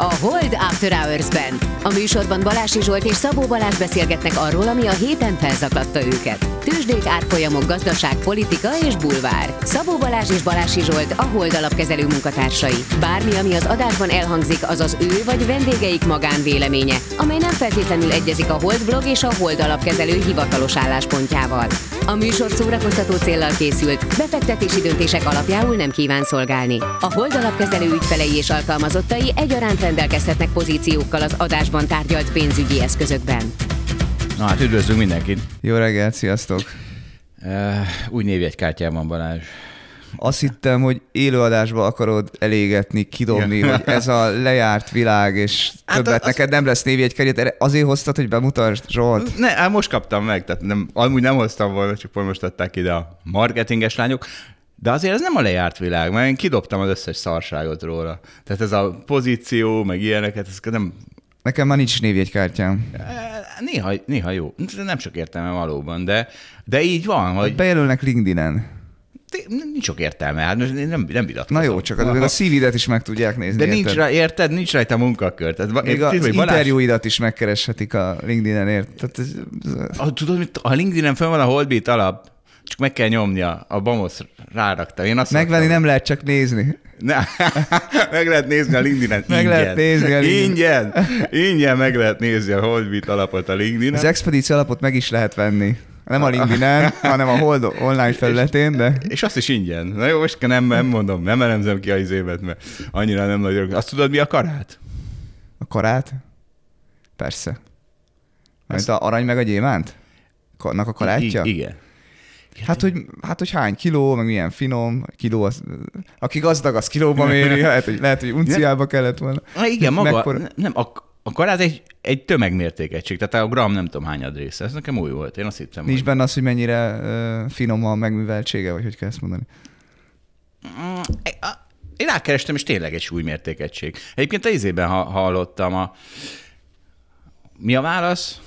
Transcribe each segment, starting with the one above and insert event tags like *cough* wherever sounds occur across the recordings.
a Hold After Hours-ben. A műsorban Balási Zsolt és Szabó Balázs beszélgetnek arról, ami a héten felzakladta őket. Tőzsdék, árfolyamok, gazdaság, politika és bulvár. Szabó Balázs és Balási Zsolt a Hold alapkezelő munkatársai. Bármi, ami az adásban elhangzik, az az ő vagy vendégeik magánvéleménye, amely nem feltétlenül egyezik a Hold blog és a Hold alapkezelő hivatalos álláspontjával. A műsor szórakoztató céllal készült, befektetési döntések alapjául nem kíván szolgálni. A Hold alapkezelő ügyfelei és alkalmazottai egyaránt rendelkezhetnek pozíciókkal az adásban tárgyalt pénzügyi eszközökben. Na hát üdvözlünk mindenkit. Jó reggelt, sziasztok! Uh, új névjegykártyám Balázs. Azt hittem, hogy élőadásba akarod elégetni, kidobni, Igen. hogy ez a lejárt világ, és hát többet az... neked nem lesz névjegykártyát. Azért hoztad, hogy bemutasd, Zsolt? Ne, hát most kaptam meg, tehát nem, amúgy nem hoztam volna, csak most adták ide a marketinges lányok. De azért ez nem a lejárt világ, mert én kidobtam az összes szarságot róla. Tehát ez a pozíció, meg ilyeneket, ez nem... Nekem már nincs névjegykártyám. Néha, néha jó. Nem sok értelme valóban, de, de így van, hogy... Bejelölnek LinkedIn-en. Nincs sok értelme, hát nem, nem vitatkozom. Na jó, csak a, a szívidet is meg tudják nézni. De nincs, rá, érted? Nincs rajta munkakör. Tehát, Még az Balázs... interjúidat is megkereshetik a LinkedIn-en, érted? Ez... A, tudod, mit, a LinkedIn-en fönn van a Holdbeat alap, csak meg kell nyomnia, a Bamosz rárakta. Én azt Megvenni mondtam, nem lehet csak nézni. Ne, *laughs* meg lehet nézni a LinkedIn-en. Meg ingyen. lehet nézni a LinkedIn. Ingyen. Ingyen meg lehet nézni a Holdbeat alapot a LinkedIn-en. Az expedíció alapot meg is lehet venni. Nem a LinkedIn-en, hanem a Hold online felületén, de... És azt is ingyen. Na jó, most nem, nem mondom, nem elemzem ki a izémet, mert annyira nem nagy Azt tudod, mi a karát? A karát? Persze. Mert a arany meg a gyémánt? Annak a karátja? I- igen. Hát hogy, hát, hogy hány kiló, meg milyen finom, kiló, az, aki gazdag, az kilóba méri, *laughs* lehet, hogy, lehet, hogy unciába kellett volna. Na igen, maga, Mekkora... nem, a, a karát egy, egy tömegmértékegység, tehát a gram nem tudom hányad része. Ez nekem új volt, én azt hittem. Nincs hogy... benne az, hogy mennyire uh, finom a megműveltsége, vagy hogy kell ezt mondani? Mm, én rákerestem, és tényleg egy súlymértékegység. Egyébként a izében hallottam a... Mi a válasz?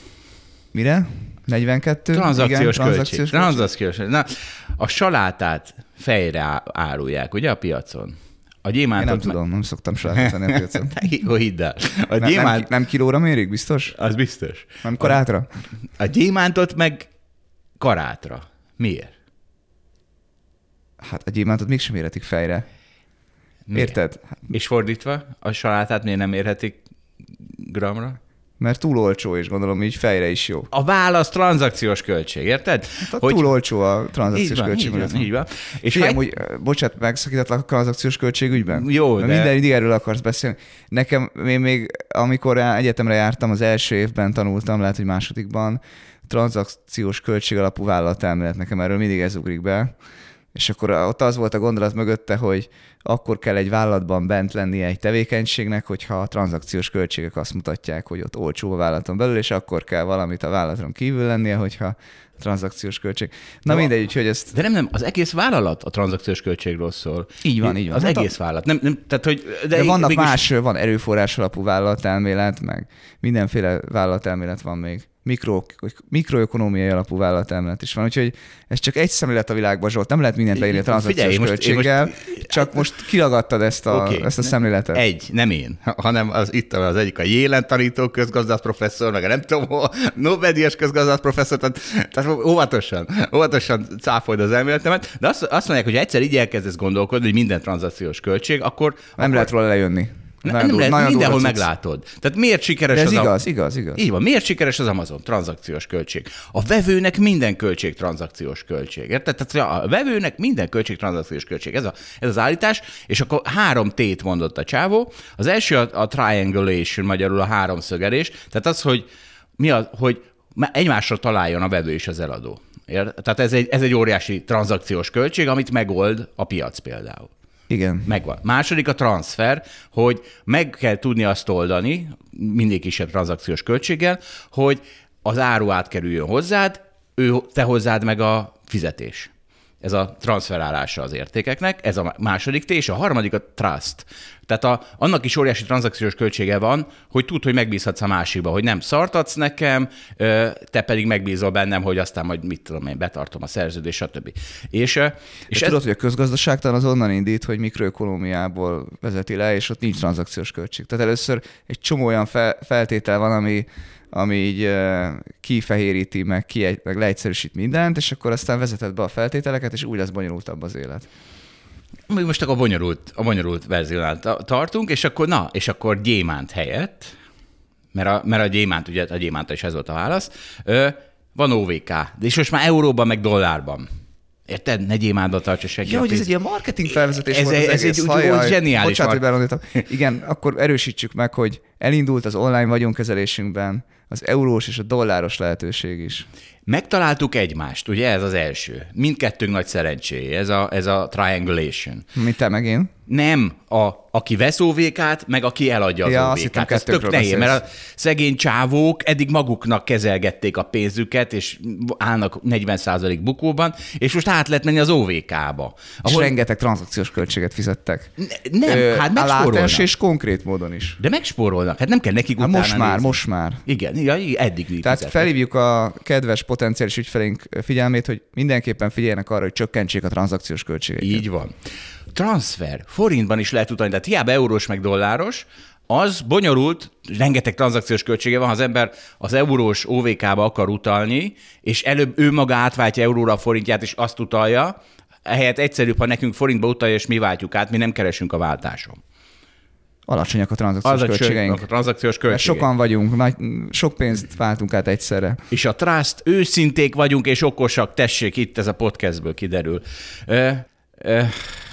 Mire? 42? Tranzakciós Igen, tranzakciós költség. Tranzakciós Na, a salátát fejre árulják, ugye a piacon? A gyémántot... Én nem tudom, nem szoktam salátát venni a piacon. *laughs* Jó, hidd el. A nem, gyémánt... nem, nem kilóra mérik, biztos? Az biztos. Nem karátra? A, a gyémántot meg karátra. Miért? Hát a gyémántot mégsem érhetik fejre. Miért? Érted? És fordítva, a salátát miért nem érhetik gramra? Mert túl olcsó, és gondolom így fejre is jó. A válasz tranzakciós költség, érted? Hát hogy... túl olcsó a tranzakciós van, költség. Így van, így van. És Figyelj, hogy, bocsánat, megszakítatlak a tranzakciós költségügyben? Jó, de... Minden mindig erről akarsz beszélni. Nekem, én még amikor egyetemre jártam, az első évben tanultam, lehet, hogy másodikban, tranzakciós költség alapú vállalatelmélet, nekem erről mindig ez ugrik be. És akkor ott az volt a gondolat mögötte, hogy akkor kell egy vállalatban bent lennie egy tevékenységnek, hogyha a tranzakciós költségek azt mutatják, hogy ott olcsó a vállalaton belül, és akkor kell valamit a vállalaton kívül lennie, hogyha a tranzakciós költség. Na de mindegy, úgyhogy ezt... De nem, nem, az egész vállalat a tranzakciós költségről szól. Így van, így van. Az hát egész a... vállalat. Nem, nem, tehát, hogy, de, de vannak mégis... más, van erőforrás alapú vállalatelmélet, meg mindenféle vállalatelmélet van még mikro, mikroökonomiai alapú vállalatemelet is van. Úgyhogy ez csak egy szemlélet a világban, Zsolt. Nem lehet mindent leírni a tranzakciós költséggel, most, csak most kiragadtad ezt a, okay, ezt a szemléletet. Egy, nem én, hanem az itt az egyik a Jélen tanító közgazdász professzor, meg a nem tudom, Nobel-díjas közgazdász professzor, tehát, tehát óvatosan, óvatosan cáfold az elméletemet, de azt, azt mondják, hogy egyszer így elkezdesz gondolkodni, hogy minden tranzakciós költség, akkor... Nem akkor, lehet róla lejönni. Nem, nem lehet, mindenhol meglátod. Tehát miért sikeres ez az igaz, a... igaz, igaz. Így van, miért sikeres az Amazon? Tranzakciós költség. A vevőnek minden költség tranzakciós költség. Érted? Tehát a vevőnek minden költség tranzakciós költség. Ez, a, ez az állítás, és akkor három tét mondott a csávó. Az első a, a triangulation, magyarul a háromszögelés. Tehát az, hogy mi az, hogy egymásra találjon a vevő és az eladó. Ért? Tehát ez egy, ez egy óriási tranzakciós költség, amit megold a piac például. Igen. Megvan. Második a transfer, hogy meg kell tudni azt oldani, mindig kisebb tranzakciós költséggel, hogy az áru átkerüljön hozzád, ő, te hozzád meg a fizetés. Ez a transferálása az értékeknek, ez a második T, és a harmadik a trust. Tehát a, annak is óriási tranzakciós költsége van, hogy tud, hogy megbízhatsz a másikba, hogy nem szartatsz nekem, te pedig megbízol bennem, hogy aztán majd mit tudom én, betartom a szerződést, stb. És, és, és ez... tudod, hogy a közgazdaságtan az onnan indít, hogy mikroökonomiából vezeti le, és ott nincs tranzakciós költség. Tehát először egy csomó olyan fel, feltétel van, ami, ami így kifehéríti, meg, ki, meg leegyszerűsít mindent, és akkor aztán vezeted be a feltételeket, és úgy lesz bonyolultabb az élet. Mi most akkor a bonyolult, a bonyolult verziónál tartunk, és akkor na, és akkor gyémánt helyett, mert a, mert a gyémánt, ugye a gyémánt is ez volt a válasz, ö, van OVK, de és most már euróban, meg dollárban. Érted? Ne gyémántba tartsa senki. Ja, hogy ez egy ilyen marketing felvezetés ez, volt ez, ez egy úgy, zseniális. Bocsánat, hogy Igen, akkor erősítsük meg, hogy elindult az online vagyonkezelésünkben az eurós és a dolláros lehetőség is. Megtaláltuk egymást, ugye ez az első. Mindkettőnk nagy szerencséje, ez a, ez a triangulation. Mit te meg én? Nem, a, aki vesz OVK-t, meg aki eladja az ja, OVK-t. Ez tök nehéz, mert a szegény csávók eddig maguknak kezelgették a pénzüket, és állnak 40% bukóban, és most át lehet menni az OVK-ba. Ahol... És rengeteg tranzakciós költséget fizettek. Ne, nem, Ö, hát megspórolnak. és konkrét módon is. De megspórolnak, hát nem kell nekik hát most már, nézni. most már. Igen, ja, eddig Tehát fizettek. felhívjuk a kedves potenciális ügyfelénk figyelmét, hogy mindenképpen figyeljenek arra, hogy csökkentsék a tranzakciós költségeket. Így van transfer, forintban is lehet utalni, tehát hiába eurós meg dolláros, az bonyolult, rengeteg tranzakciós költsége van, ha az ember az eurós OVK-ba akar utalni, és előbb ő maga átváltja euróra a forintját, és azt utalja, ehelyett egyszerűbb, ha nekünk forintba utalja, és mi váltjuk át, mi nem keresünk a váltáson. Alacsonyak a tranzakciós Az költségeink. A tranzakciós költségeink. sokan vagyunk, nagy, sok pénzt váltunk át egyszerre. És a trust, őszinték vagyunk és okosak, tessék, itt ez a podcastből kiderül.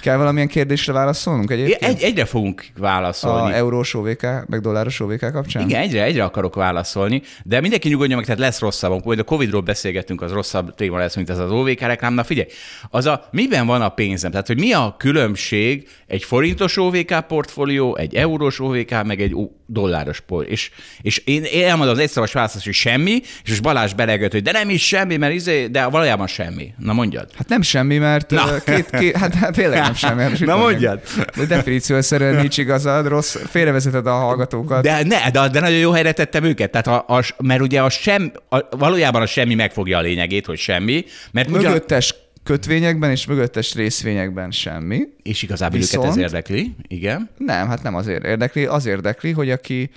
Kell valamilyen kérdésre válaszolnunk egyébként? Egy, egyre fogunk válaszolni. A eurós OVK, meg dolláros OVK kapcsán? Igen, egyre, egyre akarok válaszolni, de mindenki nyugodjon meg, tehát lesz rosszabb. Majd a Covid-ról beszélgetünk, az rosszabb téma lesz, mint ez az OVK reklám. Na figyelj, az a miben van a pénzem? Tehát, hogy mi a különbség egy forintos OVK portfólió, egy eurós OVK, meg egy dolláros portfólió. És, és én elmondom az egyszoros választ, hogy semmi, és most Balázs belegött, hogy de nem is semmi, mert izé, de valójában semmi. Na mondjad. Hát nem semmi, mert Na. két, két, hát, hát tényleg nem sem. Na mondjad. De definíciószerűen nincs igazad, rossz, félrevezeted a hallgatókat. De, ne, de, de nagyon jó helyre tettem őket, tehát a, a, mert ugye a sem, a, valójában a semmi megfogja a lényegét, hogy semmi. Mert Mögöttes ugyan... kötvényekben és mögöttes részvényekben semmi. És igazából Viszont, őket ez érdekli, igen? Nem, hát nem azért érdekli, az érdekli, hogy aki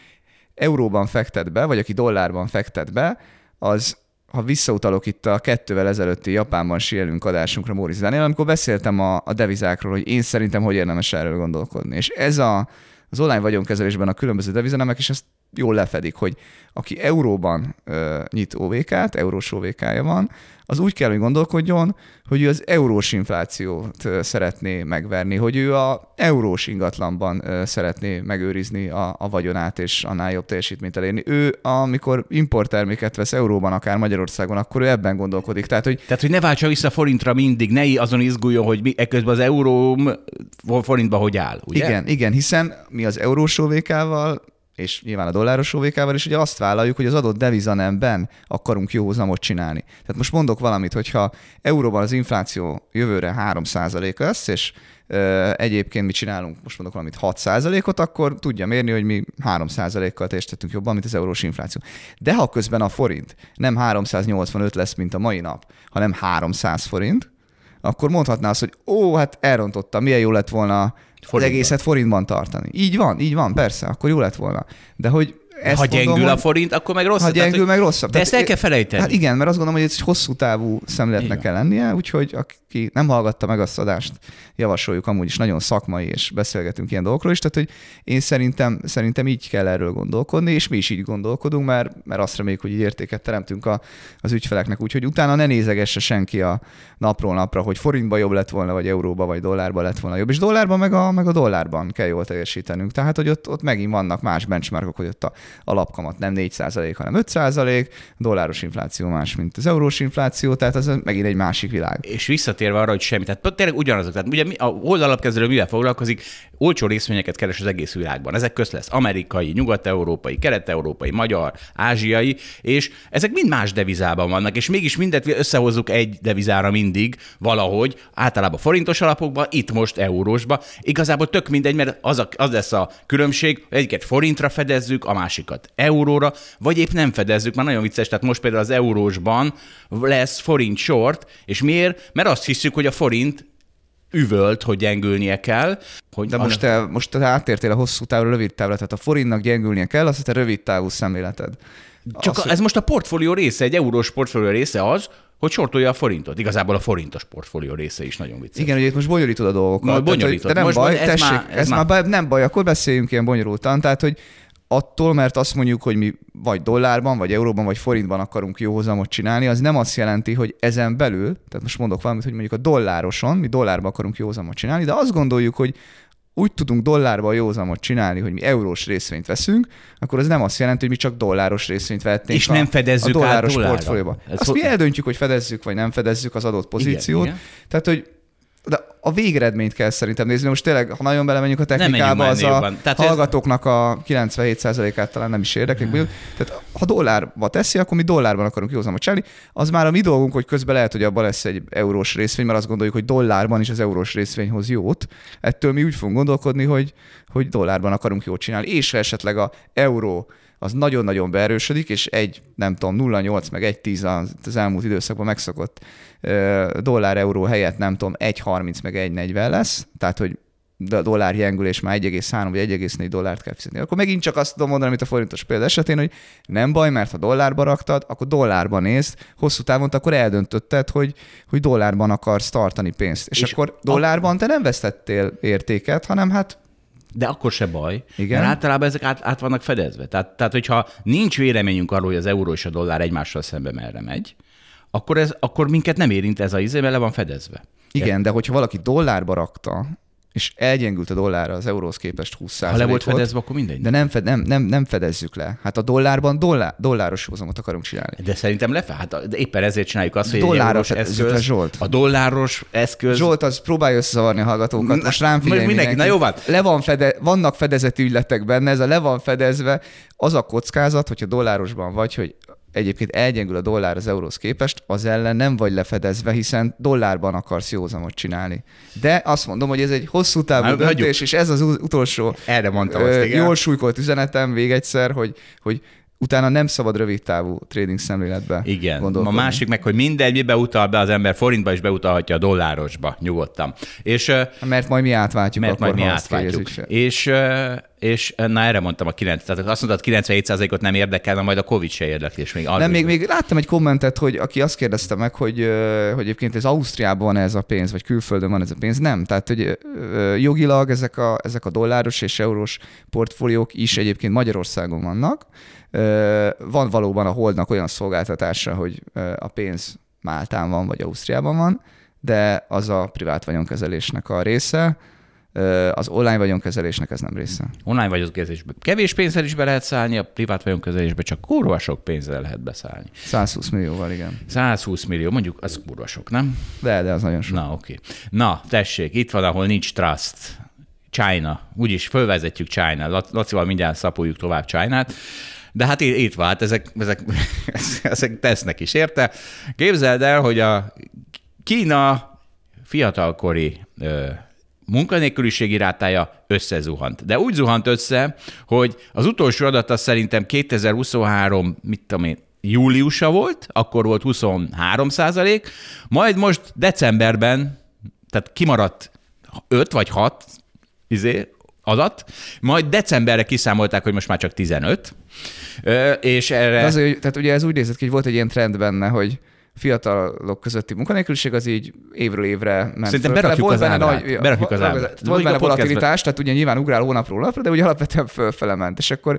euróban fektet be, vagy aki dollárban fektet be, az ha visszautalok itt a kettővel ezelőtti Japánban sielünk adásunkra Móricz Daniel, amikor beszéltem a, a devizákról, hogy én szerintem hogy érdemes erről gondolkodni. És ez a, az online vagyonkezelésben a különböző devizanemek is ezt jól lefedik, hogy aki euróban ö, nyit OVK-t, eurós OVK-ja van, az úgy kell, hogy gondolkodjon, hogy ő az eurós inflációt szeretné megverni, hogy ő a eurós ingatlanban szeretné megőrizni a, a vagyonát, és annál jobb teljesítményt elérni. Ő, amikor importterméket vesz euróban, akár Magyarországon, akkor ő ebben gondolkodik. Tehát, hogy, Tehát, hogy ne váltsa vissza forintra mindig, ne azon izguljon, hogy mi, ekközben az euró forintba hogy áll. Ugye? Igen, igen, hiszen mi az eurós OVK-val és nyilván a dolláros OVK-val is ugye azt vállaljuk, hogy az adott devizanemben akarunk jó hozamot csinálni. Tehát most mondok valamit, hogyha euróban az infláció jövőre 3% lesz, és ö, egyébként mi csinálunk, most mondok valamit 6%-ot, akkor tudja mérni, hogy mi 3%-kal teljesítettünk jobban, mint az eurós infláció. De ha közben a forint nem 385 lesz, mint a mai nap, hanem 300 forint, akkor mondhatná azt, hogy ó, hát elrontotta, milyen jó lett volna Forintban. az egészet forintban tartani. Így van, így van, persze, akkor jó lett volna. De hogy ezt ha gyengül mondom, a forint, akkor meg rosszabb. Ha gyengül, tehát, meg rosszabb. De ezt el kell felejteni. Hát igen, mert azt gondolom, hogy ez egy hosszú távú szemléletnek kell lennie, úgyhogy aki nem hallgatta meg azt adást, javasoljuk amúgy is nagyon szakmai, és beszélgetünk ilyen dolgokról is, tehát hogy én szerintem, szerintem így kell erről gondolkodni, és mi is így gondolkodunk, mert, mert azt reméljük, hogy így értéket teremtünk a, az ügyfeleknek, úgyhogy utána ne nézegesse senki a napról napra, hogy forintba jobb lett volna, vagy euróba, vagy dollárba lett volna jobb, és dollárban meg a, meg a dollárban kell jól teljesítenünk. Tehát, hogy ott, ott megint vannak más benchmarkok, hogy ott a alapkamat nem 4% hanem 5% dolláros infláció más, mint az eurós infláció, tehát ez megint egy másik világ. És visszatérve arra, hogy semmi, tehát tényleg ugyanazok, tehát ugye a oldalapkezelő mivel foglalkozik, olcsó részvényeket keres az egész világban. Ezek köz lesz amerikai, nyugat-európai, kelet-európai, magyar, ázsiai, és ezek mind más devizában vannak, és mégis mindet összehozzuk egy devizára mindig valahogy, általában forintos alapokba, itt most eurósba. Igazából tök mindegy, mert az, a, az lesz a különbség, egyiket forintra fedezzük, a másikat euróra, vagy épp nem fedezzük, már nagyon vicces, tehát most például az eurósban lesz forint short, és miért? Mert azt hiszük, hogy a forint üvölt, hogy gyengülnie kell. Hogy De most te, most te áttértél a hosszú távra, rövid távra, tehát a forintnak gyengülnie kell, az a te rövid távú szemléleted. Csak az, a, ez most a portfólió része, egy eurós portfólió része az, hogy sortolja a forintot. Igazából a forintos portfólió része is nagyon vicces. Igen, ugye itt most bonyolítod a dolgokat. Most bonyolítod. de nem most baj, ez tessék, már, ez, ez már... már nem baj, akkor beszéljünk ilyen bonyolultan. Tehát, hogy attól, mert azt mondjuk, hogy mi vagy dollárban, vagy euróban, vagy forintban akarunk jó hozamot csinálni, az nem azt jelenti, hogy ezen belül, tehát most mondok valamit, hogy mondjuk a dollároson, mi dollárban akarunk jó hozamot csinálni, de azt gondoljuk, hogy úgy tudunk dollárban jó hozamot csinálni, hogy mi eurós részvényt veszünk, akkor az nem azt jelenti, hogy mi csak dolláros részvényt vettünk És nem fedezzük a dolláros át portfólióba. Azt mi eldöntjük, hogy fedezzük vagy nem fedezzük az adott pozíciót. Igen, igen. Tehát, hogy de a végeredményt kell szerintem nézni. Most tényleg, ha nagyon belemegyünk a technikába, az a. Tehát hallgatóknak a 97%-át talán nem is érdekli. Hmm. Tehát ha dollárba teszi, akkor mi dollárban akarunk józanot csinálni. Az már a mi dolgunk, hogy közben lehet, hogy abban lesz egy eurós részvény, mert azt gondoljuk, hogy dollárban is az eurós részvényhoz jót. Ettől mi úgy fogunk gondolkodni, hogy, hogy dollárban akarunk jót csinálni. És ha esetleg a euró az nagyon-nagyon beerősödik, és egy, nem tudom, 0,8 meg 1,10 az elmúlt időszakban megszokott dollár-euró helyett, nem tudom, 1,30 meg 1,40 lesz, tehát hogy a dollár gyengülés már 1,3 vagy 1,4 dollárt kell fizetni. Akkor megint csak azt tudom mondani, amit a forintos példa esetén, hogy nem baj, mert ha dollárba raktad, akkor dollárban nézd, hosszú távon akkor eldöntötted, hogy, hogy dollárban akarsz tartani pénzt. És, és akkor dollárban te nem vesztettél értéket, hanem hát de akkor se baj, Igen? mert általában ezek át, át vannak fedezve. Tehát, tehát, hogyha nincs véleményünk arról, hogy az euró és a dollár egymással szembe merre megy, akkor, ez, akkor minket nem érint ez a izé, mert le van fedezve. Igen, de hogyha valaki dollárba rakta, és elgyengült a dollár az euróhoz képest 20 Ha le volt fedezve, akkor mindegy. De nem, fed, nem, nem, nem fedezzük le. Hát a dollárban dollár, dolláros hozamot akarunk csinálni. De szerintem lefe, hát de éppen ezért csináljuk azt, hogy Dollárra egy eurós fedezzük le, eszköz, Zsolt. a dolláros eszköz... Zsolt, az próbálja összezavarni a hallgatókat. Most rám figyelj mindenki, na jó van. Le van fede, vannak fedezeti ügyletek benne, ez a le van fedezve. Az a kockázat, hogyha dollárosban vagy, hogy egyébként elgyengül a dollár az euróhoz képest, az ellen nem vagy lefedezve, hiszen dollárban akarsz józamot csinálni. De azt mondom, hogy ez egy hosszú távú Hát, döntés, hagyjuk. és ez az utolsó Erre mondtam ö, azt, igen. jól súlykolt üzenetem még egyszer, hogy, hogy utána nem szabad rövid távú trading szemléletbe Igen. A másik meg, hogy mindegy, mibe utal be az ember, forintba is beutalhatja a dollárosba, nyugodtan. És Mert majd mi átváltjuk mert akkor, majd mi átváltjuk. És, és na erre mondtam a 9, tehát azt mondtad, 97%-ot nem érdekel, mert majd a Covid se érdekli, és még Nem, még, még láttam egy kommentet, hogy aki azt kérdezte meg, hogy, hogy egyébként ez Ausztriában van ez a pénz, vagy külföldön van ez a pénz. Nem, tehát hogy jogilag ezek a, ezek a dolláros és eurós portfóliók is egyébként Magyarországon vannak. Van valóban a Holdnak olyan szolgáltatása, hogy a pénz Máltán van, vagy Ausztriában van, de az a privát vagyonkezelésnek a része, az online vagyonkezelésnek ez nem része. Online vagyonkezelésbe kevés pénzzel is be lehet szállni, a privát vagyonkezelésbe csak kurva sok pénzzel lehet beszállni. 120 millióval, igen. 120 millió, mondjuk az kurva sok, nem? De, de az nagyon sok. Na, oké. Na, tessék, itt van, ahol nincs trust. China. Úgyis fölvezetjük China. Lac- Lacival mindjárt szapuljuk tovább China-t. De hát itt, hát ezek, ezek, *laughs* ezek tesznek is, érte? Képzeld el, hogy a Kína fiatalkori ö, munkanélküliségi rátája összezuhant. De úgy zuhant össze, hogy az utolsó adat az szerintem 2023, mit tudom én, júliusa volt, akkor volt 23 százalék, majd most decemberben, tehát kimaradt 5 vagy 6 izé, adat, majd decemberre kiszámolták, hogy most már csak 15, Ö, és erre... De azért, tehát ugye ez úgy nézett ki, hogy volt egy ilyen trend benne, hogy fiatalok közötti munkanélküliség az így évről évre ment Szerintem fölfele. berakjuk volt az benne nagy, Berakjuk az volt- benne volatilitás, tehát ugye nyilván ugrál hónapról napra, de ugye alapvetően fölfele ment, és akkor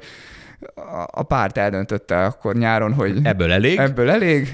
a- párt eldöntötte akkor nyáron, hogy Ebből elég. ebből elég.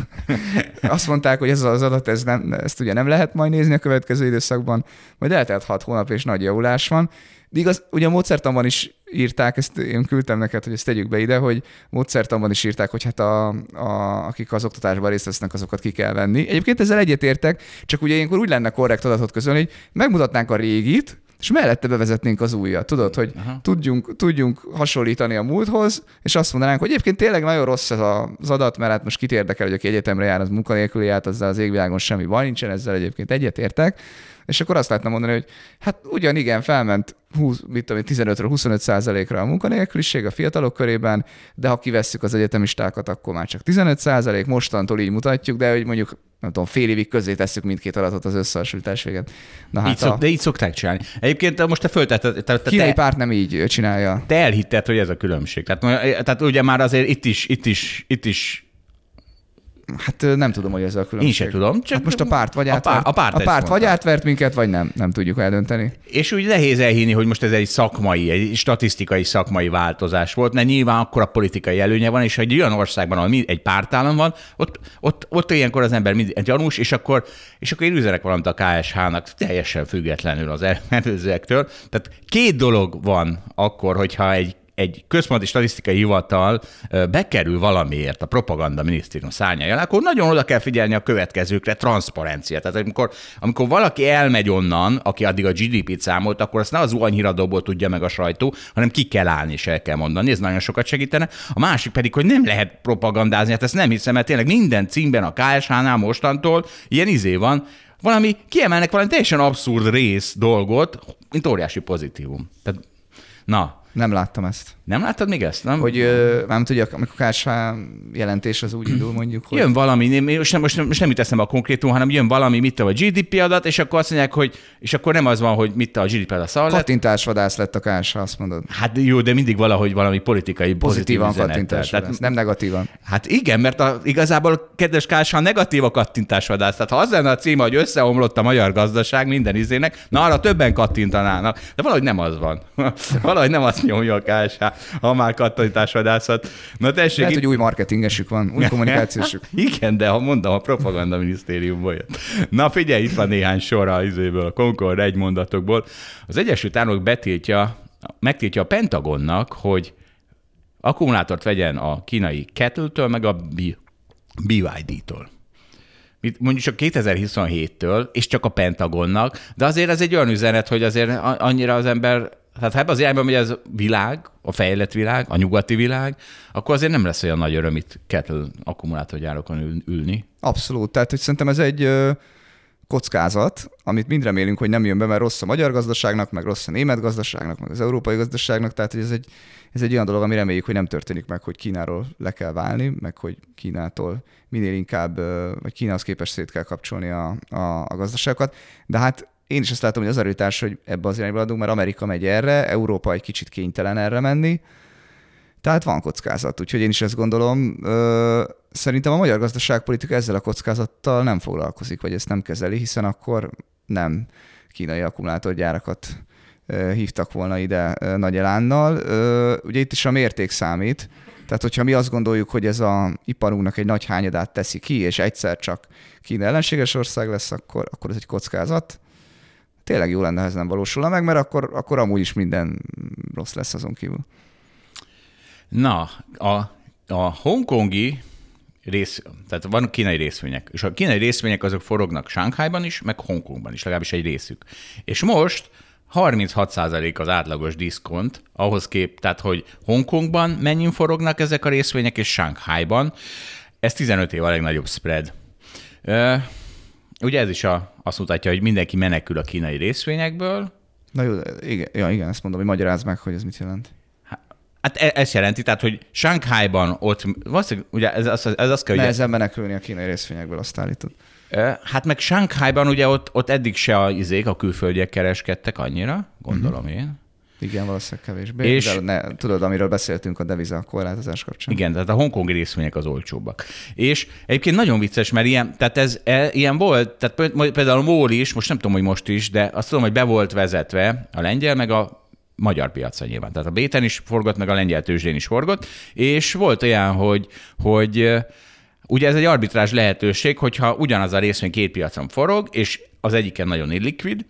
*laughs* Azt mondták, hogy ez az adat, ez nem, ezt ugye nem lehet majd nézni a következő időszakban, majd eltelt hat hónap, és nagy javulás van. De igaz, ugye a módszertanban is írták, ezt én küldtem neked, hogy ezt tegyük be ide, hogy módszertanban is írták, hogy hát a, a, akik az oktatásban részt vesznek, azokat ki kell venni. Egyébként ezzel egyetértek, csak ugye ilyenkor úgy lenne korrekt adatot közölni, hogy megmutatnánk a régit, és mellette bevezetnénk az újat. Tudod, hogy tudjunk, tudjunk hasonlítani a múlthoz, és azt mondanánk, hogy egyébként tényleg nagyon rossz ez az adat, mert hát most kit érdekel, hogy aki egyetemre jár, az munkanélküli járt, azzal az égvilágon semmi baj nincsen, ezzel egyébként egyetértek. És akkor azt lehetne mondani, hogy hát ugyan igen, felment 20, mit tudom, 15 25 százalékra a munkanélküliség a fiatalok körében, de ha kivesszük az egyetemistákat, akkor már csak 15 százalék, mostantól így mutatjuk, de hogy mondjuk nem tudom, fél évig közé tesszük mindkét adatot az összehasonlítás véget. Na, hát így szok, a... De így szokták csinálni. Egyébként most te föltetted... Te, te, Kínai párt nem így csinálja. Te elhitted, hogy ez a különbség. Tehát, tehát ugye már azért itt is, itt is, itt is Hát nem tudom, hogy ez a különbség. Én sem tudom. Csak hát most a párt vagy átvert, a, pár, a párt, a párt vagy átvert minket, vagy nem. Nem tudjuk eldönteni. És úgy nehéz elhinni, hogy most ez egy szakmai, egy statisztikai szakmai változás volt, mert nyilván akkor a politikai előnye van, és egy olyan országban, ahol egy pártállam van, ott, ott, ott ilyenkor az ember mind gyanús, és akkor, és akkor én üzenek valamit a KSH-nak teljesen függetlenül az *laughs* előzőektől. Tehát két dolog van akkor, hogyha egy egy központi statisztikai hivatal bekerül valamiért a propaganda minisztérium szárnyájára, akkor nagyon oda kell figyelni a következőkre, transzparencia. Tehát amikor, amikor valaki elmegy onnan, aki addig a GDP-t számolt, akkor azt ne az zuhanyhíradóból tudja meg a sajtó, hanem ki kell állni és el kell mondani. Ez nagyon sokat segítene. A másik pedig, hogy nem lehet propagandázni. Hát ezt nem hiszem, mert tényleg minden címben a KSH-nál mostantól ilyen izé van, valami, kiemelnek valami teljesen abszurd rész dolgot, mint óriási pozitívum. Tehát, na, nem láttam ezt. Nem láttad még ezt? Nem? Hogy nem tudjak, amikor KSH jelentés az úgy indul mondjuk, hogy... Jön valami, most nem, most, nem, most nem jut eszembe a konkrétum, hanem jön valami, mit a GDP adat, és akkor azt mondják, hogy, és akkor nem az van, hogy mit a GDP adat szar Kattintásvadász lett a KSH, azt mondod. Hát jó, de mindig valahogy valami politikai pozitívan kattintás, tehát, nem negatívan. Hát igen, mert a, igazából kedves KSH a negatív a kattintásvadász. Tehát ha az lenne a címe, hogy összeomlott a magyar gazdaság minden izének, na arra többen kattintanának. De valahogy nem az van. *laughs* valahogy nem azt nyomja a KSH, ha már kattintásvadászat. Na tessék. Lehet, itt... hogy új marketingesük van, új *laughs* kommunikációsuk. Igen, de ha mondom, a propaganda minisztériumból jött. Na figyelj, itt van néhány sor a izéből, a Concord egy mondatokból. Az Egyesült Államok betiltja, megtiltja a Pentagonnak, hogy akkumulátort vegyen a kínai Kettle-től, meg a BYD-től mondjuk csak 2027-től, és csak a Pentagonnak, de azért ez egy olyan üzenet, hogy azért annyira az ember tehát ha ebben az irányban megy ez világ, a fejlett világ, a nyugati világ, akkor azért nem lesz olyan nagy öröm itt Kettle akkumulátorgyárokon ülni. Abszolút. Tehát, hogy szerintem ez egy kockázat, amit mind remélünk, hogy nem jön be, mert rossz a magyar gazdaságnak, meg rossz a német gazdaságnak, meg az európai gazdaságnak, tehát hogy ez egy, ez egy olyan dolog, ami reméljük, hogy nem történik meg, hogy Kínáról le kell válni, meg hogy Kínától minél inkább, vagy Kínához képest szét kell kapcsolni a, a, a gazdaságokat. De hát én is azt látom, hogy az erőtárs, hogy ebbe az irányba adunk, mert Amerika megy erre, Európa egy kicsit kénytelen erre menni, tehát van kockázat, úgyhogy én is ezt gondolom. Szerintem a magyar gazdaságpolitika ezzel a kockázattal nem foglalkozik, vagy ezt nem kezeli, hiszen akkor nem kínai akkumulátorgyárakat hívtak volna ide nagy elánnal. Ugye itt is a mérték számít, tehát hogyha mi azt gondoljuk, hogy ez a iparunknak egy nagy hányadát teszi ki, és egyszer csak Kína ellenséges ország lesz, akkor, akkor ez egy kockázat tényleg jó lenne, ha ez nem valósulna meg, mert akkor, akkor amúgy is minden rossz lesz azon kívül. Na, a, a hongkongi rész, tehát van kínai részvények, és a kínai részvények azok forognak Shanghaiban is, meg Hongkongban is, legalábbis egy részük. És most 36% az átlagos diszkont, ahhoz kép, tehát hogy Hongkongban mennyin forognak ezek a részvények, és Shanghaiban. Ez 15 év a legnagyobb spread. Ugye ez is a, azt mutatja, hogy mindenki menekül a kínai részvényekből. Na jó, igen, ja, igen, ezt mondom, hogy magyarázd meg, hogy ez mit jelent. Hát e, ez jelenti, tehát, hogy Shanghai-ban ott, valószínűleg, ugye ez, ez, ez az kell, hogy... Nehezen menekülni a kínai részvényekből, azt állítod. Hát meg Shanghai-ban ugye ott, ott eddig se a izék, a külföldiek kereskedtek annyira, gondolom uh-huh. én. Igen, valószínűleg kevésbé. És de ne, tudod, amiről beszéltünk a deviza korlátozás kapcsán. Igen, tehát a hongkongi részvények az olcsóbbak. És egyébként nagyon vicces, mert ilyen, tehát ez e, ilyen volt, tehát például a MOL is, most nem tudom, hogy most is, de azt tudom, hogy be volt vezetve a lengyel, meg a magyar piacra nyilván. Tehát a Béten is forgott, meg a lengyel tőzsdén is forgott, és volt olyan, hogy, hogy ugye ez egy arbitrás lehetőség, hogyha ugyanaz a részvény két piacon forog, és az egyiken nagyon illikvid,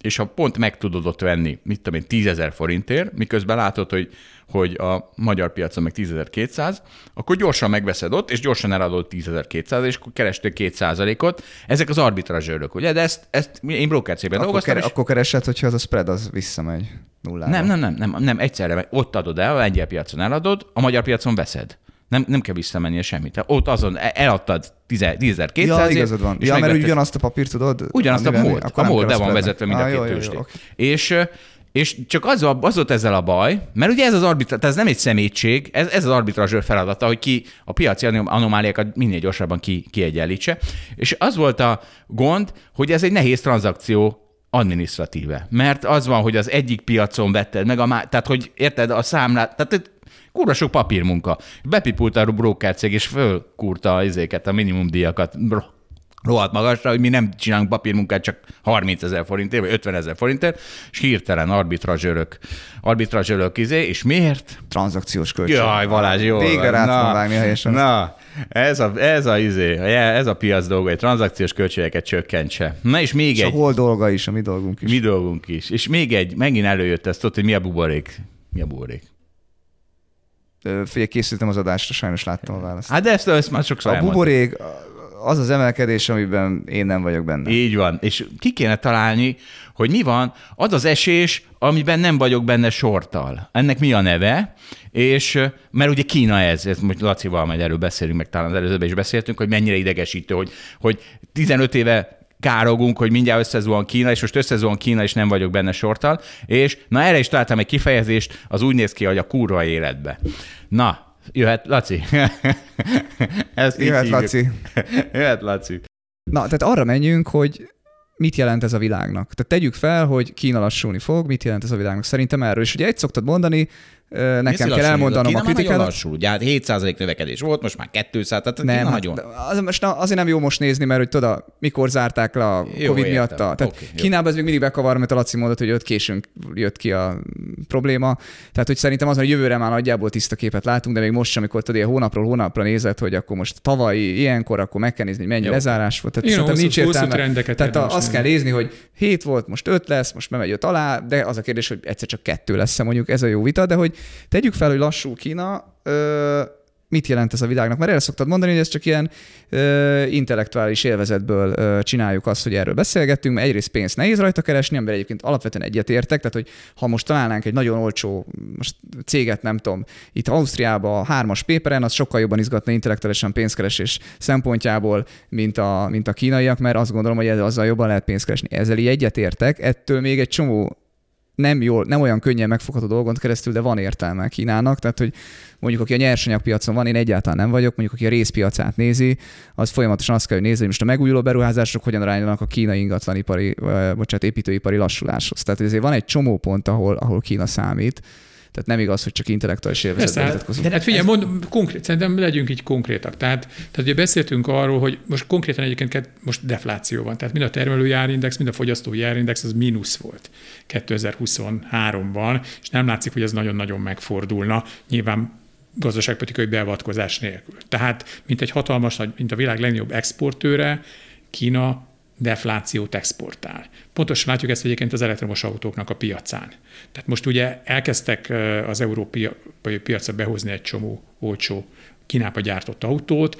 és ha pont meg tudod ott venni, mit tudom én, 10 ezer forintért, miközben látod, hogy, hogy a magyar piacon meg 10.200, akkor gyorsan megveszed ott, és gyorsan eladod 10.200, és akkor kerestél 2%-ot. Ezek az arbitrazsőrök, ugye? De ezt, ezt én broker cégben Akkor, dolgoztam, kere, és akkor keresed, hogyha az a spread az visszamegy nullára. nem, nem, nem, nem, nem, egyszerre ott adod el, a lengyel piacon eladod, a magyar piacon veszed. Nem, nem kell visszamennie semmit. Tehát ott azon e- eladtad 10.200 Ja, igazad van. és Ja, mert ugyanazt a papírt tudod? Ugyanazt a akkor A kell be van vezetve mind a jó, két jó, jó, oké. És, és csak az, a, az volt ezzel a baj, mert ugye ez az arbitra, ez nem egy szemétség, ez, ez az arbitrazsőr feladata, hogy ki a piaci anom- anomáliákat minél gyorsabban ki, kiegyenlítse. És az volt a gond, hogy ez egy nehéz tranzakció administratíve. Mert az van, hogy az egyik piacon vetted meg, a má... tehát hogy érted, a számlát, tehát kurva sok papírmunka. Bepipulta a broker cég, és fölkúrta az izéket, a minimumdíjakat Bro- rohadt magasra, hogy mi nem csinálunk papírmunkát csak 30 ezer forintért, vagy 50 ezer forintért, és hirtelen arbitrazsőrök, arbitrazsőrök izé, és miért? Tranzakciós költség. Jaj, Balázs, jó. Végre rá tudom vágni helyesen. Na, ez a, ez a, izé, ez a piac dolga, hogy tranzakciós költségeket csökkentse. Na és még És a egy, hol dolga is, a mi dolgunk is. mi dolgunk is. És még egy, megint előjött ezt, tudod, hogy mi a buborék. Mi a buborék? Figyelj, készültem az adásra, sajnos láttam a választ. Hát de ezt, ezt már sokszor A buborék az az emelkedés, amiben én nem vagyok benne. Így van. És ki kéne találni, hogy mi van, az az esés, amiben nem vagyok benne sorttal. Ennek mi a neve? És mert ugye Kína ez, ez most Lacival majd erről beszélünk, meg talán az előzőben is beszéltünk, hogy mennyire idegesítő, hogy, hogy 15 éve károgunk, hogy mindjárt összezuhan Kína, és most összezuhan Kína, és nem vagyok benne sorttal. És na erre is találtam egy kifejezést, az úgy néz ki, hogy a kurva életbe. Na, jöhet Laci. *laughs* Ezt így Jöhet hívjuk. Laci. *laughs* jöhet Laci. Na, tehát arra menjünk, hogy mit jelent ez a világnak. Tehát tegyük fel, hogy Kína lassulni fog, mit jelent ez a világnak. Szerintem erről is. Ugye egy szoktad mondani, nekem kell elmondanom a már nagyon kritikádat. lassul, ugye hát 7% növekedés volt, most már 200, tehát Nem, Kína hát nagyon. az, most na, azért nem jó most nézni, mert hogy tudod, mikor zárták le a Jó, Covid miatt. A, tehát jó. Kínában ez még mindig bekavar, mert a Laci mondott, hogy öt későn jött ki a probléma. Tehát, hogy szerintem az, hogy jövőre már nagyjából tiszta képet látunk, de még most sem, amikor tudod, ilyen hónapról hónapra nézed, hogy akkor most tavalyi ilyenkor, akkor meg kell nézni, hogy mennyi Jó. lezárás volt. Tehát Igen, szerintem nincs értelme. Tehát a, azt kell nézni, hogy 7 volt, most 5 lesz, most bemegy 5 alá, de az a kérdés, hogy egyszer csak kettő lesz mondjuk, ez a jó vita, de hogy tegyük fel, hogy lassú Kína, ö, mit jelent ez a világnak? Mert erre szoktad mondani, hogy ez csak ilyen ö, intellektuális élvezetből ö, csináljuk azt, hogy erről beszélgettünk, mert egyrészt pénzt nehéz rajta keresni, amivel egyébként alapvetően egyetértek, tehát hogy ha most találnánk egy nagyon olcsó most céget, nem tudom, itt Ausztriába a hármas péperen, az sokkal jobban izgatna intellektuálisan pénzkeresés szempontjából, mint a, mint a kínaiak, mert azt gondolom, hogy ez, azzal jobban lehet pénzt keresni. Ezzel így egyetértek, ettől még egy csomó nem, jól, nem olyan könnyen megfogható dolgon keresztül, de van értelme Kínának. Tehát, hogy mondjuk aki a nyersanyagpiacon van, én egyáltalán nem vagyok, mondjuk aki a részpiacát nézi, az folyamatosan azt kell, hogy nézni, hogy most a megújuló beruházások hogyan aránylanak a kínai ingatlanipari, bocsánat, építőipari lassuláshoz. Tehát ezért van egy csomó pont, ahol, ahol Kína számít. Tehát nem igaz, hogy csak intellektuális élvezetben hát, vitatkozunk. de hát figyelj, mond, konkrét, szerintem legyünk így konkrétak. Tehát, tehát ugye beszéltünk arról, hogy most konkrétan egyébként most defláció van. Tehát mind a termelői árindex, mind a fogyasztói árindex az mínusz volt 2023-ban, és nem látszik, hogy ez nagyon-nagyon megfordulna. Nyilván gazdaságpolitikai beavatkozás nélkül. Tehát, mint egy hatalmas, mint a világ legnagyobb exportőre, Kína deflációt exportál. Pontosan látjuk ezt egyébként az elektromos autóknak a piacán. Tehát most ugye elkezdtek az európai piacra behozni egy csomó olcsó Kínába gyártott autót,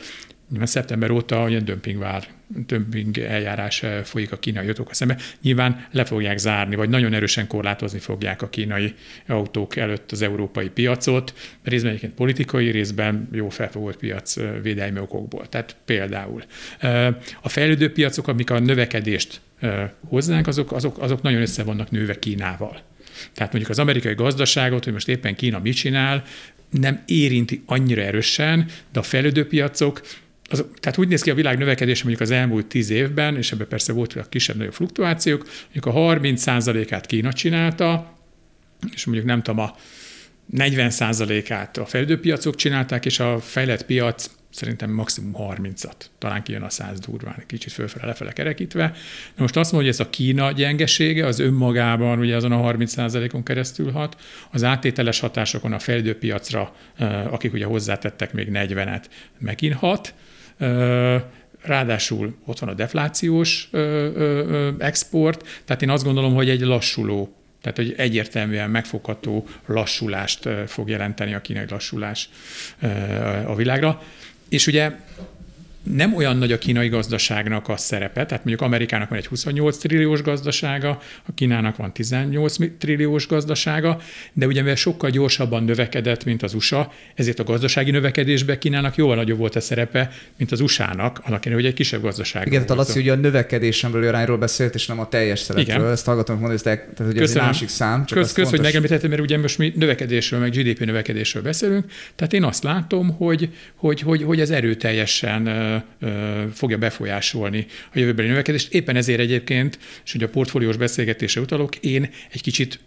Nyilván szeptember óta olyan dömpingvár, dömping eljárás eh, folyik a kínai autókkal szemben. Nyilván le fogják zárni, vagy nagyon erősen korlátozni fogják a kínai autók előtt az európai piacot, részben egyébként politikai, részben jó felfogott piac eh, védelmi okokból. Tehát például eh, a fejlődő piacok, amik a növekedést hoznánk, azok, azok, azok nagyon össze vannak nőve Kínával. Tehát mondjuk az amerikai gazdaságot, hogy most éppen Kína mit csinál, nem érinti annyira erősen, de a fejlődő piacok, az, tehát úgy néz ki a világ növekedése mondjuk az elmúlt tíz évben, és ebben persze voltak kisebb-nagyobb fluktuációk, mondjuk a 30%-át Kína csinálta, és mondjuk nem tudom, a 40%-át a fejlődő piacok csinálták, és a fejlett piac szerintem maximum 30-at, talán kijön a 100 durván, kicsit fölfele lefele kerekítve. Na most azt mondja, hogy ez a Kína gyengesége, az önmagában ugye azon a 30%-on keresztül hat, az áttételes hatásokon a fejlődő akik ugye hozzátettek még 40-et, megint hat, ráadásul ott van a deflációs export, tehát én azt gondolom, hogy egy lassuló tehát, hogy egyértelműen megfogható lassulást fog jelenteni a kínai lassulás a világra. És ugye nem olyan nagy a kínai gazdaságnak a szerepe, tehát mondjuk Amerikának van egy 28 trilliós gazdasága, a Kínának van 18 trilliós gazdasága, de ugye mivel sokkal gyorsabban növekedett, mint az USA, ezért a gazdasági növekedésben Kínának jóval nagyobb volt a szerepe, mint az USA-nak, annak ellenére, hogy egy kisebb gazdaság. Igen, tehát Laci ugye a növekedésen belül arányról beszélt, és nem a teljes szerepről. Igen. Ezt hallgatom, hogy mondani, tehát hogy ez egy másik szám. Csak kösz, kösz hogy megemlítettem, mert ugye most mi növekedésről, meg GDP növekedésről beszélünk, tehát én azt látom, hogy, hogy, hogy, hogy ez erőteljesen fogja befolyásolni a jövőbeli növekedést. Éppen ezért egyébként, és hogy a portfóliós beszélgetésre utalok, én egy kicsit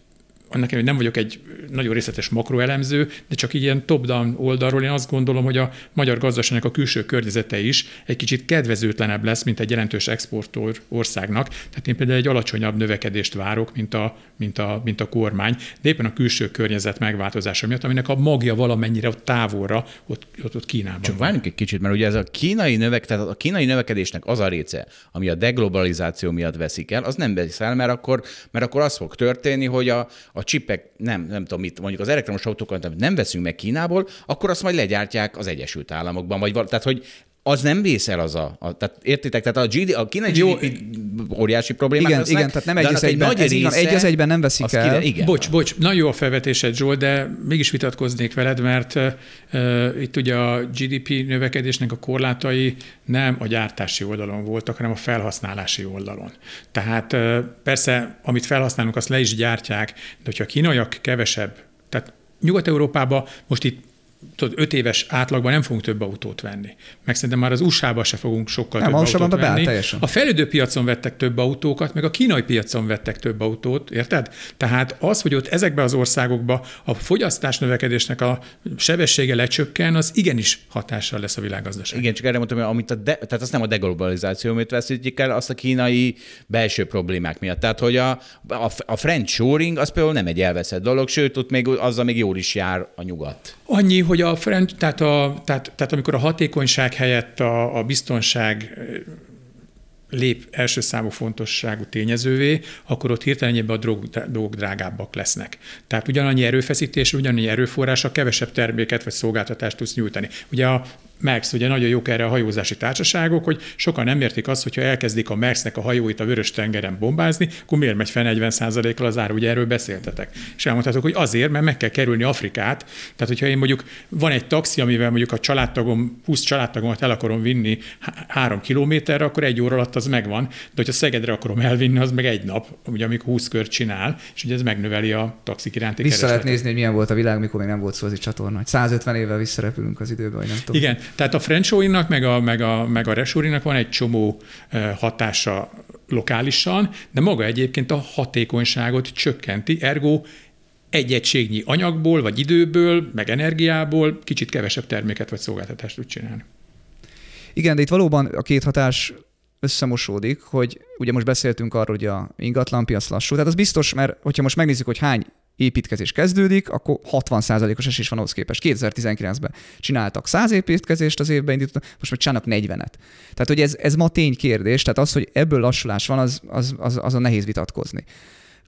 annak hogy nem vagyok egy nagyon részletes makroelemző, de csak ilyen top-down oldalról én azt gondolom, hogy a magyar gazdaságnak a külső környezete is egy kicsit kedvezőtlenebb lesz, mint egy jelentős exportor országnak. Tehát én például egy alacsonyabb növekedést várok, mint a, mint a, mint a kormány, de éppen a külső környezet megváltozása miatt, aminek a magja valamennyire ott távolra, ott, ott, ott Kínában. Csak várjunk egy kicsit, mert ugye ez a kínai, növek, tehát a kínai növekedésnek az a része, ami a deglobalizáció miatt veszik el, az nem vesz el, mert akkor, mert akkor az fog történni, hogy a, a a csipek, nem, nem tudom mit, mondjuk az elektromos autókat nem veszünk meg Kínából, akkor azt majd legyártják az Egyesült Államokban, vagy tehát hogy az nem vészel az a, a tehát értitek, tehát a, GD, a kínai Jó, GDP óriási problémák Igen, lesznek, igen, tehát nem egy az egyben, egy, része, egy az egyben nem veszik el. Kire, igen. Bocs, bocs, nagyon jó a felvetésed, Zsolt, de mégis vitatkoznék veled, mert uh, itt ugye a GDP növekedésnek a korlátai nem a gyártási oldalon voltak, hanem a felhasználási oldalon. Tehát uh, persze, amit felhasználunk, azt le is gyártják, de hogyha a kínaiak kevesebb, tehát Nyugat-Európában most itt tudod, öt éves átlagban nem fogunk több autót venni. Meg szerintem már az USA-ba se fogunk sokkal nem, több autót venni. Teljesen. A fejlődő piacon vettek több autókat, meg a kínai piacon vettek több autót, érted? Tehát az, hogy ott ezekben az országokban a fogyasztás növekedésnek a sebessége lecsökken, az igenis hatással lesz a világgazdaság. Igen, csak erre mondtam, hogy amit a de, tehát azt nem a deglobalizáció miatt veszítjük el, azt a kínai belső problémák miatt. Tehát, hogy a, a, a French shoring az például nem egy elveszett dolog, sőt, ott még azzal még jól is jár a nyugat. Annyi, hogy a French, tehát, a, tehát, tehát amikor a hatékonyság helyett a, a biztonság lép első számú fontosságú tényezővé, akkor ott hirtelen a drog, dolgok drágábbak lesznek. Tehát ugyanannyi erőfeszítés, ugyanannyi erőforrása kevesebb terméket vagy szolgáltatást tudsz nyújtani. Ugye a Max, ugye nagyon jók erre a hajózási társaságok, hogy sokan nem értik azt, hogyha elkezdik a Maxnek a hajóit a vörös tengeren bombázni, akkor miért megy fel 40 kal az ár, ugye erről beszéltetek. És elmondhatok, hogy azért, mert meg kell kerülni Afrikát. Tehát, hogyha én mondjuk van egy taxi, amivel mondjuk a családtagom, 20 családtagomat el akarom vinni három kilométerre, akkor egy óra alatt az megvan, de hogyha Szegedre akarom elvinni, az meg egy nap, ugye amikor 20 kört csinál, és ugye ez megnöveli a taxik iránti Vissza lehet nézni, hogy milyen volt a világ, mikor még nem volt szó az csatorna. 150 évvel visszarepülünk az időbe, vagy nem tudom. Igen, tehát a French nak meg a, meg a, meg a Reshoring-nak van egy csomó hatása lokálisan, de maga egyébként a hatékonyságot csökkenti, ergo egy egységnyi anyagból, vagy időből, meg energiából kicsit kevesebb terméket vagy szolgáltatást tud csinálni. Igen, de itt valóban a két hatás összemosódik, hogy ugye most beszéltünk arról, hogy a ingatlanpiac lassú, tehát az biztos, mert hogyha most megnézzük, hogy hány építkezés kezdődik, akkor 60%-os esés van ahhoz képest. 2019-ben csináltak 100 építkezést az évben indítottak, most meg csinálnak 40-et. Tehát, hogy ez, ez ma tény kérdés, tehát az, hogy ebből lassulás van, az, az, az, azon nehéz vitatkozni.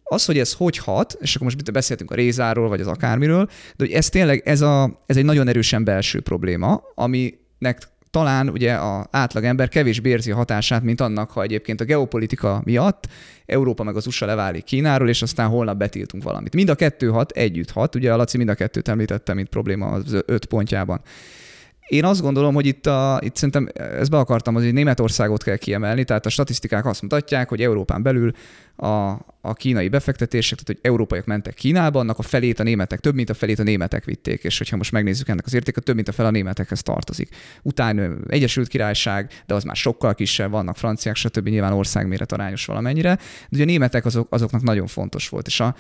Az, hogy ez hogy hat, és akkor most beszéltünk a rézáról, vagy az akármiről, de hogy ez tényleg, ez, a, ez egy nagyon erősen belső probléma, aminek talán ugye a átlagember kevésbé érzi a hatását, mint annak, ha egyébként a geopolitika miatt Európa meg az USA leválik Kínáról, és aztán holnap betiltunk valamit. Mind a kettő hat, együtt hat, ugye a Laci mind a kettőt említette, mint probléma az öt pontjában. Én azt gondolom, hogy itt, a, itt szerintem ezt be akartam, hogy Németországot kell kiemelni, tehát a statisztikák azt mutatják, hogy Európán belül a, a kínai befektetések, tehát hogy európaiak mentek Kínába, annak a felét a németek, több mint a felét a németek vitték, és hogyha most megnézzük ennek az értéket, több mint a fel a németekhez tartozik. Utána Egyesült Királyság, de az már sokkal kisebb, vannak franciák, stb. nyilván országméret arányos valamennyire, de ugye a németek azok, azoknak nagyon fontos volt, és a,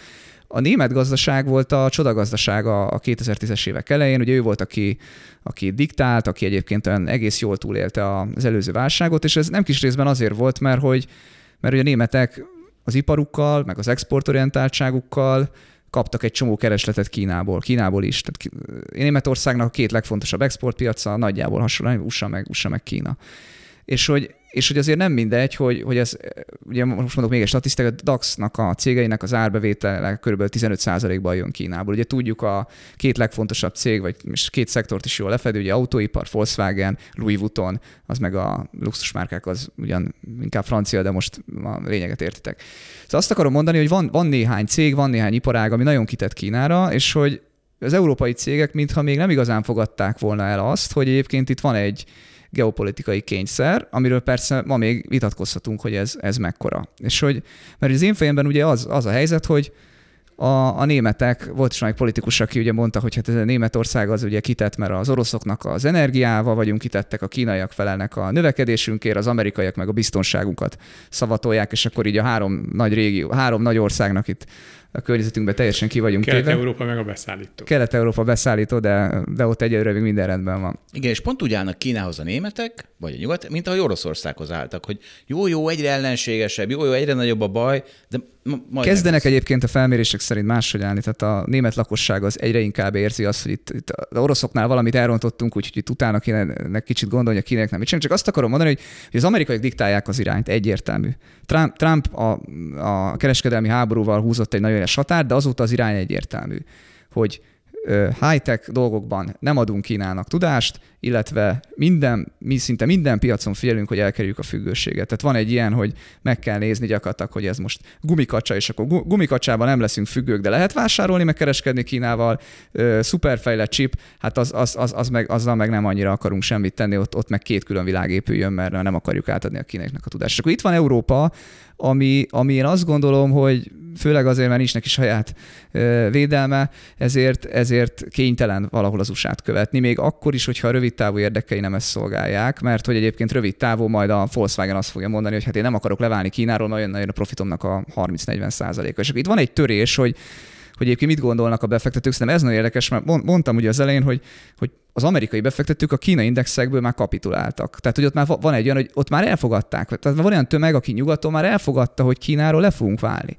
a német gazdaság volt a csodagazdaság a 2010-es évek elején, ugye ő volt, aki, aki diktált, aki egyébként olyan egész jól túlélte az előző válságot, és ez nem kis részben azért volt, mert hogy, mert hogy a németek az iparukkal, meg az exportorientáltságukkal kaptak egy csomó keresletet Kínából, Kínából is. Tehát Németországnak a két legfontosabb exportpiaca nagyjából hasonló, USA meg, USA meg Kína. És hogy és hogy azért nem mindegy, hogy, hogy ez, ugye most mondok még egy statisztikát, DAX-nak a cégeinek az árbevétele kb. 15%-ban jön Kínából. Ugye tudjuk a két legfontosabb cég, vagy két szektort is jól lefedő, ugye autóipar, Volkswagen, Louis Vuitton, az meg a luxusmárkák, az ugyan inkább francia, de most a lényeget értitek. Szóval azt akarom mondani, hogy van, van néhány cég, van néhány iparág, ami nagyon kitett Kínára, és hogy az európai cégek mintha még nem igazán fogadták volna el azt, hogy egyébként itt van egy, geopolitikai kényszer, amiről persze ma még vitatkozhatunk, hogy ez, ez mekkora. És hogy, mert az én fejemben ugye az, az a helyzet, hogy a, a németek, volt is egy politikus, aki ugye mondta, hogy hát ez a Németország az ugye kitett, mert az oroszoknak az energiával vagyunk kitettek, a kínaiak felelnek a növekedésünkért, az amerikaiak meg a biztonságunkat szavatolják, és akkor így a három nagy régió, három nagy országnak itt a környezetünkben teljesen ki vagyunk Kelet-Európa meg a beszállító. Kelet-Európa beszállító, de, de ott egyelőre még minden rendben van. Igen, és pont úgy állnak Kínához a németek, vagy a nyugat, mint ahogy Oroszországhoz álltak, hogy jó, jó, egyre ellenségesebb, jó, jó, egyre nagyobb a baj, de majd Kezdenek egyébként a felmérések szerint máshogy állni, tehát a német lakosság az egyre inkább érzi azt, hogy itt, itt az oroszoknál valamit elrontottunk, úgyhogy itt utána kéne kicsit gondolni, hogy a kínaiak nem mit Csak azt akarom mondani, hogy, hogy az amerikaiak diktálják az irányt, egyértelmű. Trump, Trump a, a kereskedelmi háborúval húzott egy nagyon éles határt, de azóta az irány egyértelmű, hogy high-tech dolgokban nem adunk Kínának tudást, illetve minden, mi szinte minden piacon figyelünk, hogy elkerüljük a függőséget. Tehát van egy ilyen, hogy meg kell nézni gyakorlatilag, hogy ez most gumikacsa, és akkor gumikacsában nem leszünk függők, de lehet vásárolni, meg kereskedni Kínával, szuperfejlett chip, hát az, az, az, az meg, azzal meg nem annyira akarunk semmit tenni, ott, ott meg két külön világ épüljön, mert nem akarjuk átadni a kínaiaknak a tudást. És akkor itt van Európa, ami, ami én azt gondolom, hogy főleg azért, mert nincs neki saját védelme, ezért, ezért kénytelen valahol az usa követni, még akkor is, hogyha a rövid távú érdekei nem ezt szolgálják, mert hogy egyébként rövid távú majd a Volkswagen azt fogja mondani, hogy hát én nem akarok leválni Kínáról, nagyon nagyon a profitomnak a 30-40 százaléka. És akkor itt van egy törés, hogy hogy egyébként mit gondolnak a befektetők. Szerintem ez nagyon érdekes, mert mondtam ugye az elején, hogy, hogy az amerikai befektetők a kínai indexekből már kapituláltak. Tehát, hogy ott már van egy olyan, hogy ott már elfogadták. Tehát van olyan tömeg, aki nyugaton már elfogadta, hogy Kínáról le fogunk válni.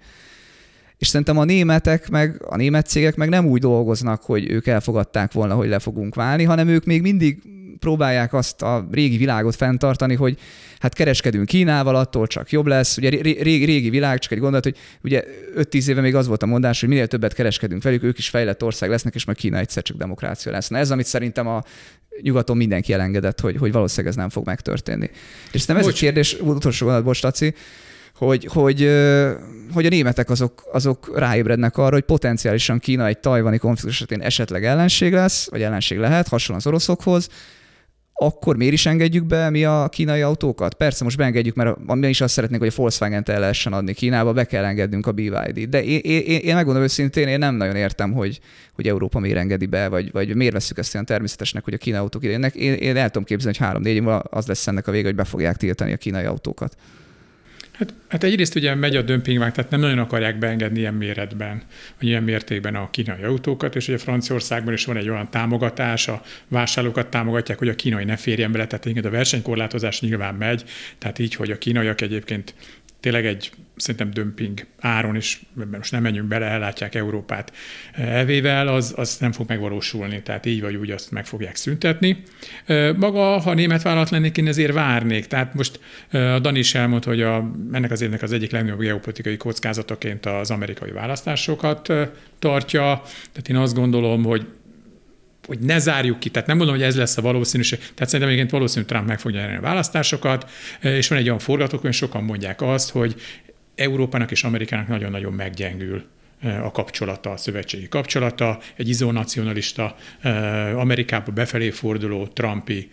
És szerintem a németek, meg a német cégek meg nem úgy dolgoznak, hogy ők elfogadták volna, hogy le fogunk válni, hanem ők még mindig próbálják azt a régi világot fenntartani, hogy hát kereskedünk Kínával, attól csak jobb lesz. Ugye régi, régi világ, csak egy gondolat, hogy ugye 5-10 éve még az volt a mondás, hogy minél többet kereskedünk velük, ők is fejlett ország lesznek, és majd Kína egyszer csak demokrácia lesz. Na ez, amit szerintem a nyugaton mindenki elengedett, hogy, hogy valószínűleg ez nem fog megtörténni. És szerintem ez Bocs. a kérdés, utolsó gondolat, bocs, Taci, hogy, hogy, hogy a németek azok, azok ráébrednek arra, hogy potenciálisan Kína egy tajvani konfliktus esetén esetleg ellenség lesz, vagy ellenség lehet, hasonlóan az oroszokhoz, akkor miért is engedjük be mi a kínai autókat? Persze most beengedjük, mert mi is azt szeretnénk, hogy a Volkswagen-t el lehessen adni Kínába, be kell engednünk a BYD-t. De én, én, én megmondom őszintén, én nem nagyon értem, hogy, hogy Európa miért engedi be, vagy, vagy miért veszük ezt olyan természetesnek, hogy a kínai autók idejönnek. Én, én el tudom képzelni, hogy három-négy év az lesz ennek a vége, hogy be fogják tiltani a kínai autókat. Hát, hát egyrészt ugye megy a dömpingvág, tehát nem nagyon akarják beengedni ilyen méretben, vagy ilyen mértékben a kínai autókat, és ugye Franciaországban is van egy olyan támogatás, a vásárlókat támogatják, hogy a kínai ne férjen bele, tehát a versenykorlátozás nyilván megy, tehát így, hogy a kínaiak egyébként tényleg egy szerintem dömping áron is, most nem menjünk bele, ellátják Európát elvével, az, az nem fog megvalósulni, tehát így vagy úgy azt meg fogják szüntetni. Maga, ha német vállalat lennék, én ezért várnék. Tehát most a Dani is elmondta, hogy a, ennek az évnek az egyik legnagyobb geopolitikai kockázataként az amerikai választásokat tartja. Tehát én azt gondolom, hogy hogy ne zárjuk ki, tehát nem mondom, hogy ez lesz a valószínűség, tehát szerintem egyébként valószínű Trump meg fogja nyerni a választásokat, és van egy olyan forgatókönyv, sokan mondják azt, hogy Európának és Amerikának nagyon-nagyon meggyengül a kapcsolata, a szövetségi kapcsolata, egy izonacionalista, Amerikába befelé forduló Trumpi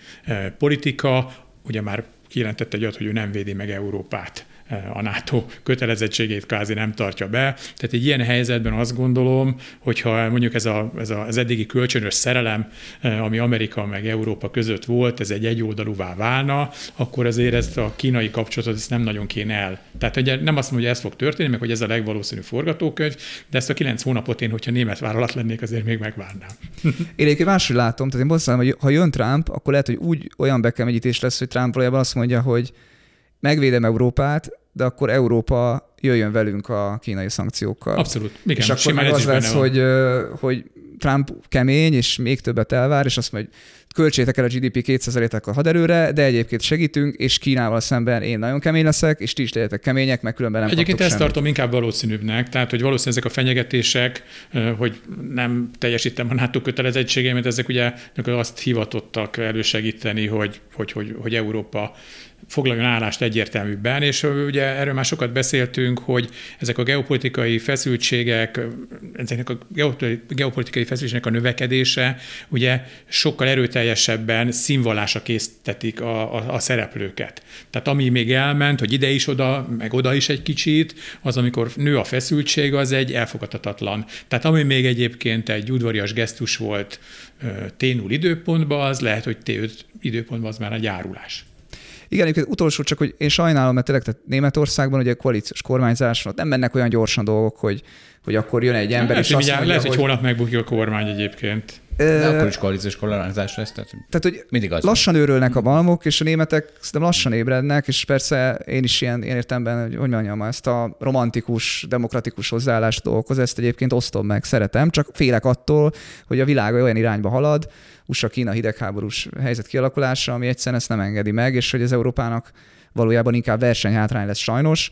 politika, ugye már kijelentette egy hogy ő nem védi meg Európát a NATO kötelezettségét kvázi nem tartja be. Tehát egy ilyen helyzetben azt gondolom, hogyha mondjuk ez, a, ez a, az eddigi kölcsönös szerelem, ami Amerika meg Európa között volt, ez egy egyoldalúvá válna, akkor azért ezt a kínai kapcsolatot ezt nem nagyon kéne el. Tehát ugye nem azt mondom, hogy ez fog történni, meg hogy ez a legvalószínűbb forgatókönyv, de ezt a kilenc hónapot én, hogyha német vállalat lennék, azért még megvárnám. *laughs* Én egyébként máshogy látom, tehát én mondtam, hogy ha jön Trump, akkor lehet, hogy úgy olyan bekemegyítés lesz, hogy Trump valójában azt mondja, hogy megvédem Európát, de akkor Európa jöjjön velünk a kínai szankciókkal. Abszolút. Igen, és akkor meg az lesz, hogy, hogy Trump kemény, és még többet elvár, és azt mondja, hogy költsétek el a GDP 2%-át a haderőre, de egyébként segítünk, és Kínával szemben én nagyon kemény leszek, és ti is legyetek kemények, mert különben nem Egyébként ezt semmit. tartom inkább valószínűbbnek, tehát hogy valószínűleg ezek a fenyegetések, hogy nem teljesítem a NATO kötelezettségeimet, ezek ugye azt hivatottak elősegíteni, hogy, hogy, hogy, hogy Európa foglaljon állást egyértelműbben, és ugye erről már sokat beszéltünk, hogy ezek a geopolitikai feszültségek, ezeknek a geopolitikai- feszültségnek a növekedése ugye sokkal erőteljesebben színvalásra késztetik a, a, a szereplőket. Tehát ami még elment, hogy ide is oda, meg oda is egy kicsit, az amikor nő a feszültség, az egy elfogadhatatlan. Tehát ami még egyébként egy udvarias gesztus volt ö, T0 időpontban, az lehet, hogy T5 időpontban az már egy árulás. Igen, egyébként utolsó csak, hogy én sajnálom, mert tényleg tehát Németországban ugye koalíciós kormányzás, nem mennek olyan gyorsan dolgok, hogy, hogy akkor jön egy ember, lehet, és hogy, azt mindjárt- mondja, lehet, hogy holnap megbukik a kormány egyébként. De akkor is koalíciós kormányzás lesz, tehát Tehát, hogy mindig az. van. lassan őrölnek a malmok, és a németek szerintem lassan ébrednek, és persze én is ilyen, én értemben, hogy hogy mondjam, ezt a romantikus, demokratikus hozzáállást dolgokhoz, ezt egyébként osztom meg, szeretem, csak félek attól, hogy a világ olyan irányba halad, USA-Kína hidegháborús helyzet kialakulása, ami egyszerűen ezt nem engedi meg, és hogy az Európának valójában inkább versenyhátrány lesz sajnos.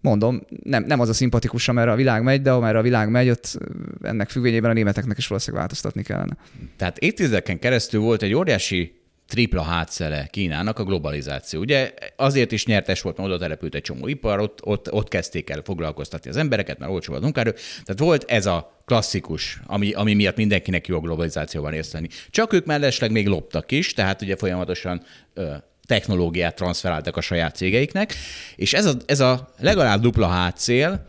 Mondom, nem, nem az a szimpatikus, amerre a világ megy, de amerre a világ megy, ott ennek függvényében a németeknek is valószínűleg változtatni kellene. Tehát évtizedeken keresztül volt egy óriási tripla hátszele Kínának a globalizáció. Ugye azért is nyertes volt, mert oda települt egy csomó ipar, ott, ott, ott kezdték el foglalkoztatni az embereket, mert olcsó a munkaerő. Tehát volt ez a klasszikus, ami, ami miatt mindenkinek jó a globalizációban részt. Csak ők mellesleg még loptak is, tehát ugye folyamatosan ö, technológiát transferáltak a saját cégeiknek, és ez a, ez a legalább dupla hátszél,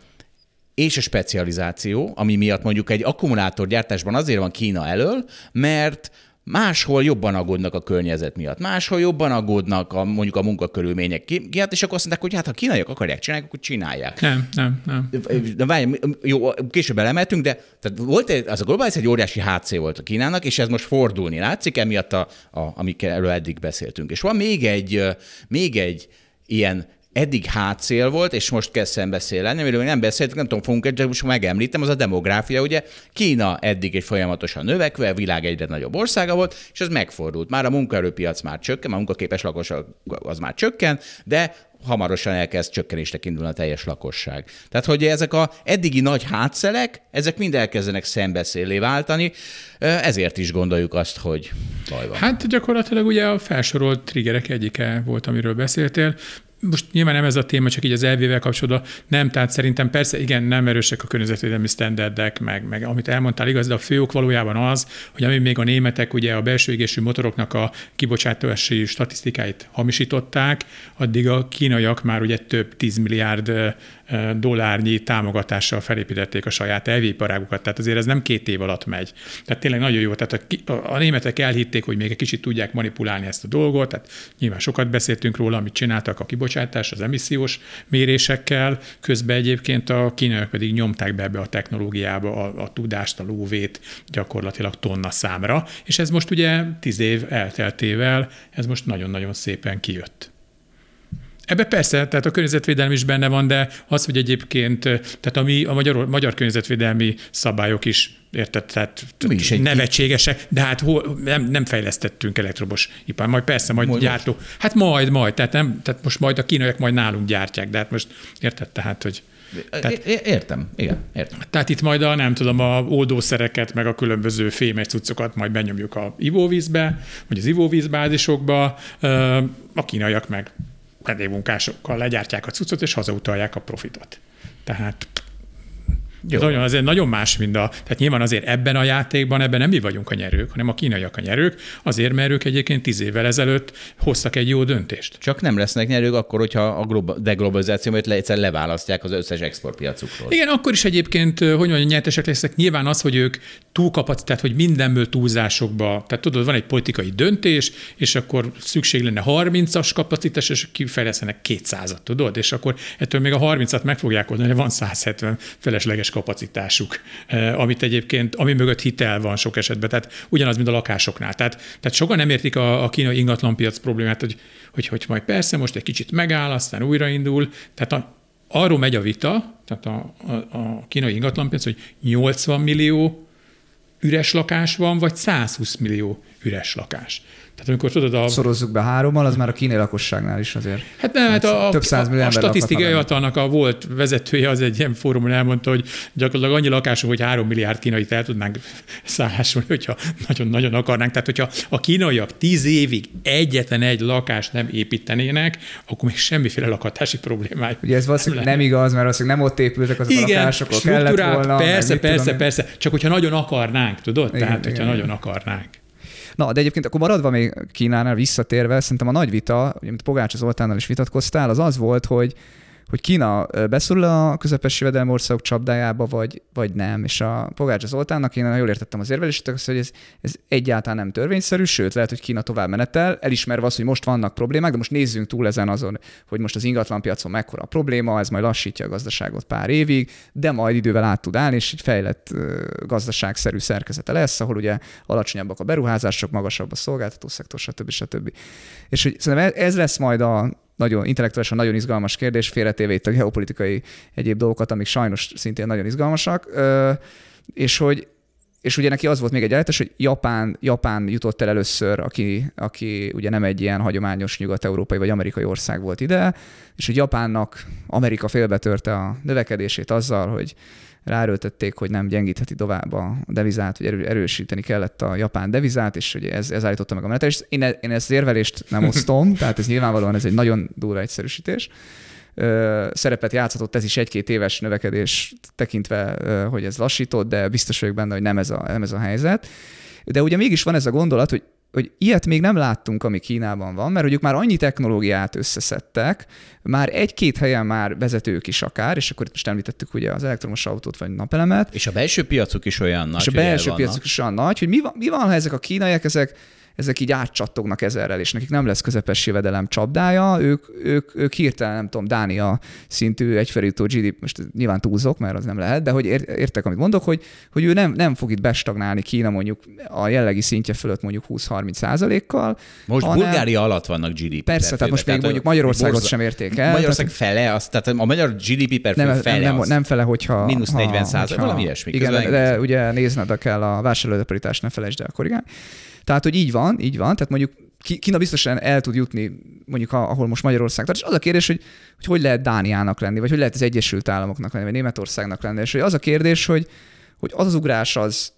és a specializáció, ami miatt mondjuk egy akkumulátorgyártásban azért van Kína elől, mert máshol jobban aggódnak a környezet miatt, máshol jobban aggódnak a, mondjuk a munkakörülmények miatt, és akkor azt mondták, hogy hát ha kínaiak akarják csinálni, akkor csinálják. Nem, nem, nem. De várj, jó, később elemeltünk, de tehát volt egy, az a globális egy óriási HC volt a Kínának, és ez most fordulni látszik, emiatt, a, a, amikről eddig beszéltünk. És van még egy, még egy ilyen eddig hátszél volt, és most kezd szembeszélni, amiről még nem beszéltünk, nem tudom, fogunk egy, most megemlítem, az a demográfia, ugye Kína eddig egy folyamatosan növekvő, a világ egyre nagyobb országa volt, és ez megfordult. Már a munkaerőpiac már csökken, a munkaképes lakosság az már csökken, de hamarosan elkezd csökkenésnek indulni a teljes lakosság. Tehát, hogy ezek a eddigi nagy hátszelek, ezek mind elkezdenek szembeszélé váltani, ezért is gondoljuk azt, hogy baj van. Hát gyakorlatilag ugye a felsorolt triggerek egyike volt, amiről beszéltél. Most nyilván nem ez a téma, csak így az elvével kapcsolatban. Nem, tehát szerintem persze igen, nem erősek a környezetvédelmi standardek, meg, meg amit elmondtál igaz, de a fő ok valójában az, hogy ami még a németek ugye a belső égésű motoroknak a kibocsátási statisztikáit hamisították, addig a kínaiak már ugye több 10 milliárd dollárnyi támogatással felépítették a saját elvéiparágukat, tehát azért ez nem két év alatt megy. Tehát tényleg nagyon jó, tehát a, a németek elhitték, hogy még egy kicsit tudják manipulálni ezt a dolgot, tehát nyilván sokat beszéltünk róla, amit csináltak a kibocsátás, az emissziós mérésekkel, közben egyébként a kínaiak pedig nyomták be ebbe a technológiába a, a tudást, a lóvét gyakorlatilag tonna számra, és ez most ugye tíz év elteltével, ez most nagyon-nagyon szépen kijött. Ebbe persze, tehát a környezetvédelem is benne van, de az, hogy egyébként, tehát a, mi, a magyar, magyar környezetvédelmi szabályok is érted, tehát Mi is nevetségesek, de hát hol, nem, nem fejlesztettünk elektromos ipar, majd persze, majd, Majd majd gyártó. Hát majd, majd, tehát, nem, tehát most majd a kínaiak majd nálunk gyártják, de hát most érted, tehát, hogy é- Értem, igen, értem. tehát itt majd a, nem tudom, a oldószereket, meg a különböző fémes cuccokat majd benyomjuk a ivóvízbe, vagy az ivóvízbázisokba, a kínaiak meg vendégmunkásokkal legyártják a cuccot, és hazautalják a profitot. Tehát Jó. ez nagyon, azért nagyon más, mint a... Tehát nyilván azért ebben a játékban, ebben nem mi vagyunk a nyerők, hanem a kínaiak a nyerők, azért, mert ők egyébként tíz évvel ezelőtt hoztak egy jó döntést. Csak nem lesznek nyerők akkor, hogyha a globa- deglobalizáció miatt le, egyszer leválasztják az összes exportpiacukról. Igen, akkor is egyébként, hogy mondjam, nyertesek lesznek. Nyilván az, hogy ők túlkapacitált, tehát hogy mindenből túlzásokba, tehát tudod, van egy politikai döntés, és akkor szükség lenne 30-as kapacitás, és kifejlesztenek 200-at, tudod? És akkor ettől még a 30-at meg fogják oldani, van 170 felesleges kapacitásuk, eh, amit egyébként, ami mögött hitel van sok esetben, tehát ugyanaz, mint a lakásoknál. Tehát, tehát sokan nem értik a, a kínai ingatlanpiac problémát, hogy, hogy, hogy majd persze most egy kicsit megáll, aztán újraindul, tehát a, arról megy a vita, tehát a, a, a kínai ingatlanpiac, hogy 80 millió üres lakás van, vagy 120 millió üres lakás. Tehát amikor tudod a... Szorozzuk be hárommal, az már a kínai lakosságnál is azért. Hát nem, hát a, több a, a statisztikai hivatalnak a volt vezetője az egy ilyen fórumon elmondta, hogy gyakorlatilag annyi lakásunk, hogy három milliárd kínait el tudnánk szállásolni, hogyha nagyon-nagyon akarnánk. Tehát, hogyha a kínaiak tíz évig egyetlen egy lakást nem építenének, akkor még semmiféle lakhatási problémája. Ugye ez valószínűleg nem, nem igaz, mert valószínűleg nem ott épültek az igen, a lakások, ahol kellett volna. Persze, persze, persze, csak hogyha nagyon akarnánk, tudod? Igen, Tehát, igen, hogyha igen. nagyon akarnánk. Na, de egyébként akkor maradva még Kínánál visszatérve, szerintem a nagy vita, amit Pogács Zoltánnal is vitatkoztál, az az volt, hogy hogy Kína beszorul a közepes jövedelmi országok csapdájába, vagy, vagy nem. És a Pogácsa Zoltánnak én jól értettem az érvelést, hogy ez, ez egyáltalán nem törvényszerű, sőt, lehet, hogy Kína tovább menetel, elismerve azt, hogy most vannak problémák, de most nézzünk túl ezen azon, hogy most az ingatlanpiacon mekkora a probléma, ez majd lassítja a gazdaságot pár évig, de majd idővel át tud állni, és egy fejlett gazdaságszerű szerkezete lesz, ahol ugye alacsonyabbak a beruházások, magasabb a szolgáltató szektor, stb. stb. És hogy szerintem ez lesz majd a nagyon intellektuálisan nagyon izgalmas kérdés, félretéve itt a geopolitikai egyéb dolgokat, amik sajnos szintén nagyon izgalmasak, és hogy és ugye neki az volt még egy állítás, hogy Japán, Japán jutott el először, aki, aki ugye nem egy ilyen hagyományos nyugat-európai vagy amerikai ország volt ide, és hogy Japánnak Amerika félbetörte a növekedését azzal, hogy ráerőltették, hogy nem gyengítheti tovább a devizát, vagy erősíteni kellett a japán devizát, és hogy ez, ez állította meg a menetet. És én, e, én ezt az érvelést nem osztom, *laughs* tehát ez nyilvánvalóan ez egy nagyon durva egyszerűsítés. Szerepet játszhatott ez is egy-két éves növekedés tekintve, hogy ez lassított, de biztos vagyok benne, hogy nem ez a, nem ez a helyzet. De ugye mégis van ez a gondolat, hogy hogy ilyet még nem láttunk, ami Kínában van, mert hogy ők már annyi technológiát összeszedtek, már egy-két helyen már vezetők is akár, és akkor itt most említettük ugye az elektromos autót vagy napelemet. És a belső piacuk is olyan nagy. És a belső piacuk is olyan nagy, hogy mi van, mi van, ha ezek a kínaiak, ezek ezek így átcsattognak ezerrel, és nekik nem lesz közepes jövedelem csapdája, ők, ők, ők hirtelen, nem tudom, Dánia szintű egyfelültó GDP, most nyilván túlzok, mert az nem lehet, de hogy értek, amit mondok, hogy, hogy ő nem, nem fog itt bestagnálni Kína mondjuk a jellegi szintje fölött mondjuk 20-30 százalékkal. Most hanem... Bulgária alatt vannak GDP. Persze, tehát most még mondjuk Magyarországot borza... sem érték el. Magyarország tehát... fele, az, tehát a magyar GDP per nem, fele nem, nem, nem fele, hogyha... Mínusz 40 százalék, valami ilyesmi. Igen, de, de ugye nézned kell a vásárlódeparítást, ne felejtsd el korrigálni. Tehát, hogy így van, így van, tehát mondjuk Kína biztosan el tud jutni, mondjuk ahol most Magyarország tart, és az a kérdés, hogy, hogy hogy lehet Dániának lenni, vagy hogy lehet az Egyesült Államoknak lenni, vagy Németországnak lenni, és hogy az a kérdés, hogy, hogy az az ugrás az,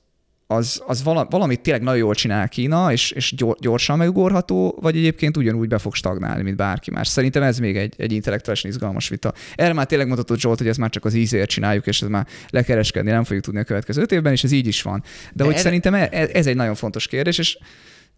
az, az valamit tényleg nagyon jól csinál Kína, és, és gyorsan megugorható, vagy egyébként ugyanúgy be fog stagnálni, mint bárki más. Szerintem ez még egy, egy intellektuálisan izgalmas vita. Erre már tényleg mondhatod Zsolt, hogy ez már csak az ízért csináljuk, és ez már lekereskedni nem fogjuk tudni a következő öt évben, és ez így is van. De, De hogy erre... szerintem e- e- ez egy nagyon fontos kérdés, és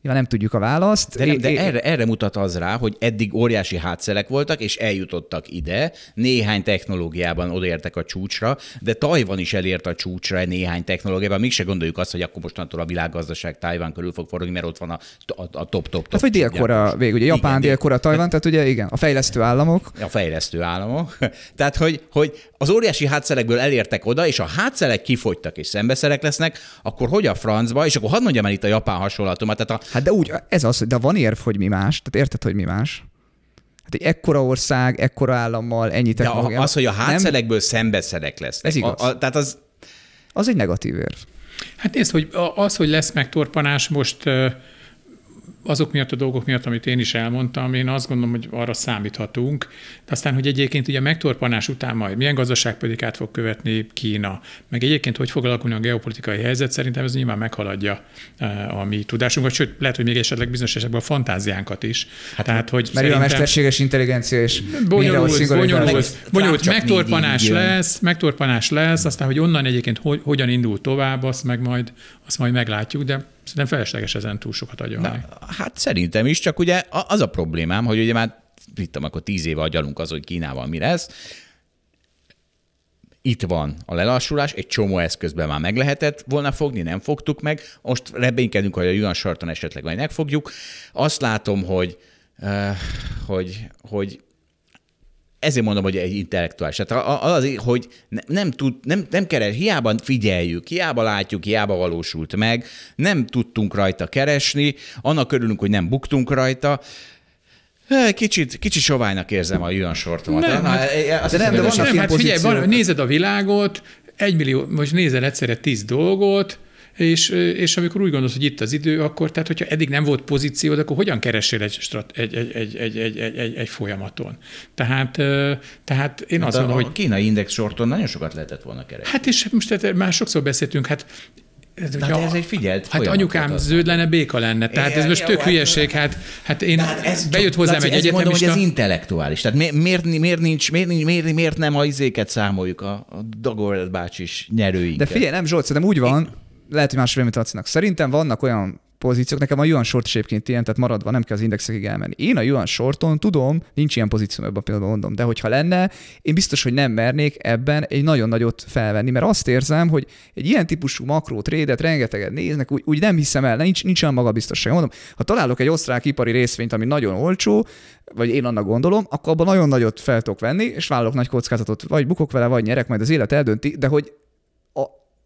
Nyilván nem tudjuk a választ. De, nem, de erre, erre mutat az rá, hogy eddig óriási hátszelek voltak, és eljutottak ide, néhány technológiában odaértek a csúcsra, de Tajvan is elért a csúcsra néhány technológiában. Mégse gondoljuk azt, hogy akkor mostantól a világgazdaság Tajvan körül fog forogni, mert ott van a, a, a top, top, top. Tehát, vagy délkora, végül, ugye Japán, délkora, Tajvan, tehát ugye igen, a fejlesztő államok. A fejlesztő államok. *laughs* tehát, hogy, hogy az óriási hátszelekből elértek oda, és a hátszelek kifogytak és szembeszerek lesznek, akkor hogy a francba, és akkor hadd mondjam el itt a japán hasonlatomat, tehát a Hát de úgy, ez az, de van érv, hogy mi más. Tehát érted, hogy mi más? Hát egy ekkora ország, ekkora állammal, ennyi technológia. De az, hogy a hátszelekből szembeszerek lesz. Ez igaz. A, a, tehát az... Az egy negatív érv. Hát nézd, hogy az, hogy lesz megtorpanás, most azok miatt a dolgok miatt, amit én is elmondtam, én azt gondolom, hogy arra számíthatunk. De aztán, hogy egyébként ugye a megtorpanás után majd milyen gazdaságpolitikát fog követni Kína, meg egyébként hogy fog alakulni a geopolitikai helyzet, szerintem ez nyilván meghaladja eh, a mi tudásunkat, sőt, lehet, hogy még esetleg bizonyos esetben a fantáziánkat is. Hát, Tehát, hogy mert a mesterséges intelligencia és bonyolult, bonyolult, bonyolult megtorpanás lesz, megtorpanás lesz, aztán, hogy onnan egyébként hogy, hogyan indul tovább, azt meg majd, azt majd meglátjuk, de Szerintem felesleges ezen túl sokat agyalni. Hát szerintem is, csak ugye az a problémám, hogy ugye már hittem, akkor tíz éve agyalunk az, hogy Kínával mi lesz. Itt van a lelassulás, egy csomó eszközben már meg lehetett volna fogni, nem fogtuk meg. Most reménykedünk, hogy a Yuan sarton esetleg majd megfogjuk. Azt látom, hogy, uh, hogy, hogy ezért mondom, hogy egy intellektuális. Tehát az, hogy nem, tud, nem, nem keres, hiába figyeljük, hiába látjuk, hiába valósult meg, nem tudtunk rajta keresni, annak örülünk, hogy nem buktunk rajta. Kicsit, kicsit soválynak érzem a Yuan sortomat. Nem, Na, hát- e- azt de nem, hiszem, de vannak nem, ilyen hát figyelj, van, nézed a világot, egy millió, most nézel egyszerre tíz dolgot, és, és amikor úgy gondolsz, hogy itt az idő, akkor, tehát hogyha eddig nem volt pozíciód, akkor hogyan keresél egy, strat, egy, egy, egy, egy, egy, egy, egy, egy folyamaton? Tehát, tehát én Hát azt a, mondom, a hogy kínai index sorton nagyon sokat lehetett volna keresni. hát és most tehát már sokszor beszéltünk, hát De hát ez egy figyelt Hát anyukám zöld lenne, béka lenne. Tehát ez most tök hát- hülyeség. Hát, hát én Hát ez bejött csak- hozzám Laci, egy ezt mondom, hogy egyetemista. ez intellektuális. Tehát mi- miért, miért, nincs, miért, nincs, miért, miért nem a izéket számoljuk, a, a Dagorel bácsis nyerőinket? De figyelj, nem Zsolt, szerintem úgy van, lehet, hogy más véleményt adsz Szerintem vannak olyan pozíciók, nekem a Yuan short is ilyen, tehát maradva nem kell az indexekig elmenni. Én a Yuan shorton tudom, nincs ilyen pozíció ebben a pillanatban mondom, de hogyha lenne, én biztos, hogy nem mernék ebben egy nagyon nagyot felvenni, mert azt érzem, hogy egy ilyen típusú makró trédet rengeteget néznek, úgy, úgy nem hiszem el, nincs, nincs olyan magabiztosság. Mondom, ha találok egy osztrák ipari részvényt, ami nagyon olcsó, vagy én annak gondolom, akkor abban nagyon nagyot fel tudok venni, és vállalok nagy kockázatot, vagy bukok vele, vagy nyerek, majd az élet eldönti, de hogy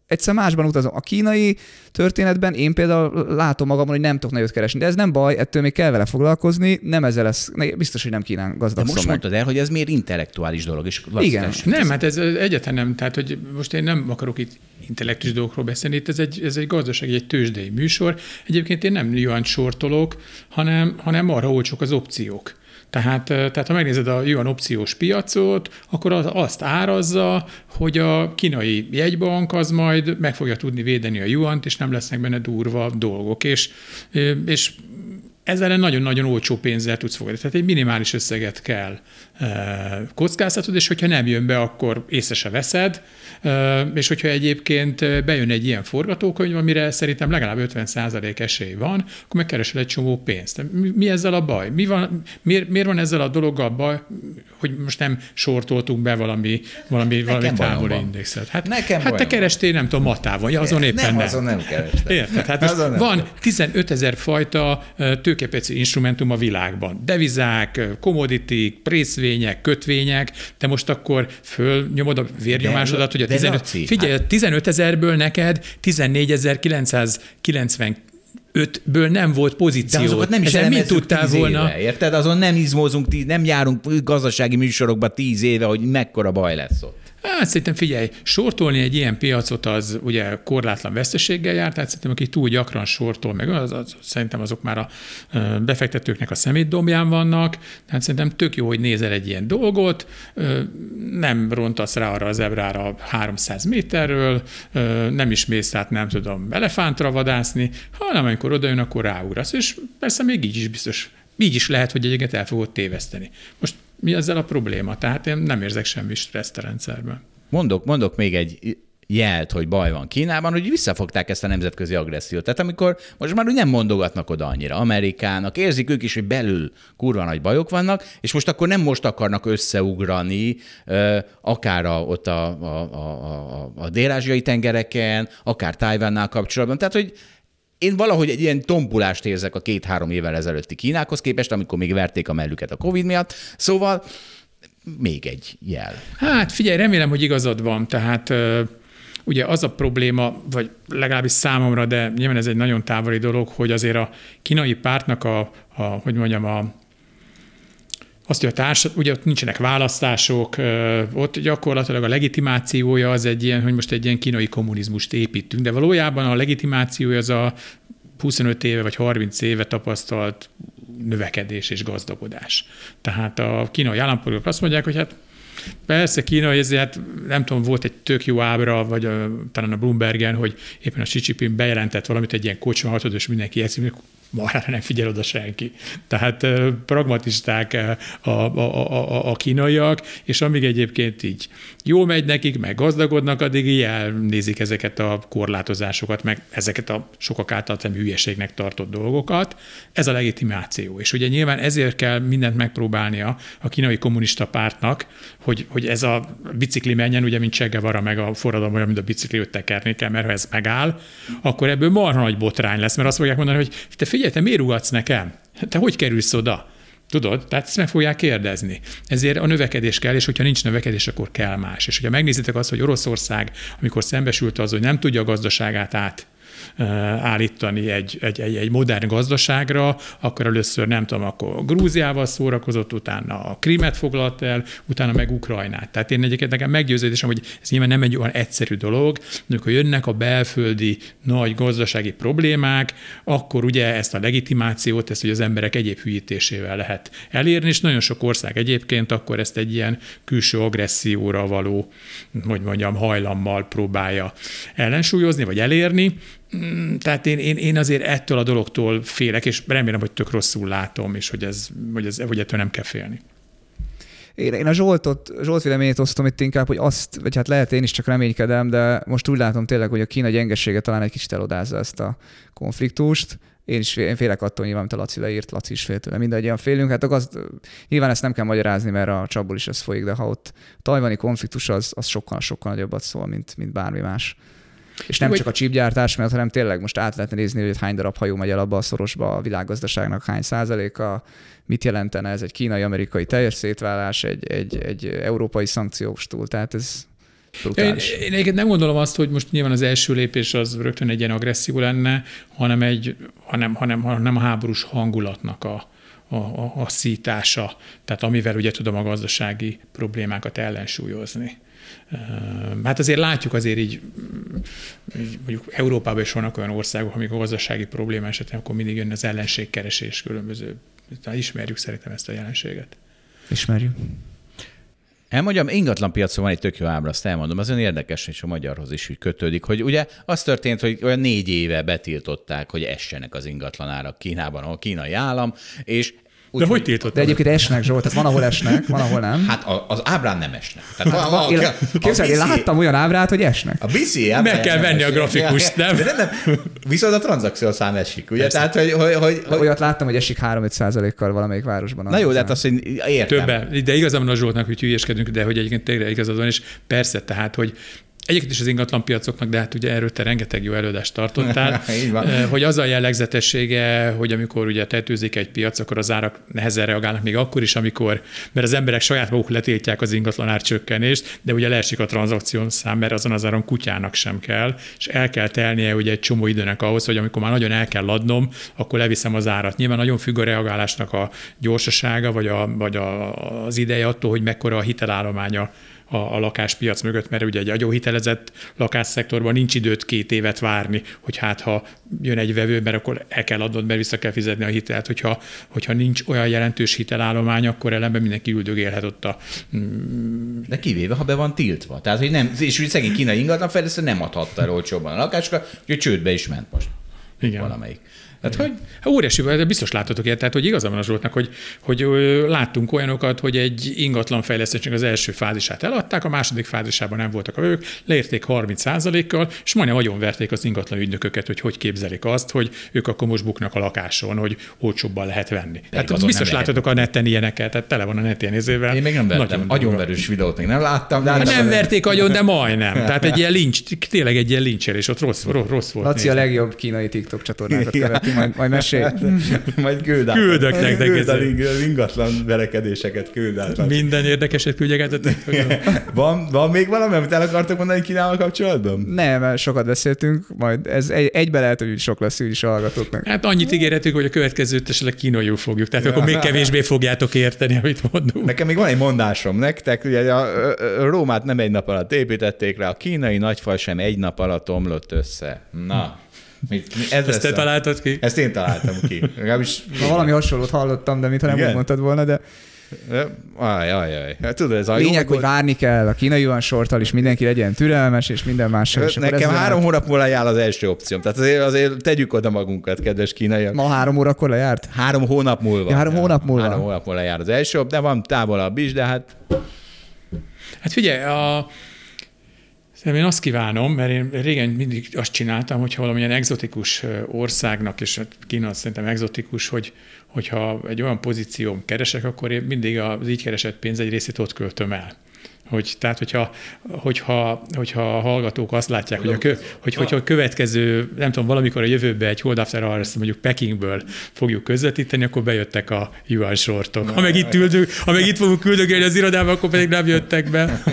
egyszer másban utazom. A kínai történetben én például látom magamon, hogy nem tudok nagyot keresni, de ez nem baj, ettől még kell vele foglalkozni, nem ezzel lesz, biztos, hogy nem Kínán De gazdagszom most meg. mondtad el, hogy ez miért intellektuális dolog. És Igen. Nem, hát ez egyetlen nem. Tehát, hogy most én nem akarok itt intellektus dolgokról beszélni, itt ez egy, ez egy gazdasági, egy tőzsdei műsor. Egyébként én nem Yuan sortolok, hanem, hanem arra olcsók az opciók. Tehát, eh, tehát ha megnézed a Yuan opciós piacot, akkor az azt árazza, hogy a kínai jegybank az majd meg fogja tudni védeni a Yuant, és nem lesznek benne durva dolgok. És, és ezzel nagyon-nagyon olcsó pénzzel tudsz fogadni. Tehát egy minimális összeget kell kockáztatod, és hogyha nem jön be, akkor észre se veszed, és hogyha egyébként bejön egy ilyen forgatókönyv, amire szerintem legalább 50% esély van, akkor megkeresel egy csomó pénzt. Mi, ezzel a baj? Mi van, miért, miért van ezzel a dologgal baj, hogy most nem sortoltunk be valami, valami, valami bajom távoli indexet? Hát, Nekem hát te kerestél, nem tudom, matával, ja, azon éppen nem, nem. azon nem kerestem. Érted? Hát most van 15 ezer fajta tőkepiaci instrumentum a világban. Devizák, commodity, részvények, kötvények, de most akkor fölnyomod a vérnyomásodat, hogy a de 15, Laci, figyelj, a 15 ezerből neked 14.995-ből nem volt pozíció. De azokat nem is Ezen mit tudtál volna? Éve, érted? Azon nem izmózunk, tíz, nem járunk gazdasági műsorokba tíz éve, hogy mekkora baj lesz ott. Hát szerintem figyelj, sortolni egy ilyen piacot az ugye korlátlan veszteséggel jár, tehát szerintem aki túl gyakran sortol meg, az, az, szerintem azok már a befektetőknek a szemétdombján vannak, tehát szerintem tök jó, hogy nézel egy ilyen dolgot, nem rontasz rá arra az ebrára 300 méterről, nem is mész át, nem tudom, elefántra vadászni, hanem amikor odajön, akkor ráugrasz, és persze még így is biztos, így is lehet, hogy egyébként el fogod téveszteni. Most mi ezzel a probléma? Tehát én nem érzek semmi stresszt a rendszerben. Mondok, mondok még egy jelt, hogy baj van Kínában, hogy visszafogták ezt a nemzetközi agressziót. Tehát amikor most már úgy nem mondogatnak oda annyira Amerikának, érzik ők is, hogy belül kurva nagy bajok vannak, és most akkor nem most akarnak összeugrani, akár a, ott a, a, a, a, a dél-ázsiai tengereken, akár Tájvánnál kapcsolatban. Tehát, hogy én valahogy egy ilyen tompulást érzek a két-három évvel ezelőtti Kínákhoz képest, amikor még verték a mellüket a Covid miatt. Szóval még egy jel. Hát figyelj, remélem, hogy igazad van. Tehát ugye az a probléma, vagy legalábbis számomra, de nyilván ez egy nagyon távoli dolog, hogy azért a kínai pártnak a, a hogy mondjam, a azt, hogy a társad, ugye ott nincsenek választások, ott gyakorlatilag a legitimációja az egy ilyen, hogy most egy ilyen kínai kommunizmust építünk, de valójában a legitimációja az a 25 éve vagy 30 éve tapasztalt növekedés és gazdagodás. Tehát a kínai állampolgárok azt mondják, hogy hát Persze, Kína, ezért hát nem tudom, volt egy tök jó ábra, vagy a, talán a Bloombergen, hogy éppen a Xi Jinping bejelentett valamit, egy ilyen kocsmahatod, és mindenki eszik, marhára nem figyel oda senki. Tehát eh, pragmatisták a, a, a, a, kínaiak, és amíg egyébként így jól megy nekik, meg gazdagodnak, addig így elnézik ezeket a korlátozásokat, meg ezeket a sokak által hülyeségnek tartott dolgokat. Ez a legitimáció. És ugye nyilván ezért kell mindent megpróbálnia a kínai kommunista pártnak, hogy, hogy ez a bicikli menjen, ugye, mint Che Guevara, meg a forradalom olyan, mint a bicikli, hogy tekerni kell, mert ha ez megáll, akkor ebből marha nagy botrány lesz, mert azt fogják mondani, hogy te figyelj, te miért ugatsz nekem? Te hogy kerülsz oda? Tudod? Tehát ezt meg fogják kérdezni. Ezért a növekedés kell, és hogyha nincs növekedés, akkor kell más. És hogyha megnézitek azt, hogy Oroszország, amikor szembesült az, hogy nem tudja a gazdaságát át állítani egy, egy, egy, egy modern gazdaságra, akkor először nem tudom, akkor Grúziával szórakozott, utána a Krimet foglalt el, utána meg Ukrajnát. Tehát én egyébként nekem meggyőződésem, hogy ez nyilván nem egy olyan egyszerű dolog, de amikor jönnek a belföldi nagy gazdasági problémák, akkor ugye ezt a legitimációt, ezt hogy az emberek egyéb hűítésével lehet elérni, és nagyon sok ország egyébként akkor ezt egy ilyen külső agresszióra való, hogy mondjam, hajlammal próbálja ellensúlyozni, vagy elérni. Mm, tehát én, én, én azért ettől a dologtól félek, és remélem, hogy tök rosszul látom, és hogy, ez, hogy, ez, hogy ettől nem kell félni. Én, én a Zsoltot, Zsolt véleményét osztom itt inkább, hogy azt, vagy hát lehet én is csak reménykedem, de most úgy látom tényleg, hogy a Kína gyengesége talán egy kicsit elodázza ezt a konfliktust. Én is én félek attól nyilván, amit a Laci leírt, Laci is fél tőle, mindannyian félünk. Hát az, nyilván ezt nem kell magyarázni, mert a csapból is ez folyik, de ha ott a tajvani konfliktus az, az sokkal, sokkal nagyobbat szól, mint, mint bármi más. És nem csak a csípgyártás miatt, hanem tényleg most át lehetne nézni, hogy hány darab hajó megy el abba a szorosba a világgazdaságnak, hány százaléka, mit jelentene ez egy kínai-amerikai teljes szétválás, egy, egy, egy európai szankciós túl. Tehát ez, én, én én nem gondolom azt, hogy most nyilván az első lépés az rögtön egy ilyen agresszió lenne, hanem, egy, hanem, hanem, hanem a háborús hangulatnak a, a, a, a szítása, tehát amivel ugye tudom a gazdasági problémákat ellensúlyozni. Hát azért látjuk azért így, így mondjuk Európában is vannak olyan országok, amik a gazdasági probléma esetén, akkor mindig jön az ellenségkeresés különböző. Tehát ismerjük szerintem ezt a jelenséget. Ismerjük. Elmondjam, ingatlan piacon van egy tök jó ábra, azt elmondom, az érdekes, és a magyarhoz is úgy kötődik, hogy ugye az történt, hogy olyan négy éve betiltották, hogy essenek az ingatlanárak Kínában, a kínai állam, és úgy, De hogy tiltott? De egyébként esnek, Zsolt, tehát van, ahol esnek, van, ahol nem. Hát az ábrán nem esnek. Tehát hát, a, a, képzeld, én láttam olyan ábrát, hogy esnek. A BC Meg kell venni a grafikust, nem? De nem, nem. Viszont a tranzakció szám esik, ugye? Tehát, hogy, hogy, hogy, hogy... Olyat láttam, hogy esik 3-5 százalékkal valamelyik városban. Na jó, de hát azt hogy értem. Többen. De igazán a Zsoltnak, hogy hülyeskedünk, de hogy egyébként tényleg igazad van, és persze, tehát, hogy Egyébként is az ingatlan piacoknak, de hát ugye erről te rengeteg jó előadást tartottál, *laughs* hogy az a jellegzetessége, hogy amikor ugye tetőzik egy piac, akkor az árak nehezen reagálnak még akkor is, amikor, mert az emberek saját maguk letiltják az ingatlan árcsökkenést, de ugye leesik a tranzakción szám, mert azon az áron kutyának sem kell, és el kell telnie ugye egy csomó időnek ahhoz, hogy amikor már nagyon el kell adnom, akkor leviszem az árat. Nyilván nagyon függ a reagálásnak a gyorsasága, vagy, a, vagy a, az ideje attól, hogy mekkora a hitelállománya a, a lakáspiac mögött, mert ugye egy adóhitelezett lakásszektorban nincs időt két évet várni, hogy hát ha jön egy vevő, mert akkor el kell adnod, mert vissza kell fizetni a hitelt. Hogyha, hogyha nincs olyan jelentős hitelállomány, akkor ellenben mindenki üldögélhet ott a... Mm, De kivéve, ha be van tiltva. Tehát, hogy nem, és úgy szegény kínai ingatlanfejlesztő nem adhatta el olcsóban a lakásokat, hogy csődbe is ment most. Igen. Valamelyik. Tehát, hogy... Hát óriási, de biztos látotok ilyet, tehát hogy igazán van a Zsoltnak, hogy, hogy láttunk olyanokat, hogy egy ingatlan fejlesztésnek az első fázisát eladták, a második fázisában nem voltak a vevők, leérték 30%-kal, és majdnem nagyon verték az ingatlan ügynököket, hogy hogy képzelik azt, hogy ők akkor most buknak a lakáson, hogy olcsóbban lehet venni. De hát biztos látotok a neten ilyeneket, tehát tele van a net ilyen Én még nem vertem, agyonverős videót még nem láttam. De hát nem verték agyon, de majdnem. Tehát egy *laughs* ilyen lincs, tényleg egy ilyen lincselés, ott rossz, rossz volt. Laci a legjobb kínai TikTok csatornákat követi majd, majd mesélj. majd küld át. Küldök nektek. Küld a ingatlan verekedéseket, küld át. Minden érdekeset küldjegetetek. *laughs* van, van még valami, amit el akartok mondani Kínával kapcsolatban? Nem, sokat beszéltünk, majd ez egy, egybe lehet, hogy sok lesz is a hallgatóknak. Hát annyit ígérhetünk, hogy a következőt esetleg kínaiul fogjuk, tehát ja. akkor még kevésbé fogjátok érteni, amit mondunk. Nekem még van egy mondásom nektek, ugye a Rómát nem egy nap alatt építették rá, a kínai nagyfal sem egy nap alatt omlott össze. Na, Ez Ezt te a... találtad ki? Ezt én találtam ki. Legalábbis... Na, valami hasonlót hallottam, de mintha nem úgy mondtad volna, de... Aj, aj, aj. Hát, tudod, ez a Lényeg, hogy várni kell a kínai van sorttal is, mindenki legyen türelmes, és minden más. És Nekem három lehet... hónap múlva jár az első opcióm. Tehát azért, azért tegyük oda magunkat, kedves kínaiak. Ma három órakor lejárt? Három hónap múlva. Ja, három hónap múlva. Három hónap múlva jár az első, de van távolabb is, de hát... Hát figyelj, a, Szerintem én azt kívánom, mert én régen mindig azt csináltam, hogyha valamilyen egzotikus országnak, és hát Kína szerintem egzotikus, hogy, hogyha egy olyan pozícióm keresek, akkor én mindig az így keresett pénz egy részét ott költöm el. Hogy, tehát, hogyha, hogyha, hogyha a hallgatók azt látják, hogy a, kö, hogy, hogyha a következő, nem tudom, valamikor a jövőben egy Hold After Hours, mondjuk Pekingből fogjuk közvetíteni, akkor bejöttek a yuan sortok. Ha meg itt, üldök, ha meg itt fogunk küldögélni az irodába, akkor pedig nem jöttek be.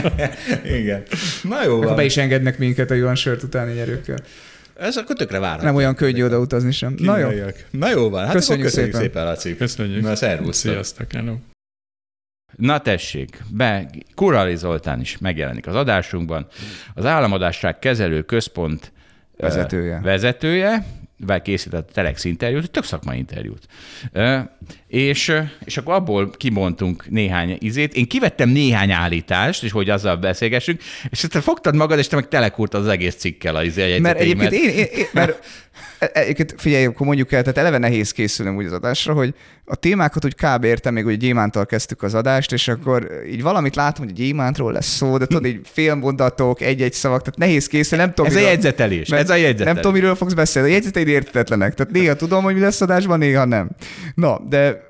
*laughs* Igen. Na jó van. Be is engednek minket a yuan sort utáni nyerőkkel. Ez akkor tökre várható. Nem olyan könnyű oda utazni sem. Na jó. Na jó van, hát Köszönjük köszönjük, köszönjük szépen. szépen, Laci. Köszönjük. Na, szervusztok. Sziasztok, hello. Na tessék, be, Kurali Zoltán is megjelenik az adásunkban. Az Államadásság Kezelő Központ Vezetője. vezetője, vel készített a Telex interjút, egy tök szakmai interjút. És, és akkor abból kimondtunk néhány izét. Én kivettem néhány állítást, és hogy azzal beszélgessünk, és te fogtad magad, és te meg telekurtad az egész cikkel a izé Mert egyébként én, én, én mert e- egyébként figyelj, akkor mondjuk el, tehát eleve nehéz készülnöm úgy az adásra, hogy a témákat úgy kb. értem, még hogy gyémántal kezdtük az adást, és akkor így valamit látom, hogy gyémántról lesz szó, de tudod, így félmondatok, egy-egy szavak, tehát nehéz készülni, nem tudom. Ez a miről- jegyzetelés, mert ez a jegyzetelés. Nem tudom, miről fogsz beszélni. A jegyzeteid értetetlenek. Tehát néha tudom, hogy mi lesz adásban, néha nem. Na, de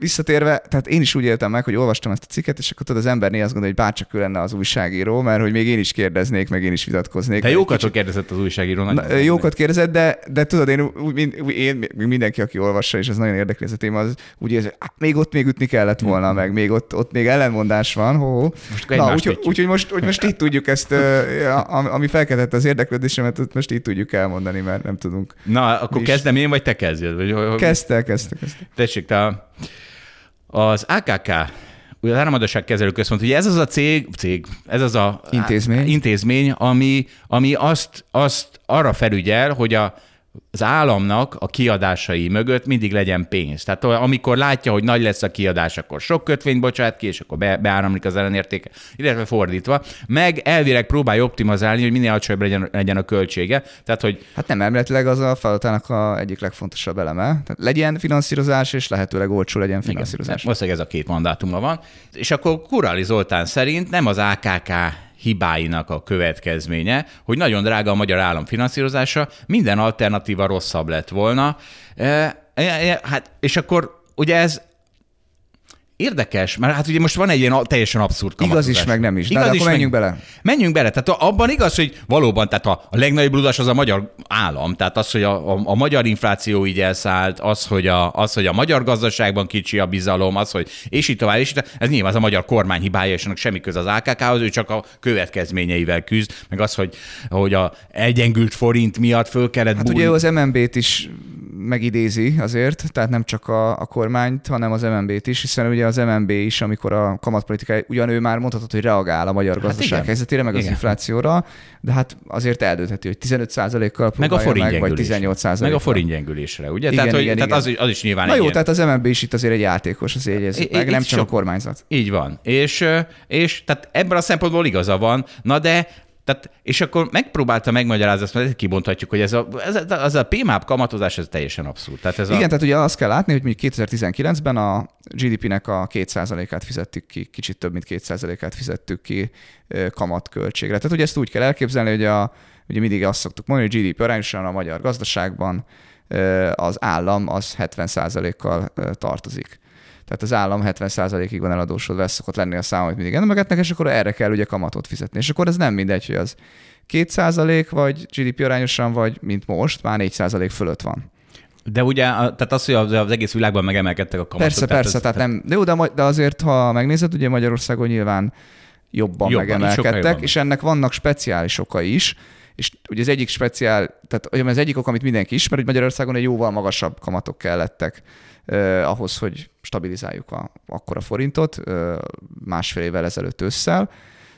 visszatérve, tehát én is úgy éltem meg, hogy olvastam ezt a cikket, és akkor tudod, az ember néha azt gondolja, hogy bárcsak ő lenne az újságíró, mert hogy még én is kérdeznék, meg én is vitatkoznék. Egy jókat kicsit- kérdezett az újságíró. Na, jókat kérdezett, de, de tudod, én, úgy, úgy- én, mindenki, aki olvassa, és ez nagyon érdekli ez a téma, az úgy érzi, "Á, még ott még ütni kellett volna, meg még ott, ott még ellenmondás van. Ho, Most Na, úgyhogy ütjük. úgy, most, úgy most így tudjuk ezt, ami felkeltette az érdeklődésemet, most így tudjuk elmondani, mert nem tudunk. Na, akkor kezdem én, vagy te kezdjed? Vagy, Kezdte, kezdte, kezdte. Tessék, te az AKK, ugye az Államadóság Kezelő Központ, ugye ez az a cég, cég ez az a Intézmény. intézmény ami, ami azt, azt arra felügyel, hogy a, az államnak a kiadásai mögött mindig legyen pénz. Tehát amikor látja, hogy nagy lesz a kiadás, akkor sok kötvényt bocsát ki, és akkor be, beáramlik az ellenértéke, illetve fordítva, meg elvileg próbálja optimalizálni, hogy minél alacsonyabb legyen, legyen a költsége. Tehát, hogy Hát nem, elméletileg az a feladatának a egyik legfontosabb eleme. Tehát legyen finanszírozás, és lehetőleg olcsó legyen finanszírozás. Valószínűleg ez a két mandátuma van. És akkor Kurali Zoltán szerint nem az AKK hibáinak a következménye, hogy nagyon drága a magyar állam finanszírozása, minden alternatíva rosszabb lett volna. E, e, e, hát, és akkor ugye ez Érdekes, mert hát ugye most van egy ilyen teljesen abszurd Igaz kamatozás. is, meg nem is. Igaz hát is, akkor menjünk meg... bele. Menjünk bele. Tehát abban igaz, hogy valóban, tehát a, a legnagyobb bludás az a magyar állam. Tehát az, hogy a, a, a magyar infláció így elszállt, az hogy a, az, hogy a magyar gazdaságban kicsi a bizalom, az, hogy és így tovább, és így tovább. Ez nyilván az a magyar kormány hibája, és annak semmi köze az AKK-hoz, ő csak a következményeivel küzd, meg az, hogy, hogy a elgyengült forint miatt föl kellett Hát bújni. ugye az MNB-t is megidézi azért, tehát nem csak a, a kormányt, hanem az MNB-t is, hiszen ugye az MNB is, amikor a kamatpolitikai, ugyan ő már mondhatod, hogy reagál a magyar gazdaság Hát helyzetére, meg az Igen. inflációra, de hát azért eldöntheti, hogy 15%-kal meg a forint meg, vagy gyengülésre. 18 Meg a forint gyengülésre, ugye? Igen, tehát hogy, igen, tehát igen. Az, is, az is nyilván Na jó, ilyen- tehát az MNB is itt azért egy játékos, az jegyezzük meg, nem csak sok- a kormányzat. Így van. És, és tehát ebből a szempontból igaza van, na de tehát, és akkor megpróbálta megmagyarázni, azt mert kibonthatjuk, hogy ez a, ez a, az a PMAP kamatozás, ez teljesen abszurd. Tehát ez Igen, a, tehát ugye azt kell látni, hogy mondjuk 2019-ben a GDP-nek a 2%-át fizettük ki, kicsit több mint 2%-át fizettük ki kamatköltségre. Tehát ugye ezt úgy kell elképzelni, hogy a, ugye mindig azt szoktuk mondani, hogy GDP arányosan a magyar gazdaságban az állam az 70%-kal ö, tartozik. Tehát az állam 70%-ig van eladósodva, ez szokott lenni a szám, amit mindig emlegetnek, és akkor erre kell ugye kamatot fizetni. És akkor ez nem mindegy, hogy az 2% vagy GDP arányosan, vagy mint most, már 4% fölött van. de ugye, tehát az, hogy az, egész világban megemelkedtek a kamatok. Persze, tehát persze, ez- tehát nem, de jó, de, de azért, ha megnézed, ugye Magyarországon nyilván jobban, Jobban, megemelkedtek, jobban. és ennek vannak speciális okai is, és ugye az egyik speciál, tehát ugye az egyik ok, amit mindenki ismer, hogy Magyarországon egy jóval magasabb kamatok kellettek eh, ahhoz, hogy stabilizáljuk a, akkor a forintot eh, másfél évvel ezelőtt ősszel.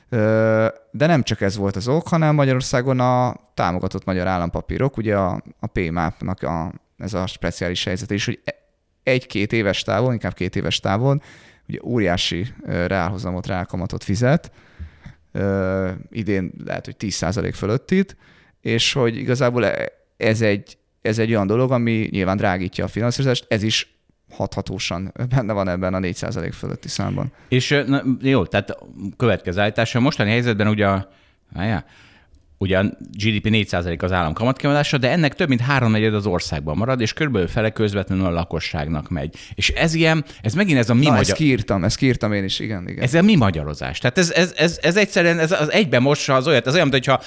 Eh, de nem csak ez volt az ok, hanem Magyarországon a támogatott magyar állampapírok, ugye a, a PMAP-nak a, ez a speciális helyzet is, hogy egy-két éves távon, inkább két éves távon, ugye óriási reálhozamot, reálkamatot fizet, ö, idén lehet, hogy 10% fölött itt, és hogy igazából e- ez egy, ez egy olyan dolog, ami nyilván drágítja a finanszírozást, ez is hathatósan benne van ebben a 4% fölötti számban. És na, jó, tehát következő állítás. A mostani helyzetben ugye a, ugye a GDP 4% az állam kamatkiadása, de ennek több mint háromnegyed az országban marad, és körülbelül fele közvetlenül a lakosságnak megy. És ez ilyen, ez megint ez a mi Na, magyar... ezt kiírtam, ezt kiírtam én is, igen, igen. Ez a mi magyarozás. Tehát ez, ez, ez, ez egyszerűen ez az egyben mossa az olyat, ez olyan, mintha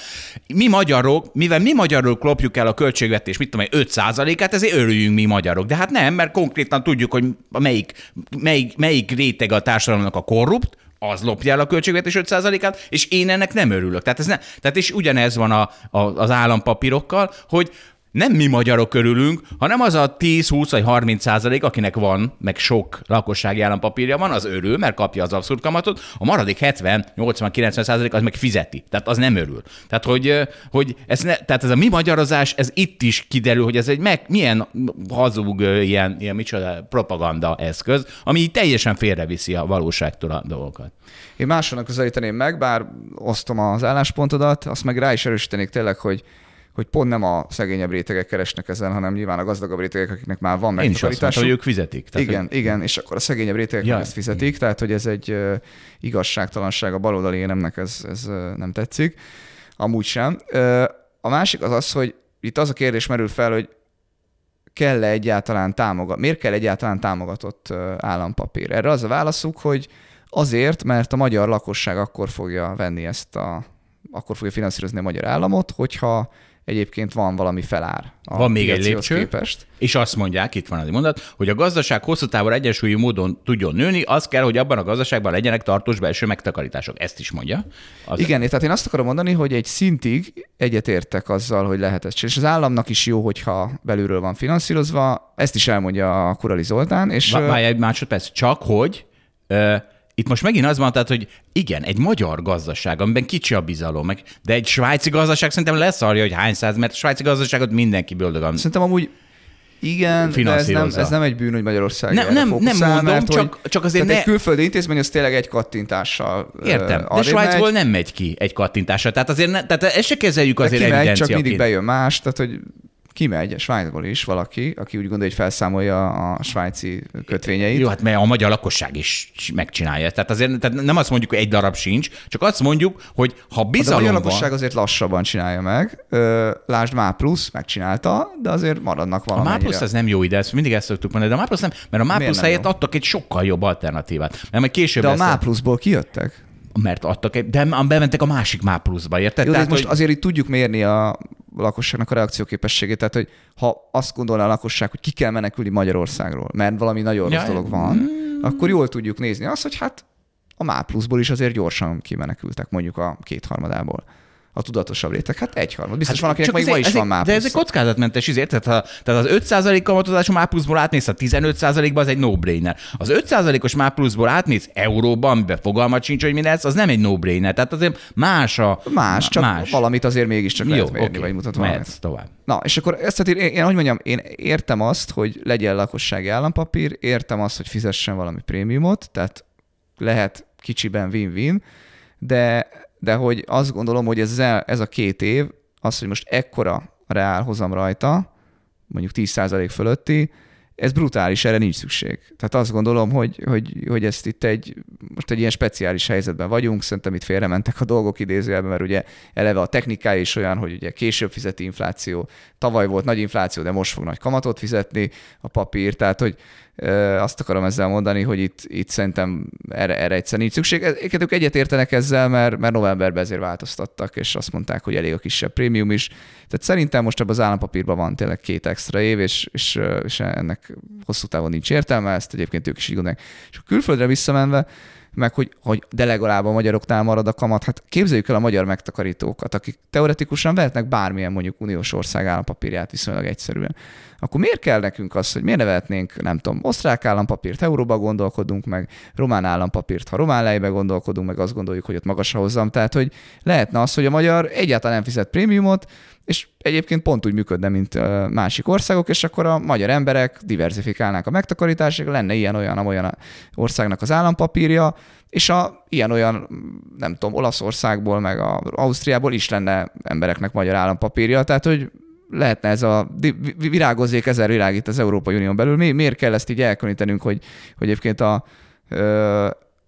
mi magyarok, mivel mi magyarok lopjuk el a költségvetés, mit tudom én, 5%-át, ezért örüljünk mi magyarok. De hát nem, mert konkrétan tudjuk, hogy melyik, melyik, melyik réteg a társadalomnak a korrupt, az lopja el a költségvetés 5%-át, és én ennek nem örülök. Tehát, ez ne, tehát és ugyanez van a, a, az állampapírokkal, hogy nem mi magyarok körülünk, hanem az a 10, 20 vagy 30 százalék, akinek van, meg sok lakossági állampapírja van, az örül, mert kapja az abszurd kamatot, a maradék 70, 80, 90 százalék az meg fizeti. Tehát az nem örül. Tehát, hogy, hogy ez, ne, tehát ez a mi magyarozás, ez itt is kiderül, hogy ez egy meg, milyen hazug, ilyen, ilyen micsoda propaganda eszköz, ami teljesen félreviszi a valóságtól a dolgokat. Én másonnak közelíteném meg, bár osztom az álláspontodat, azt meg rá is erősítenék tényleg, hogy hogy pont nem a szegényebb rétegek keresnek ezen, hanem nyilván a gazdagabb rétegek, akiknek már van megtakarításuk. Én is hogy ők fizetik. Tehát, igen, hogy... igen, és akkor a szegényebb rétegek ja, ezt fizetik, igen. tehát hogy ez egy uh, igazságtalanság a baloldali énemnek, ez, ez uh, nem tetszik. Amúgy sem. Uh, a másik az az, hogy itt az a kérdés merül fel, hogy kell-e egyáltalán támogat, miért kell egyáltalán támogatott állampapír? Erre az a válaszuk, hogy azért, mert a magyar lakosság akkor fogja venni ezt a, akkor fogja finanszírozni a magyar államot, hogyha egyébként van valami felár. A van még egy lépcső, képest. és azt mondják, itt van az mondat, hogy a gazdaság hosszú távon egyensúlyi módon tudjon nőni, az kell, hogy abban a gazdaságban legyenek tartós belső megtakarítások. Ezt is mondja. Az Igen, tehát én azt akarom mondani, hogy egy szintig egyetértek azzal, hogy lehet ezt És az államnak is jó, hogyha belülről van finanszírozva, ezt is elmondja a Kurali Zoltán. És Várj egy másodperc, csak hogy itt most megint az van, tehát, hogy igen, egy magyar gazdaság, amiben kicsi a bizalom, meg, de egy svájci gazdaság szerintem leszarja, hogy hány száz, mert a svájci gazdaságot mindenki boldogan Szerintem amúgy igen, de ez nem, ez nem egy bűn, hogy Magyarország nem, nem, nem mondom, mert, csak, csak azért ne... egy külföldi intézmény az tényleg egy kattintással Értem, de Svájcból megy. nem megy ki egy kattintással, tehát azért ne, tehát ezt se kezeljük azért de kimegy, csak mindig bejön más, tehát hogy kimegy Svájcból is valaki, aki úgy gondolja, hogy felszámolja a svájci kötvényeit. Jó, hát mert a magyar lakosság is megcsinálja. Tehát azért tehát nem azt mondjuk, hogy egy darab sincs, csak azt mondjuk, hogy ha bizalom de a magyar lakosság azért lassabban csinálja meg. Lásd, Má Plusz megcsinálta, de azért maradnak valamennyire. A Má Plusz az nem jó ide, ezt mindig ezt szoktuk mondani, de a Má Plusz nem, mert a Má Plusz helyett jó? adtak egy sokkal jobb alternatívát. Mert majd később de a Má Pluszból kijöttek? Mert adtak egy, de bementek a másik Má pluszba, érted? Jó, Tehát, most hogy... azért itt tudjuk mérni a lakosságnak a reakcióképességét. Tehát, hogy ha azt gondolná a lakosság, hogy ki kell menekülni Magyarországról, mert valami nagyon rossz dolog van, mm. akkor jól tudjuk nézni azt, hogy hát a MÁ pluszból is azért gyorsan kimenekültek mondjuk a kétharmadából a tudatosabb réteg. Hát egyharmad. Biztos hát, van, akinek még ma is van mápusz. De ez egy kockázatmentes izért, tehát, ha, tehát az 5% kamatozású mápuszból átmész a 15%-ba, az egy no-brainer. Az 5%-os mápuszból átmész euróba, amiben fogalmat sincs, hogy mi lesz, az nem egy no-brainer. Tehát azért más a... Más, csak más. valamit azért mégiscsak Jó, lehet mérni, okay. vagy mutat valamit. tovább. Na, és akkor ezt, tehát én, én, hogy mondjam, én értem azt, hogy legyen lakossági állampapír, értem azt, hogy fizessen valami prémiumot, tehát lehet kicsiben win-win, de de hogy azt gondolom, hogy ez, ez a két év, az, hogy most ekkora a reál hozam rajta, mondjuk 10% fölötti, ez brutális, erre nincs szükség. Tehát azt gondolom, hogy, hogy, hogy ezt itt egy, most egy ilyen speciális helyzetben vagyunk, szerintem itt félrementek a dolgok idézőjelben, mert ugye eleve a technikája is olyan, hogy ugye később fizeti infláció, tavaly volt nagy infláció, de most fog nagy kamatot fizetni a papír, tehát hogy azt akarom ezzel mondani, hogy itt, itt szerintem erre, erre egyszer nincs szükség. Ők egyetértenek ezzel, mert, mert novemberben ezért változtattak, és azt mondták, hogy elég a kisebb prémium is. Tehát szerintem most ebben az állampapírban van tényleg két extra év, és, és, és ennek hosszú távon nincs értelme, ezt egyébként ők is így gondolják. És a külföldre visszamenve, meg hogy, hogy de legalább a magyaroknál marad a kamat. Hát képzeljük el a magyar megtakarítókat, akik teoretikusan vehetnek bármilyen mondjuk uniós ország állampapírját viszonylag egyszerűen. Akkor miért kell nekünk az, hogy miért ne vehetnénk, nem tudom, osztrák állampapírt, euróba gondolkodunk meg, román állampapírt, ha román lejbe gondolkodunk meg, azt gondoljuk, hogy ott magasra hozzam. Tehát, hogy lehetne az, hogy a magyar egyáltalán nem fizet prémiumot, és egyébként pont úgy működne, mint másik országok, és akkor a magyar emberek diversifikálnák a megtakarítások, lenne ilyen-olyan, olyan országnak az állampapírja, és a ilyen-olyan, nem tudom, Olaszországból, meg a Ausztriából is lenne embereknek magyar állampapírja, tehát hogy lehetne ez a virágozzék ezer világ itt az Európai Unión belül. Mi, miért kell ezt így elkülönítenünk, hogy, hogy egyébként a,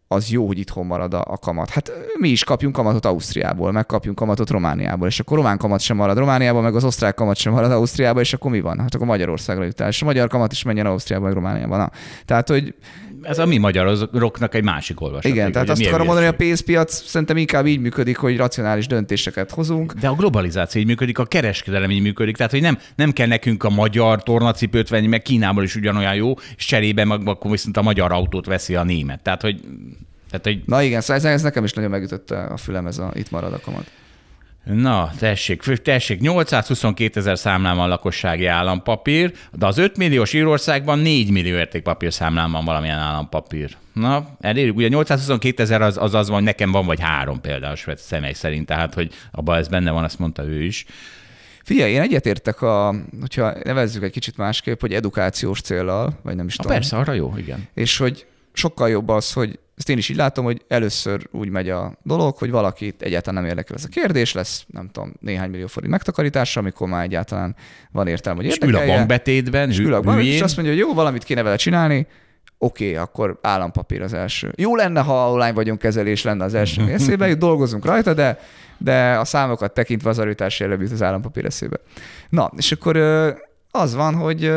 az jó, hogy itthon marad a, a kamat. Hát mi is kapjunk kamatot Ausztriából, meg kapjunk kamatot Romániából, és akkor román kamat sem marad Romániából, meg az osztrák kamat sem marad Ausztriából, és akkor mi van? Hát akkor Magyarországra jut el, és a magyar kamat is menjen Ausztriába, meg Romániába. Na. Tehát, hogy ez a mi magyaroknak egy másik olvasat. Igen, tehát azt akarom mondani, hogy a pénzpiac szerintem inkább így működik, hogy racionális döntéseket hozunk. De a globalizáció így működik, a kereskedelem így működik, tehát hogy nem, nem kell nekünk a magyar tornacipőt venni, meg Kínából is ugyanolyan jó, és cserébe meg akkor viszont a magyar autót veszi a német. Tehát, hogy Tehát, hogy Na igen, szóval ez, ez nekem is nagyon megütötte a fülem, ez a itt marad a kamat. Na, tessék, tessék, 822 ezer számlán van lakossági állampapír, de az 5 milliós Írországban 4 millió értékpapír számlán van valamilyen állampapír. Na, elérjük. Ugye 822 ezer az, az az van, hogy nekem van vagy három például svéd személy szerint, tehát hogy abban ez benne van, azt mondta ő is. Figyelj, én egyetértek, a, hogyha nevezzük egy kicsit másképp, hogy edukációs céllal, vagy nem is Na, tudom. persze, arra jó, igen. És hogy sokkal jobb az, hogy ezt én is így látom, hogy először úgy megy a dolog, hogy valakit egyáltalán nem érdekel ez a kérdés, lesz nem tudom, néhány millió forint megtakarítása, amikor már egyáltalán van értelme, hogy És ül a érdekelje. bankbetétben, és ül a bank, és azt mondja, hogy jó, valamit kéne vele csinálni, oké, okay, akkor állampapír az első. Jó lenne, ha online vagyonkezelés lenne az első *laughs* eszébe, jut, dolgozunk rajta, de, de a számokat tekintve az arőtás előbb jut az állampapír eszébe. Na, és akkor az van, hogy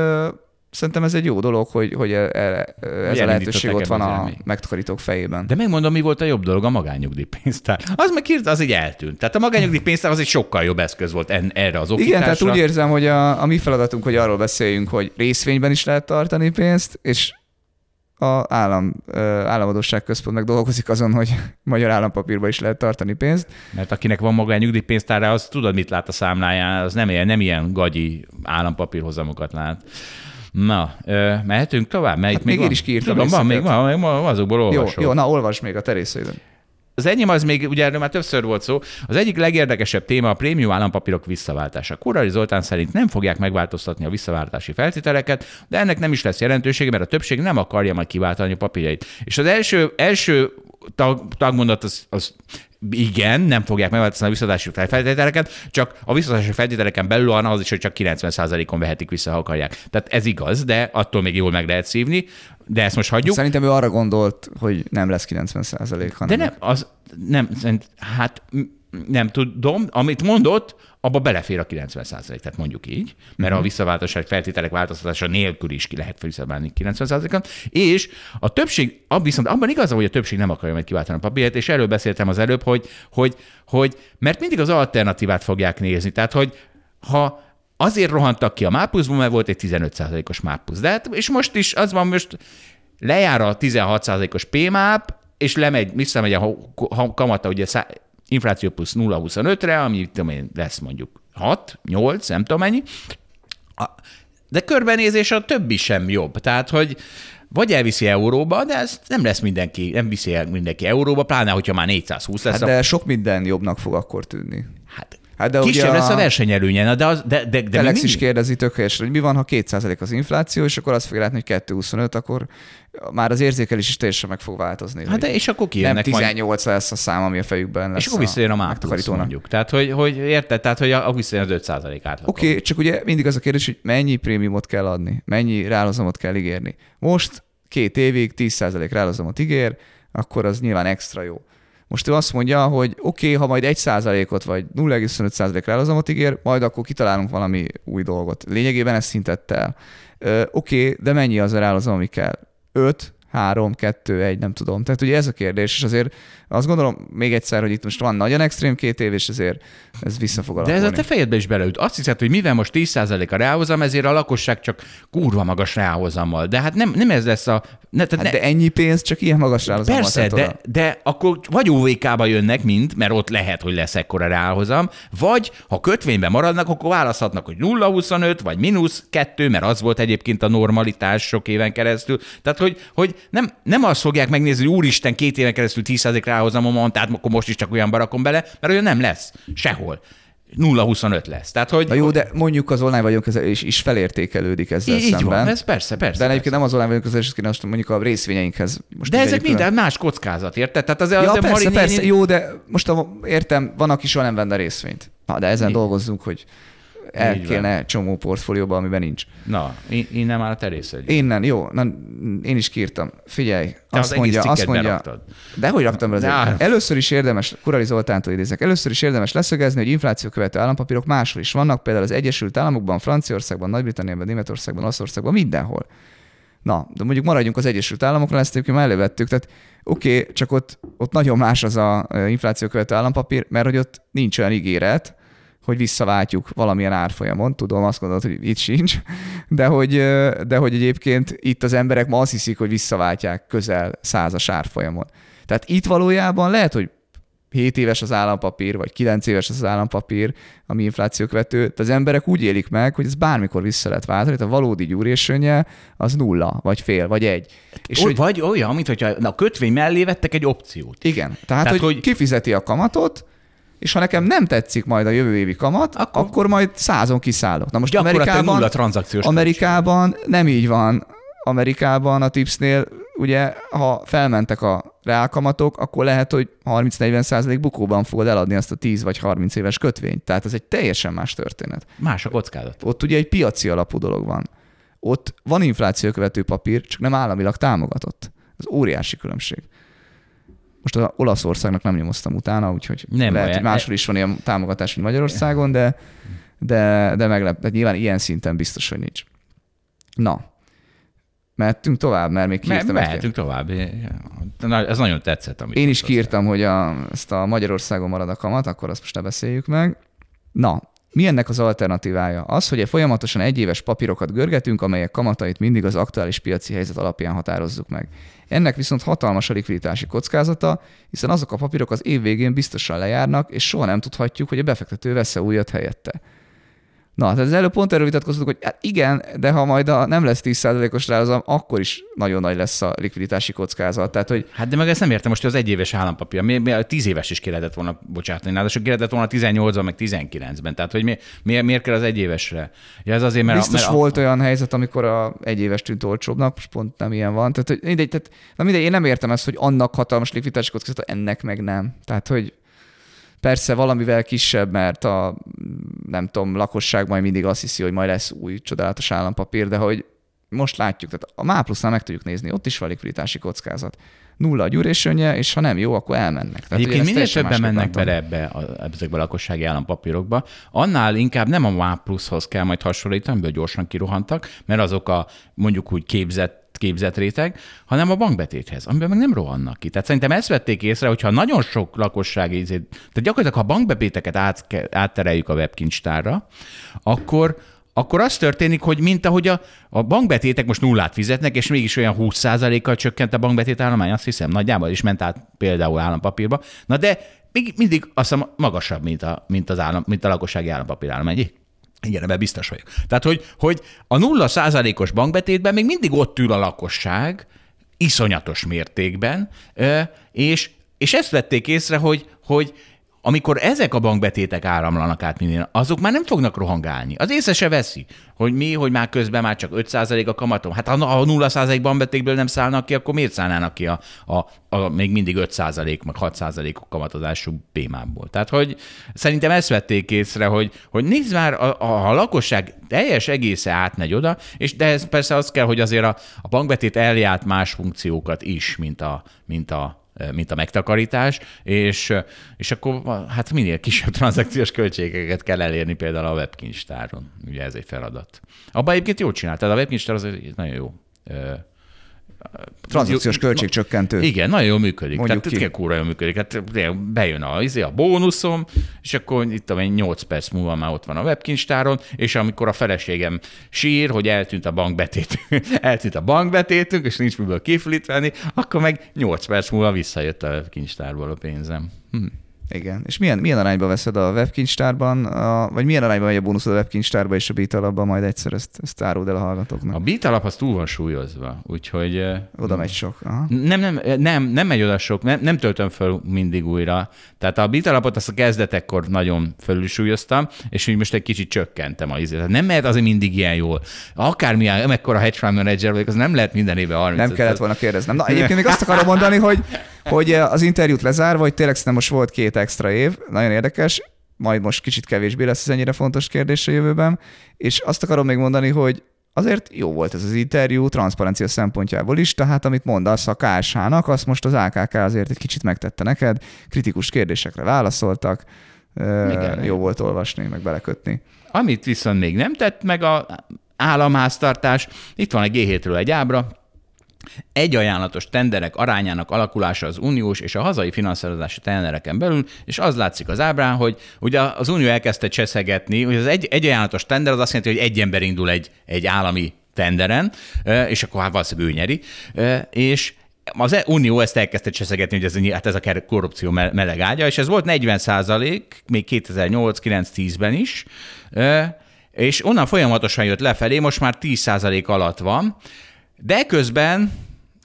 szerintem ez egy jó dolog, hogy, hogy e- e- ez a lehetőség ott van a megtakarítók fejében. De megmondom, mi volt a jobb dolog, a magányugdíjpénztár. Az meg hirtelen az egy eltűnt. Tehát a magányugdíjpénztár az egy sokkal jobb eszköz volt en, erre az oktatásra. Igen, tehát úgy érzem, hogy a, a mi feladatunk, hogy arról beszéljünk, hogy részvényben is lehet tartani pénzt, és a állam, államadóság központ meg dolgozik azon, hogy *laughs* magyar állampapírban is lehet tartani pénzt. Mert akinek van maga nyugdíjpénztára, az tudod, mit lát a számláján, az nem ilyen, nem ilyen gagyi állampapírhozamokat lát. Na, mehetünk tovább? Mert Hát itt még én is kiírtam Tudom, van még, van, még azokból Jó, olvasok. jó, na olvasd még a terészőidön. Az enyém az még, ugye erről már többször volt szó, az egyik legérdekesebb téma a prémium állampapírok visszaváltása. Kurari Zoltán szerint nem fogják megváltoztatni a visszaváltási feltételeket, de ennek nem is lesz jelentősége, mert a többség nem akarja majd kiváltani a papírjait. És az első, első tag, tagmondat az, az igen, nem fogják megváltoztatni a visszadási feltételeket, csak a visszadási feltételeken belül van az is, hogy csak 90%-on vehetik vissza, ha akarják. Tehát ez igaz, de attól még jól meg lehet szívni, de ezt most hagyjuk. Szerintem ő arra gondolt, hogy nem lesz 90 százalék, De nem, az nem, hát nem tudom, amit mondott, abba belefér a 90 tehát mondjuk így, mert a visszaváltási feltételek változtatása nélkül is ki lehet visszaválni 90% és a többség, viszont abban igaza, hogy a többség nem akarja majd kiváltani a papírt, és erről beszéltem az előbb, hogy, hogy, hogy mert mindig az alternatívát fogják nézni, tehát hogy ha azért rohantak ki a mápuszból, mert volt egy 15%-os mápusz. De hát, és most is az van, most lejár a 16%-os PMAP, és lemegy, visszamegy a kamata, ugye infláció plusz 0,25-re, ami tudom én, lesz mondjuk 6, 8, nem tudom mennyi. A- De körbenézés a többi sem jobb. Tehát, hogy vagy elviszi euróba, de ez nem lesz mindenki, nem viszi el mindenki euróba, pláne, hogyha már 420 lesz. Hát a- de sok minden jobbnak fog akkor tűnni. hát, Hát de kisebb ugye lesz a versenyelőnye, na de, az, de, de, de Telex is kérdezi tök helyesen, hogy mi van, ha 2% az infláció, és akkor azt fogja látni, hogy 2,25, akkor már az érzékelés is teljesen meg fog változni. Hát de és akkor nem kijönnek majd 18 lesz a szám, ami a fejükben lesz És akkor visszajön a megtakarítónak. mondjuk. Tehát, hogy, hogy érted? Tehát, hogy a visszajön az 5 át. Oké, okay, csak ugye mindig az a kérdés, hogy mennyi prémiumot kell adni, mennyi rálozamot kell ígérni. Most két évig 10% rálozamot ígér, akkor az nyilván extra jó. Most ő azt mondja, hogy oké, okay, ha majd 1%-ot vagy 0,5% rálozamot ígér, majd akkor kitalálunk valami új dolgot. Lényegében ezt szintett el. Oké, okay, de mennyi az a rálozam, ami kell? 5, 3, 2, 1, nem tudom. Tehát ugye ez a kérdés, és azért azt gondolom még egyszer, hogy itt most van nagyon extrém két év, és ezért ez vissza fog De ez a te fejedbe is beleüt. Azt hiszed, hogy mivel most 10% a ráhozam, ezért a lakosság csak kurva magas ráhozammal. De hát nem, nem ez lesz a... Ne, tehát Hát ne, de ennyi pénz csak ilyen magas rálozam Persze, de, de akkor vagy OVK-ba jönnek mind, mert ott lehet, hogy lesz ekkora ráhozam, vagy ha kötvényben maradnak, akkor választhatnak, hogy 0,25 vagy mínusz 2, mert az volt egyébként a normalitás sok éven keresztül. Tehát, hogy, hogy nem, nem azt fogják megnézni, hogy úristen, két éven keresztül 10% ráhozamom van, tehát akkor most is csak olyan barakom bele, mert olyan nem lesz. Sehol. 0,25 lesz. Tehát, hogy Na jó, de mondjuk az online vagyonkezelés is felértékelődik ezzel így szemben. van, ez persze, persze. de egyébként persze. nem az online vagyonkezelés, kéne most mondjuk a részvényeinkhez. Most De ezek minden más kockázat, érted? Tehát az, az Ja, a persze, Marini- persze, jó, de most a, értem, van, aki soha nem venne részvényt. Na, de ezen Így. dolgozzunk, hogy el Így van. kéne csomó portfólióba, amiben nincs. Na, in- innen már a terész egy. Innen, jó, na, én is kiírtam. Figyelj, Te azt az mondja, azt mondja, beraktad. de hogy raktam be az De-? Először is érdemes, Kurali Zoltántól idézek, először is érdemes leszögezni, hogy infláció követő állampapírok máshol is vannak, például az Egyesült Államokban, Franciaországban, Nagy-Britanniában, Németországban, Olaszországban, mindenhol. Na, de mondjuk maradjunk az Egyesült Államokra, ezt egyébként már elővettük, tehát oké, okay, csak ott, ott nagyon más az a infláció követő állampapír, mert hogy ott nincs olyan ígéret, hogy visszaváltjuk valamilyen árfolyamon. Tudom, azt gondolod, hogy itt sincs, de hogy, de hogy egyébként itt az emberek ma azt hiszik, hogy visszaváltják közel százas árfolyamon. Tehát itt valójában lehet, hogy 7 éves az állampapír, vagy 9 éves az állampapír, ami infláció követő, de az emberek úgy élik meg, hogy ez bármikor vissza lehet váltani, tehát a valódi gyúrésönye az nulla, vagy fél, vagy egy. És hogy... Vagy olyan, mint hogyha a kötvény mellé vettek egy opciót. Igen, tehát, tehát hogy, hogy kifizeti a kamatot, és ha nekem nem tetszik majd a jövő évi kamat, akkor, akkor majd százon kiszállok. Na most Amerikában, nulla tranzakciós Amerikában nem így van. Amerikában a tipsnél ugye, ha felmentek a reálkamatok, akkor lehet, hogy 30-40 százalék bukóban fogod eladni azt a 10 vagy 30 éves kötvényt. Tehát ez egy teljesen más történet. Más a kockázat. Ott ugye egy piaci alapú dolog van. Ott van infláció követő papír, csak nem államilag támogatott. Ez óriási különbség. Most az Olaszországnak nem nyomoztam utána, úgyhogy nem lehet, hogy máshol is van ilyen támogatás, mint Magyarországon, de, de, de meglep, de nyilván ilyen szinten biztos, hogy nincs. Na, mehetünk tovább, mert még kiírtam. Me- mehetünk tovább. Ez nagyon tetszett. Amit Én is kiírtam, hogy a, ezt a Magyarországon marad a kamat, akkor azt most ne beszéljük meg. Na, mi ennek az alternatívája? Az, hogy folyamatosan egyéves papírokat görgetünk, amelyek kamatait mindig az aktuális piaci helyzet alapján határozzuk meg. Ennek viszont hatalmas a likviditási kockázata, hiszen azok a papírok az év végén biztosan lejárnak, és soha nem tudhatjuk, hogy a befektető vesz-e újat helyette. Na, tehát az előbb pont erről vitatkoztunk, hogy hát igen, de ha majd a nem lesz 10%-os rázam, akkor is nagyon nagy lesz a likviditási kockázat. Tehát, hogy... Hát de meg ezt nem értem, most az egyéves állampapír, mi, mi, 10 éves is ki lehetett volna bocsátani, ráadásul ki lehetett volna 18-ban, meg 19-ben. Tehát, hogy mi, mi, miért kell az egyévesre? Ja, ez azért, mert Biztos a, mert volt a... olyan helyzet, amikor a egyéves tűnt olcsóbbnak, most pont nem ilyen van. Tehát, hogy mindegy, tehát, na mindegy, én nem értem ezt, hogy annak hatalmas likviditási kockázata, ennek meg nem. Tehát, hogy Persze valamivel kisebb, mert a nem tudom, lakosság majd mindig azt hiszi, hogy majd lesz új csodálatos állampapír, de hogy most látjuk, tehát a MÁPLUSznál meg tudjuk nézni, ott is van likviditási kockázat. Nulla a gyűrésönje, és ha nem jó, akkor elmennek. Tehát Egyébként minél többen mennek bele ebbe a, ezekbe a lakossági állampapírokba, annál inkább nem a MÁPLUShoz kell majd hasonlítani, amiből gyorsan kirohantak, mert azok a mondjuk úgy képzett képzett réteg, hanem a bankbetéthez, amiben meg nem rohannak ki. Tehát szerintem ezt vették észre, hogyha nagyon sok lakossági, tehát gyakorlatilag ha bankbetéteket át, áttereljük a webkincstárra, akkor, akkor az történik, hogy mint ahogy a, a bankbetétek most nullát fizetnek, és mégis olyan 20%-kal csökkent a bankbetét állomány, azt hiszem, nagyjából is ment át például állampapírba. Na de még mindig azt hiszem magasabb, mint a, mint az állam, mint a lakossági állampapír állomány. Igen, ebben biztos vagyok. Tehát, hogy, hogy a nulla százalékos bankbetétben még mindig ott ül a lakosság, iszonyatos mértékben, és, és ezt vették észre, hogy, hogy amikor ezek a bankbetétek áramlanak át minden, azok már nem fognak rohangálni. Az észre se veszi, hogy mi, hogy már közben már csak 5% a kamatom. Hát ha a 0% bankbetékből nem szállnak ki, akkor miért szállnának ki a, a, a még mindig 5% meg 6% a kamatozású pémából? Tehát, hogy szerintem ezt vették észre, hogy, hogy nézd már, a, a, a lakosság teljes egésze átmegy oda, és de ez persze az kell, hogy azért a, a bankbetét eljárt más funkciókat is, mint a, mint a mint a megtakarítás, és, és akkor hát minél kisebb *laughs* tranzakciós költségeket kell elérni például a webkincstáron. Ugye ez egy feladat. Abban egyébként jól csináltad, a webkincstár az egy nagyon jó Transzakciós költségcsökkentő. Igen, nagyon jól működik. Mondjuk Tehát ki. kúra jól működik. Hát bejön a, izé, a bónuszom, és akkor itt a 8 perc múlva már ott van a webkincstáron, és amikor a feleségem sír, hogy eltűnt a bankbetét, *laughs* eltűnt a bankbetétünk, és nincs miből kiflitvelni, akkor meg 8 perc múlva visszajött a webkincstárból a pénzem. Hm. Igen. És milyen, milyen arányba veszed a webkincstárban, a, vagy milyen arányban megy a bónuszod a webkincstárba és a Beat majd egyszer ezt, ezt áruld el a hallgatóknak? A Beat alap az túl van súlyozva, úgyhogy... Oda megy sok. Aha. Nem, nem, nem, nem megy oda sok, nem, nem töltöm föl mindig újra. Tehát a Beat alapot azt a kezdetekkor nagyon fölülsúlyoztam, és úgy most egy kicsit csökkentem a izét. Nem mehet azért mindig ilyen jól. Akármilyen, mekkora hedge fund manager vagyok, az nem lehet minden évben 30 Nem kellett volna kérdeznem. Na, egyébként még azt akarom mondani, hogy hogy eh, az interjút lezárva, hogy tényleg szerintem most volt két extra év, nagyon érdekes, majd most kicsit kevésbé lesz ez ennyire fontos kérdés a jövőben, és azt akarom még mondani, hogy azért jó volt ez az interjú transzparencia szempontjából is, tehát amit mondasz a KSH-nak, azt most az AKK azért egy kicsit megtette neked, kritikus kérdésekre válaszoltak, eh, Igen, jó volt olvasni, meg belekötni. Amit viszont még nem tett meg a államháztartás, itt van egy G7-ről egy ábra, egy ajánlatos tenderek arányának alakulása az uniós és a hazai finanszírozási tendereken belül, és az látszik az ábrán, hogy ugye az unió elkezdte cseszegetni, hogy az egy, egy ajánlatos tender az azt jelenti, hogy egy ember indul egy, egy állami tenderen, és akkor hát valószínűleg ő nyeri, és az e- Unió ezt elkezdte cseszegetni, hogy ez, hát ez a korrupció me- meleg ágya, és ez volt 40 százalék, még 2008-9-10-ben is, és onnan folyamatosan jött lefelé, most már 10 százalék alatt van, de közben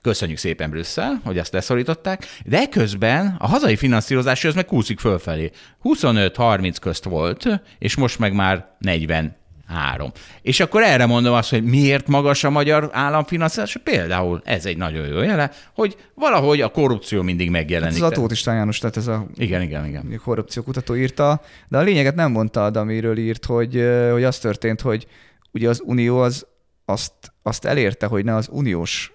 Köszönjük szépen Brüsszel, hogy ezt leszorították, de közben a hazai finanszírozás az meg kúszik fölfelé. 25-30 közt volt, és most meg már 40 Három. És akkor erre mondom azt, hogy miért magas a magyar államfinanszírozás? Például ez egy nagyon jó jele, hogy valahogy a korrupció mindig Ez megjelenik. az Tóth István János, tehát ez a Igen, igen, igen. korrupciókutató írta, de a lényeget nem mondta, amiről írt, hogy, hogy az történt, hogy ugye az Unió az azt, azt elérte, hogy ne az uniós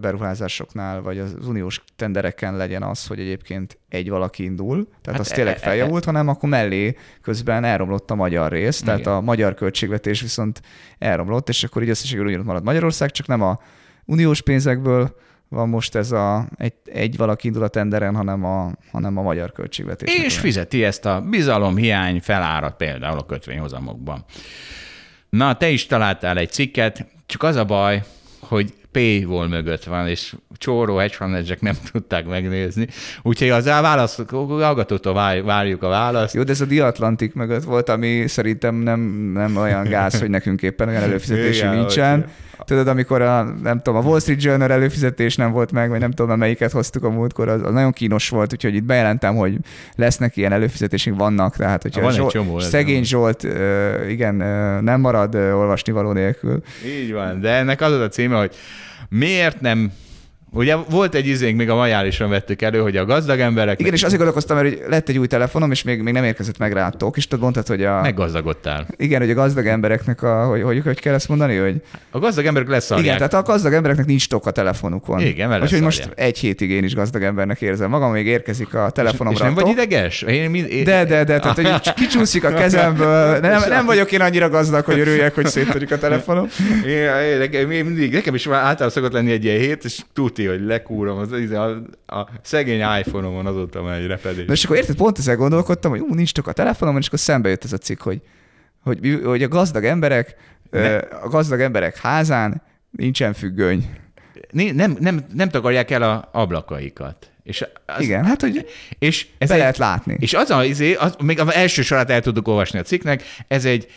beruházásoknál, vagy az uniós tendereken legyen az, hogy egyébként egy valaki indul, tehát Hát az e- tényleg e- feljavult, hanem akkor mellé közben elromlott a magyar rész, tehát Igen. a magyar költségvetés viszont elromlott, és akkor így összességül ugyanott marad Magyarország, csak nem a uniós pénzekből van most ez a egy, egy valaki indul a tenderen, hanem a, hanem a magyar költségvetés. És fizeti ezt a bizalomhiány felárat például a kötvényhozamokban. Na, te is találtál egy cikket, csak az a baj, hogy paywall mögött van, és csóró hedge nem *laughs* tudták megnézni. Úgyhogy az a válasz, hallgatótól vár- várjuk a választ. Jó, de ez a The Atlantic mögött volt, ami szerintem nem, nem olyan gáz, hogy nekünk éppen olyan előfizetési nincsen. hogy- Tudod, amikor a, nem tudom, a Wall Street Journal előfizetés nem volt meg, vagy nem tudom, melyiket hoztuk a múltkor, az, az nagyon kínos volt, úgyhogy itt bejelentem, hogy lesznek ilyen előfizetések, vannak, tehát hogyha Van Zsolt, csomó, szegény nem. Zsolt, igen, nem marad olvasni való nélkül. Így van, de ennek az az a címe, hogy miért nem Ugye volt egy izénk, még a majálison vettük elő, hogy a gazdag emberek Igen, és azért gondolkoztam, mert hogy lett egy új telefonom, és még, még nem érkezett meg rátok, és tudod, mondtad, hogy a, meggazdagodtál. igen, hogy a gazdag embereknek a, hogy, hogy, hogy kell ezt mondani, hogy A gazdag emberek leszarják. Igen, tehát a gazdag embereknek nincs tok a telefonukon. Igen, mert Úgyhogy most egy hétig én is gazdag embernek érzem magam, még érkezik a és telefonomra. nem vagy ideges? Én, mind, én, De, de, de, tehát hogy *laughs* kicsúszik a kezemből. Nem, nem vagyok én annyira gazdag, hogy örüljek, hogy széttörik a telefonom. *laughs* Én, én, nekem, én mindig, nekem is általában szokott lenni egy ilyen hét, és tuti, hogy lekúrom, az, az, a, a szegény iPhone-omon azóta már egy repedés. Na és akkor érted, pont ezzel gondolkodtam, hogy ú, nincs tok a telefonomon, és akkor szembe jött ez a cikk, hogy, hogy, hogy a gazdag emberek, ö, a gazdag emberek házán nincsen függöny. Nem, nem, nem takarják el a ablakaikat. És az, Igen, hát hogy És ez be egy, lehet látni. És az az, izé, az, még az első sorát el tudok olvasni a cikknek, ez egy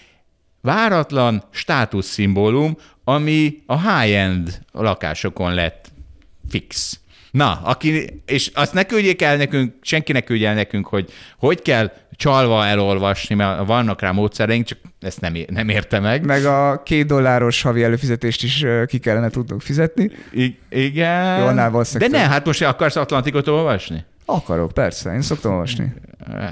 váratlan státuszszimbólum, ami a high-end lakásokon lett fix. Na, aki, és azt ne küldjék el nekünk, senki ne küldje el nekünk, hogy hogy kell csalva elolvasni, mert vannak rá módszereink, csak ezt nem, nem érte meg. Meg a két dolláros havi előfizetést is ki kellene tudnunk fizetni. I- igen. Jó, annál De ne, hát most akarsz Atlantikot olvasni? Akarok, persze, én szoktam olvasni.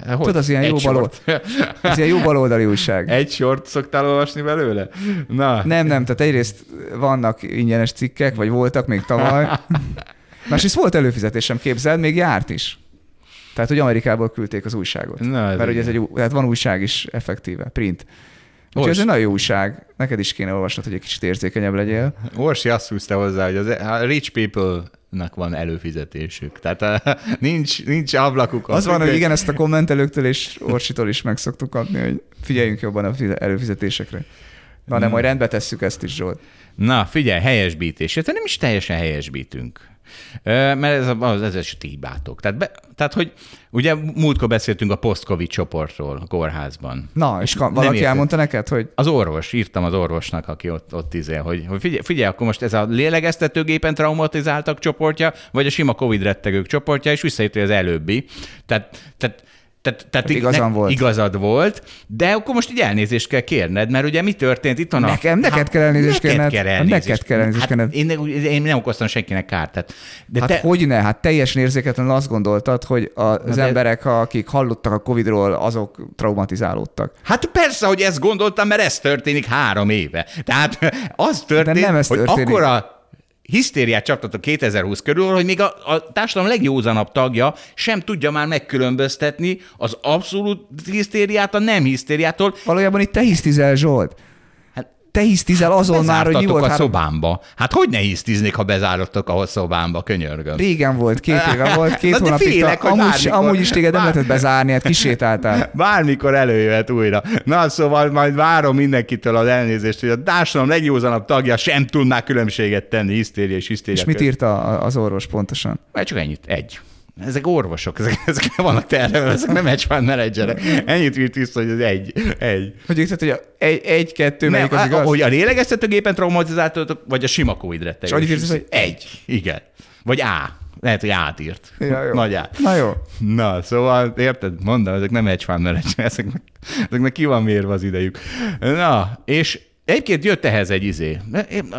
Hogy? Tudod, az ilyen Egy jó sort. *laughs* Ez ilyen jó baloldali újság. Egy sort szoktál olvasni belőle? Na, Nem, nem, tehát egyrészt vannak ingyenes cikkek, vagy voltak még tavaly. *laughs* Másrészt volt előfizetésem, képzeld, még járt is. Tehát, hogy Amerikából küldték az újságot. Na, ez Mert ugye ez egy, tehát van újság is effektíve, print. Úgyhogy ez egy nagyon jó újság. Neked is kéne olvasnod, hogy egy kicsit érzékenyebb legyél. Orsi azt húzta hozzá, hogy az, a rich people-nak van előfizetésük. Tehát a, *laughs* nincs, nincs ablakuk. Az van, hogy igen, ezt a kommentelőktől és Orsitól is meg szoktuk kapni, hogy figyeljünk jobban a fize- előfizetésekre. Na, de majd rendbe tesszük ezt is, Zsolt. Na, figyelj, helyesbítés. Tehát nem is teljesen helyesbítünk. Mert ez az, ez eseti hibátok. Tehát, be, tehát, hogy ugye múltkor beszéltünk a post-covid csoportról a kórházban. Na, és Nem valaki érted. elmondta neked, hogy Az orvos, írtam az orvosnak, aki ott, ott izél, hogy, hogy figyelj, figyelj, akkor most ez a lélegeztetőgépen traumatizáltak csoportja, vagy a sima Covid rettegők csoportja, és visszajött, hogy az előbbi. Tehát, tehát tehát, tehát Hát igazam volt. igazad volt, de akkor most így elnézést kell kérned, mert ugye mi történt itt a... Nekem? Neked kell elnézést neked kérned? Kell Hát elnézést. neked kell elnézést hát én, én, nem okoztam senkinek kárt. Tehát, de hát te, hogy ne? Hát teljesen érzéketlenül azt gondoltad, hogy az de- emberek, akik hallottak a Covid-ról, azok traumatizálódtak. Hát persze, hogy ezt gondoltam, mert ez történik három éve. Tehát az történt, nem ez hogy történik. akkora hisztériát csaptatok 2020 körül, hogy még a, a társadalom legjózanabb tagja sem tudja már megkülönböztetni az abszolút hisztériát a nem hisztériától. Valójában itt te hisztizel, Zsolt. Te hisztizel azon már, hogy mi volt a három... szobámba. Hát hogy ne hisztiznék, ha bezállottak a szobámba, könyörgöm. Régen volt, két éve *laughs* volt, két hónapig. félek, amúgy, bármikor- amúgy is téged nem bár- lehetett bezárni, hát kisétáltál. *laughs* Bármikor előjöhet újra. Na, szóval majd várom mindenkitől az elnézést, hogy a társadalom legjózanabb tagja sem tud már különbséget tenni hisztéria és hisztéria És mit a- az orvos pontosan? Csak ennyit, egy. Ezek orvosok, ezek, *laughs* ezek nem vannak terve, ezek nem hedge fund menedzserek. Ennyit írt vissza, hogy ez egy. egy. Hogy írtad, hogy a egy, egy kettő, melyik az nem, igaz? hogy a lélegeztetőgépen traumatizáltatok, vagy a sima covid rettegés. És annyit írsz, hogy egy. Igen. Vagy A. Lehet, hogy át írt. Ja, jó. Nagy A. Na jó. Na, szóval, érted? Mondom, ezek nem hedge fund menedzserek, ezeknek, ezeknek ki van mérve az idejük. Na, és Egyébként jött ehhez egy izé,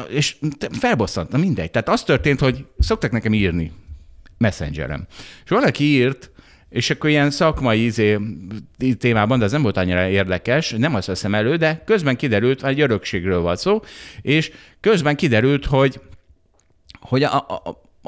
és felbosszant, na mindegy. Tehát az történt, hogy szoktak nekem írni messengerem. És valaki írt, és akkor ilyen szakmai izé, témában, de ez nem volt annyira érdekes, nem azt veszem elő, de közben kiderült, egy örökségről volt szó, és közben kiderült, hogy, hogy, a, a,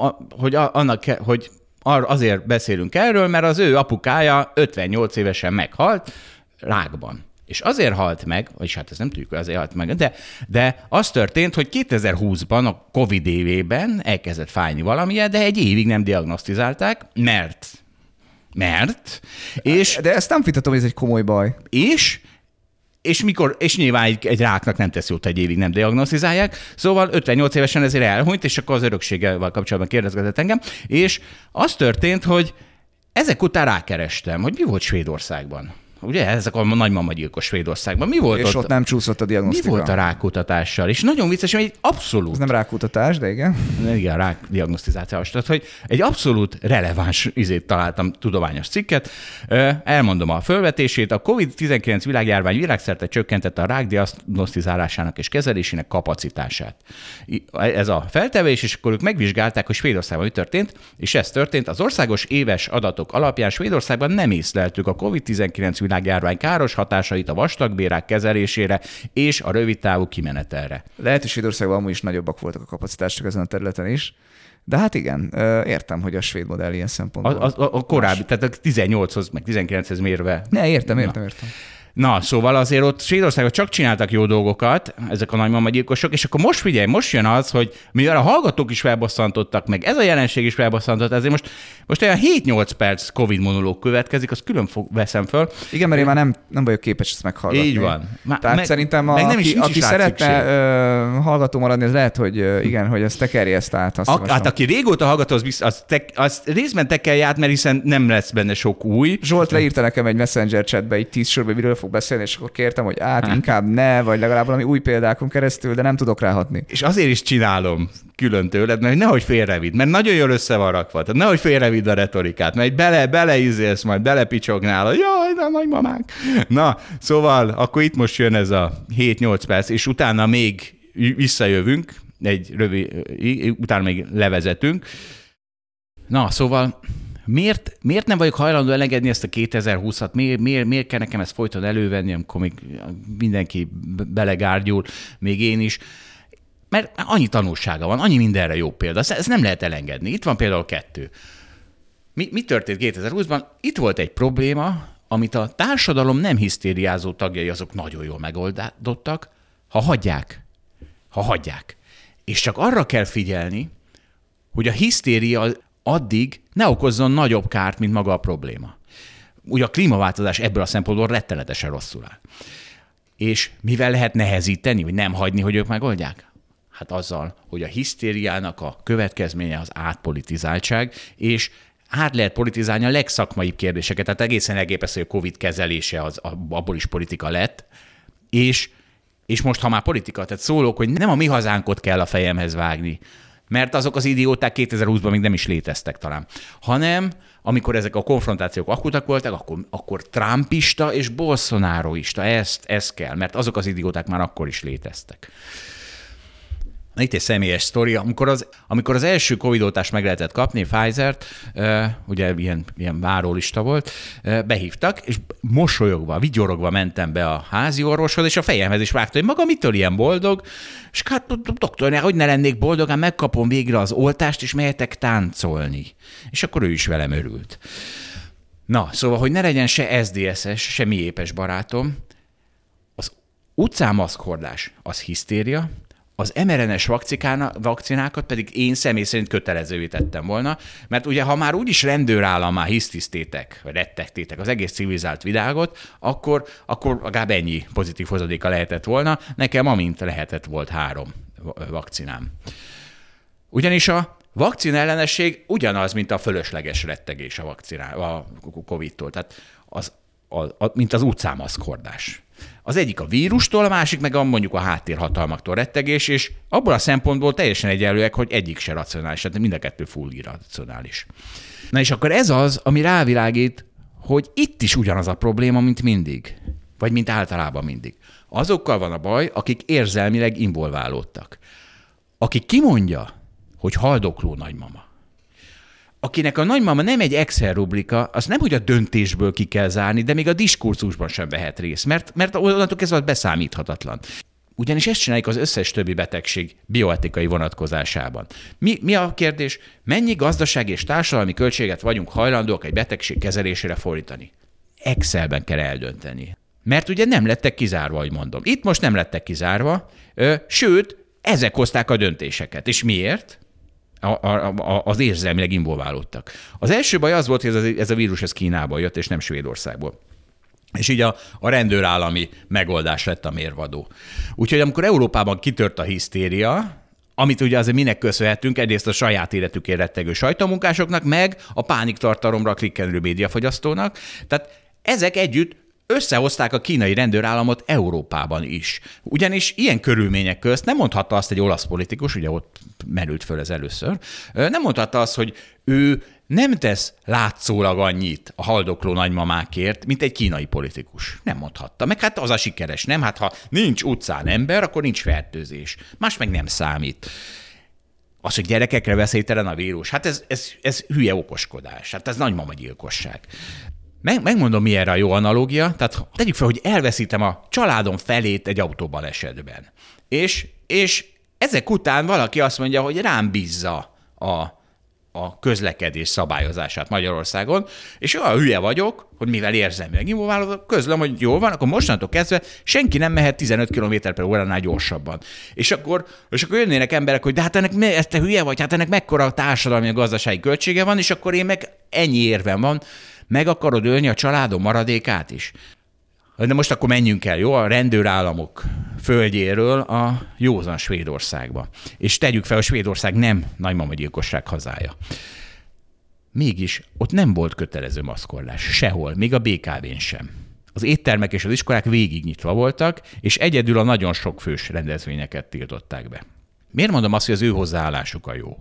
a, hogy a, annak, hogy azért beszélünk erről, mert az ő apukája 58 évesen meghalt rákban. És azért halt meg, vagyis hát ezt nem tudjuk, hogy azért halt meg, de, de az történt, hogy 2020-ban, a Covid évében elkezdett fájni valamilyen, de egy évig nem diagnosztizálták, mert mert, és, De ezt nem vitatom, hogy ez egy komoly baj. és és, mikor, és nyilván egy, egy ráknak nem tesz jót, egy évig nem diagnosztizálják, szóval 58 évesen ezért elhunyt, és akkor az örökséggel kapcsolatban kérdezgetett engem, és az történt, hogy ezek után rákerestem, hogy mi volt Svédországban. Ugye ezek a nagymama gyilkos Svédországban. Mi volt És ott nem csúszott a mi diagnosztika. volt a rákutatással? És nagyon vicces, hogy egy abszolút Ez nem rákutatás, de igen. igen, rák diagnosztizációs. Tehát, hogy egy abszolút releváns izét találtam, tudományos cikket. Elmondom a fölvetését. A COVID-19 világjárvány világszerte csökkentette a rák diagnosztizálásának és kezelésének kapacitását. Ez a feltevés, és akkor ők megvizsgálták, hogy Svédországban mi történt, és ez történt. Az országos éves adatok alapján Svédországban nem észleltük a COVID-19 világjárvány káros hatásait a vastagbérák kezelésére és a rövidtávú kimenetelre. Lehet, hogy Svédországban amúgy is nagyobbak voltak a kapacitások ezen a területen is. De hát igen, értem, hogy a svéd modell ilyen szempontból. A, a, a korábbi, tehát a 18-hoz, meg 19-hez mérve. Ne, értem, értem, értem. Na, szóval azért ott Svédországban csak csináltak jó dolgokat, ezek a nagymama gyilkosok, és akkor most figyelj, most jön az, hogy mivel a hallgatók is felbosszantottak, meg ez a jelenség is felbosszantott, ezért most, most olyan 7-8 perc Covid monológ következik, azt külön fog, veszem föl. Igen, mert én már nem, nem vagyok képes ezt meghallgatni. Így van. Má- Tehát meg- szerintem, a, meg nem is- aki, aki is szeretne ö, hallgató maradni, az lehet, hogy ö, igen, hogy ezt tekerje ezt át. Azt A, hát aki régóta hallgató, az, bizt, az, te, az részben tekelj át, mert hiszen nem lesz benne sok új. Zsolt leírta nekem egy messenger chatbe egy tíz sorba, miről fog beszélni, és akkor kértem, hogy át inkább ne, vagy legalább valami új példákon keresztül, de nem tudok ráhatni. És azért is csinálom külön tőled, mert nehogy félrevidd, mert nagyon jól össze van rakva. Tehát nehogy félrevidd a retorikát, mert bele, beleizélsz majd, belepicsognál, hogy jaj, de nagymamánk. Na, szóval akkor itt most jön ez a 7-8 perc, és utána még visszajövünk, egy rövid, utána még levezetünk. Na, szóval miért, miért nem vagyok hajlandó elengedni ezt a 2020-at? Miért, miért, miért kell nekem ezt folyton elővenni, amikor még mindenki be- belegárgyul, még én is? Mert annyi tanulsága van, annyi mindenre jó példa. Ezt nem lehet elengedni. Itt van például kettő. Mi, mi történt 2020-ban? Itt volt egy probléma, amit a társadalom nem hisztériázó tagjai azok nagyon jól megoldottak, ha hagyják. Ha hagyják. És csak arra kell figyelni, hogy a hisztéria addig ne okozzon nagyobb kárt, mint maga a probléma. Ugye a klímaváltozás ebből a szempontból rettenetesen rosszul áll. És mivel lehet nehezíteni, vagy nem hagyni, hogy ők megoldják? Hát azzal, hogy a hisztériának a következménye az átpolitizáltság, és át lehet politizálni a legszakmaibb kérdéseket. Tehát egészen elgépesztő, hogy a COVID kezelése az, abból is politika lett, és, és most, ha már politika, tehát szólok, hogy nem a mi hazánkot kell a fejemhez vágni, mert azok az idióták 2020-ban még nem is léteztek talán, hanem amikor ezek a konfrontációk akutak voltak, akkor, akkor trumpista és bolsonaroista, ezt, ezt kell, mert azok az idióták már akkor is léteztek. Itt egy személyes sztori. Amikor az, amikor az első Covid-oltást meg lehetett kapni, Pfizer-t, ugye ilyen, ilyen várólista volt, behívtak, és mosolyogva, vigyorogva mentem be a házi orvoshoz, és a fejemhez is vágta, hogy maga mitől ilyen boldog, és hát doktor, hogy ne lennék boldog, hát megkapom végre az oltást, és mehetek táncolni. És akkor ő is velem örült. Na, szóval, hogy ne legyen se SDSS, se mi épes barátom, az utcámaszkhordás az hisztéria, az mRNS vakcinákat pedig én személy szerint kötelezővé tettem volna, mert ugye ha már úgyis rendőrállamá hisztisztétek, vagy rettegtétek az egész civilizált világot, akkor, akkor legalább ennyi pozitív hozadéka lehetett volna. Nekem amint lehetett volt három vakcinám. Ugyanis a vakcina ellenesség ugyanaz, mint a fölösleges rettegés a, vakciná, a COVID-tól. Tehát az, a, a, mint az utcámaszkordás. Az egyik a vírustól, a másik meg a mondjuk a háttérhatalmaktól rettegés, és abból a szempontból teljesen egyenlőek, hogy egyik se racionális, tehát mind a kettő full irracionális. Na és akkor ez az, ami rávilágít, hogy itt is ugyanaz a probléma, mint mindig. Vagy mint általában mindig. Azokkal van a baj, akik érzelmileg involválódtak. Aki kimondja, hogy haldokló nagymama, akinek a nagymama nem egy Excel rubrika, az nem, hogy a döntésből ki kell zárni, de még a diskurzusban sem vehet részt, mert, mert onnantól kezdve beszámíthatatlan. Ugyanis ezt csináljuk az összes többi betegség bioetikai vonatkozásában. Mi, mi a kérdés? Mennyi gazdasági és társadalmi költséget vagyunk hajlandóak egy betegség kezelésére fordítani? Excelben kell eldönteni. Mert ugye nem lettek kizárva, hogy mondom. Itt most nem lettek kizárva, sőt, ezek hozták a döntéseket. És miért? A, a, a, az érzelmileg involválódtak. Az első baj az volt, hogy ez a, ez a vírus ez Kínából jött, és nem Svédországból. És így a, a rendőrállami megoldás lett a mérvadó. Úgyhogy amikor Európában kitört a hisztéria, amit ugye azért minek köszönhetünk, egyrészt a saját életükért rettegő sajtómunkásoknak, meg a pániktartalomra klikkelő médiafogyasztónak. Tehát ezek együtt összehozták a kínai rendőrállamot Európában is. Ugyanis ilyen körülmények közt nem mondhatta azt egy olasz politikus, ugye ott merült föl ez először, nem mondhatta azt, hogy ő nem tesz látszólag annyit a haldokló nagymamákért, mint egy kínai politikus. Nem mondhatta. Meg hát az a sikeres, nem? Hát ha nincs utcán ember, akkor nincs fertőzés. Más meg nem számít. Az, hogy gyerekekre veszélytelen a vírus, hát ez, ez, ez hülye okoskodás. Hát ez nagymama gyilkosság. Meg, megmondom, mi erre a jó analógia. Tehát tegyük fel, hogy elveszítem a családom felét egy autóban esetben. És, és ezek után valaki azt mondja, hogy rám bízza a, a közlekedés szabályozását Magyarországon, és olyan hülye vagyok, hogy mivel érzem meg involválódok, közlöm, hogy jó van, akkor mostantól kezdve senki nem mehet 15 km per óránál gyorsabban. És akkor, és akkor jönnének emberek, hogy de hát ennek ezt te hülye vagy, hát ennek mekkora a társadalmi, a gazdasági költsége van, és akkor én meg ennyi érvem van, meg akarod ölni a családom maradékát is. De most akkor menjünk el, jó? A rendőrállamok földjéről a józan Svédországba. És tegyük fel, hogy Svédország nem nagymama gyilkosság hazája. Mégis ott nem volt kötelező maszkolás. Sehol, még a BKV-n sem. Az éttermek és az iskolák végig nyitva voltak, és egyedül a nagyon sok fős rendezvényeket tiltották be. Miért mondom azt, hogy az ő hozzáállásuk a jó?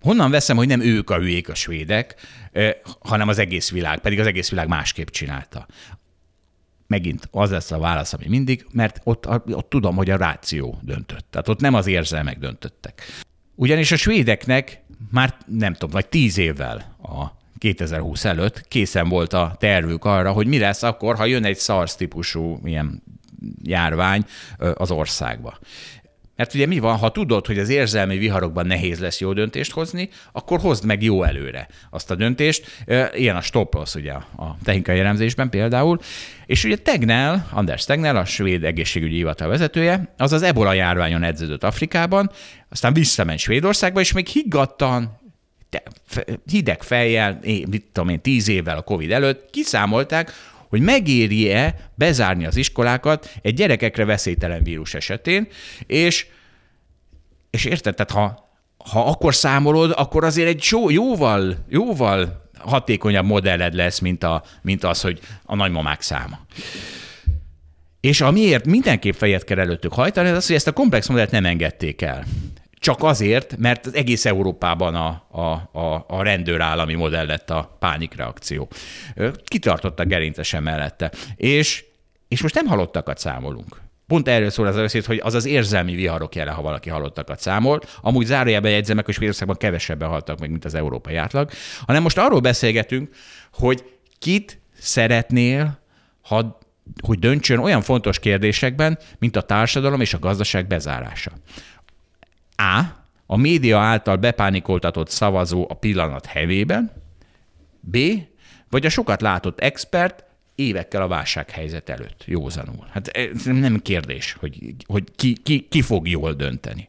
Honnan veszem, hogy nem ők a hülyék a svédek, hanem az egész világ, pedig az egész világ másképp csinálta. Megint az lesz a válasz, ami mindig, mert ott, ott tudom, hogy a ráció döntött. Tehát ott nem az érzelmek döntöttek. Ugyanis a svédeknek már nem tudom, vagy tíz évvel a 2020 előtt készen volt a tervük arra, hogy mi lesz akkor, ha jön egy SARS típusú ilyen járvány az országba. Mert ugye mi van, ha tudod, hogy az érzelmi viharokban nehéz lesz jó döntést hozni, akkor hozd meg jó előre azt a döntést. Ilyen a stop loss ugye a technikai elemzésben például. És ugye Tegnell, Anders Tegnell, a svéd egészségügyi hivatal vezetője, az az ebola járványon edződött Afrikában, aztán visszament Svédországba, és még higgadtan, hideg fejjel, mit tudom én, tíz évvel a Covid előtt kiszámolták, hogy megéri-e bezárni az iskolákat egy gyerekekre veszélytelen vírus esetén, és, és érted, tehát ha, ha akkor számolod, akkor azért egy jó, jóval, jóval hatékonyabb modelled lesz, mint, a, mint az, hogy a nagymamák száma. És amiért mindenképp fejet kell előttük hajtani, az az, hogy ezt a komplex modellt nem engedték el. Csak azért, mert az egész Európában a, a, a, a rendőrállami modell lett a pánikreakció. Kitartottak gerincesen mellette. És, és most nem halottakat számolunk. Pont erről szól az a hogy az az érzelmi viharok jele, ha valaki halottakat számol. Amúgy zárójelben jegyzem meg, hogy Svédországban kevesebben haltak meg, mint az európai átlag. Hanem most arról beszélgetünk, hogy kit szeretnél, ha, hogy döntsön olyan fontos kérdésekben, mint a társadalom és a gazdaság bezárása. A. A média által bepánikoltatott szavazó a pillanat hevében. B. Vagy a sokat látott expert évekkel a válsághelyzet előtt, józanul. Hát ez nem kérdés, hogy, hogy ki, ki, ki fog jól dönteni.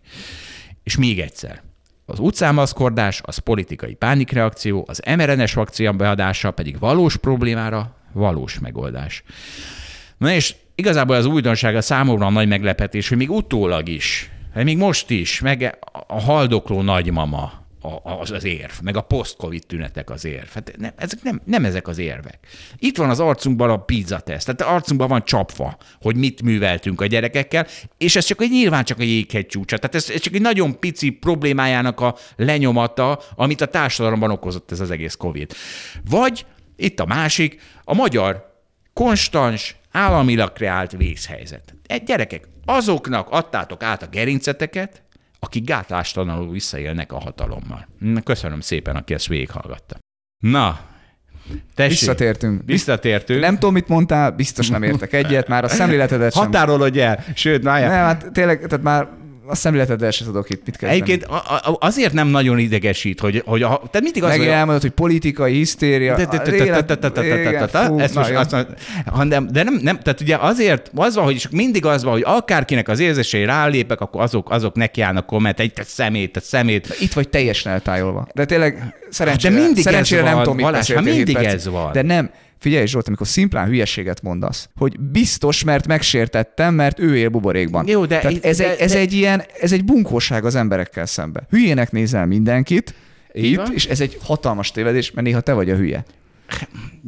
És még egyszer, az utcámaszkordás az politikai pánikreakció, az mRNS vakcina beadása pedig valós problémára valós megoldás. Na és igazából az újdonság a számomra a nagy meglepetés, hogy még utólag is, még most is, meg a haldokló nagymama, az, az érv, meg a post-covid tünetek az érv. Hát nem, ezek nem, nem ezek az érvek. Itt van az arcunkban a pizza teszt, tehát arcunkban van csapva, hogy mit műveltünk a gyerekekkel, és ez csak egy nyilván csak a jéghegy csúcsa. Tehát ez, ez csak egy nagyon pici problémájának a lenyomata, amit a társadalomban okozott ez az egész covid. Vagy itt a másik, a magyar konstans, államilag kreált vészhelyzet. Egy gyerekek, azoknak adtátok át a gerinceteket, akik gátlástalanul visszaélnek a hatalommal. Köszönöm szépen, aki ezt végighallgatta. Na, Tessék, visszatértünk. Visszatértünk. Nem tudom, mit mondtál, biztos nem értek egyet, már a szemléletedet sem. Határolod el, sőt, már... Nem, hát tényleg, tehát már a szemléleteddel se tudok itt mit kezdeni. Egyébként azért nem nagyon idegesít, hogy, hogy a, tehát mindig az, Megint hogy... elmondod, hogy politikai hisztéria. De nem, nem, tehát ugye azért az van, hogy mindig az van, hogy akárkinek az érzései rálépek, akkor azok, azok nekiállnak komment, egy te szemét, te szemét. Itt vagy teljesen eltájolva. De tényleg szerencsére, de mindig szerencsére ez nem van, tudom, mit Valás, mindig ez van. De nem, Figyelj Zsolt, amikor szimplán hülyeséget mondasz, hogy biztos, mert megsértettem, mert ő él buborékban. Jó, de Tehát ez, de, egy, ez de... egy ilyen, ez egy bunkóság az emberekkel szembe. Hülyének nézel mindenkit, itt, és ez egy hatalmas tévedés, mert néha te vagy a hülye.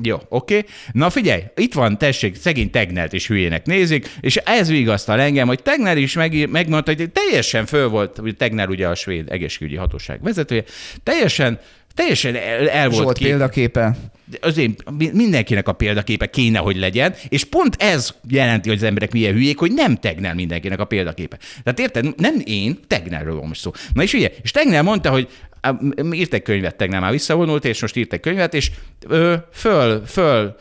Jó, oké. Okay. Na figyelj, itt van, tessék, szegény Tegnert is hülyének nézik, és ez vigasztal engem, hogy Tegner is meg, megmondta, hogy teljesen föl volt, hogy Tegner ugye a svéd egészségügyi hatóság vezetője, teljesen Teljesen el, el volt Zsolt kép. példaképe. Azért mindenkinek a példaképe kéne, hogy legyen, és pont ez jelenti, hogy az emberek milyen hülyék, hogy nem Tegnell mindenkinek a példaképe. Tehát érted? Nem én, Tegnellről van most szó. Na és ugye, és Tegnell mondta, hogy írt egy könyvet, Tegnell már visszavonult, és most írt egy könyvet, és ö, föl, föl,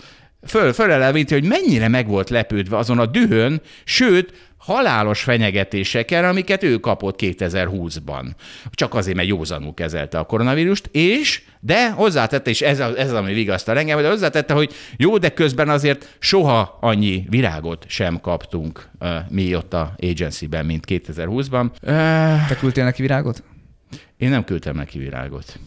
föl, fölelevíti, hogy mennyire meg volt lepődve azon a dühön, sőt, halálos fenyegetéseken, amiket ő kapott 2020-ban. Csak azért, mert józanul kezelte a koronavírust, és, de hozzátette, és ez, ez ami vigasztal engem, de hozzátette, hogy jó, de közben azért soha annyi virágot sem kaptunk uh, mi ott a agency-ben, mint 2020-ban. Uh, Te küldtél neki virágot? Én nem küldtem neki virágot.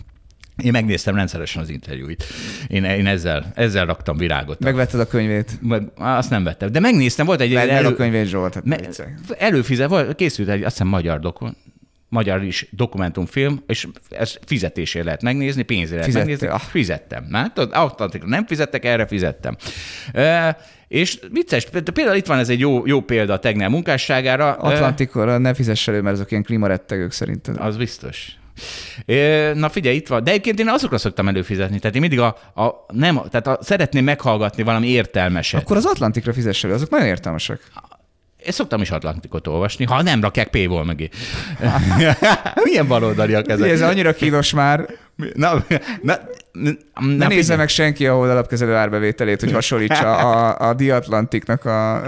Én megnéztem rendszeresen az interjúit. Én, én ezzel, ezzel raktam virágot. Megvetted a könyvét? Meg, azt nem vettem. De megnéztem, volt egy... Vedd elő, a könyvét, Zsolt. Hát me, előfizet, készült egy, azt hiszem, magyar dokon, magyar is dokumentumfilm, és ez fizetésért lehet megnézni, pénzért lehet megnézni. Ah. Fizettem. Hát, Atlantikra nem fizettek, erre fizettem. E, és vicces, például itt van ez egy jó, jó példa a Tegnell munkásságára. Atlantikra ne fizess elő, mert azok ilyen klímarettegők szerinted. Az biztos. Na figyelj, itt van. De egyébként én azokra szoktam előfizetni. Tehát én mindig a, a nem, tehát a, szeretném meghallgatni valami értelmeset. Akkor az Atlantikra fizess elő, azok nagyon értelmesek. Én szoktam is Atlantikot olvasni, ha nem rakják paywall mögé. *laughs* Milyen baloldaliak ezek? Ez annyira kínos már. Na, na, na, ne nézze meg senki a alapkezelő árbevételét, hogy hasonlítsa a, a Diatlantiknak a... a...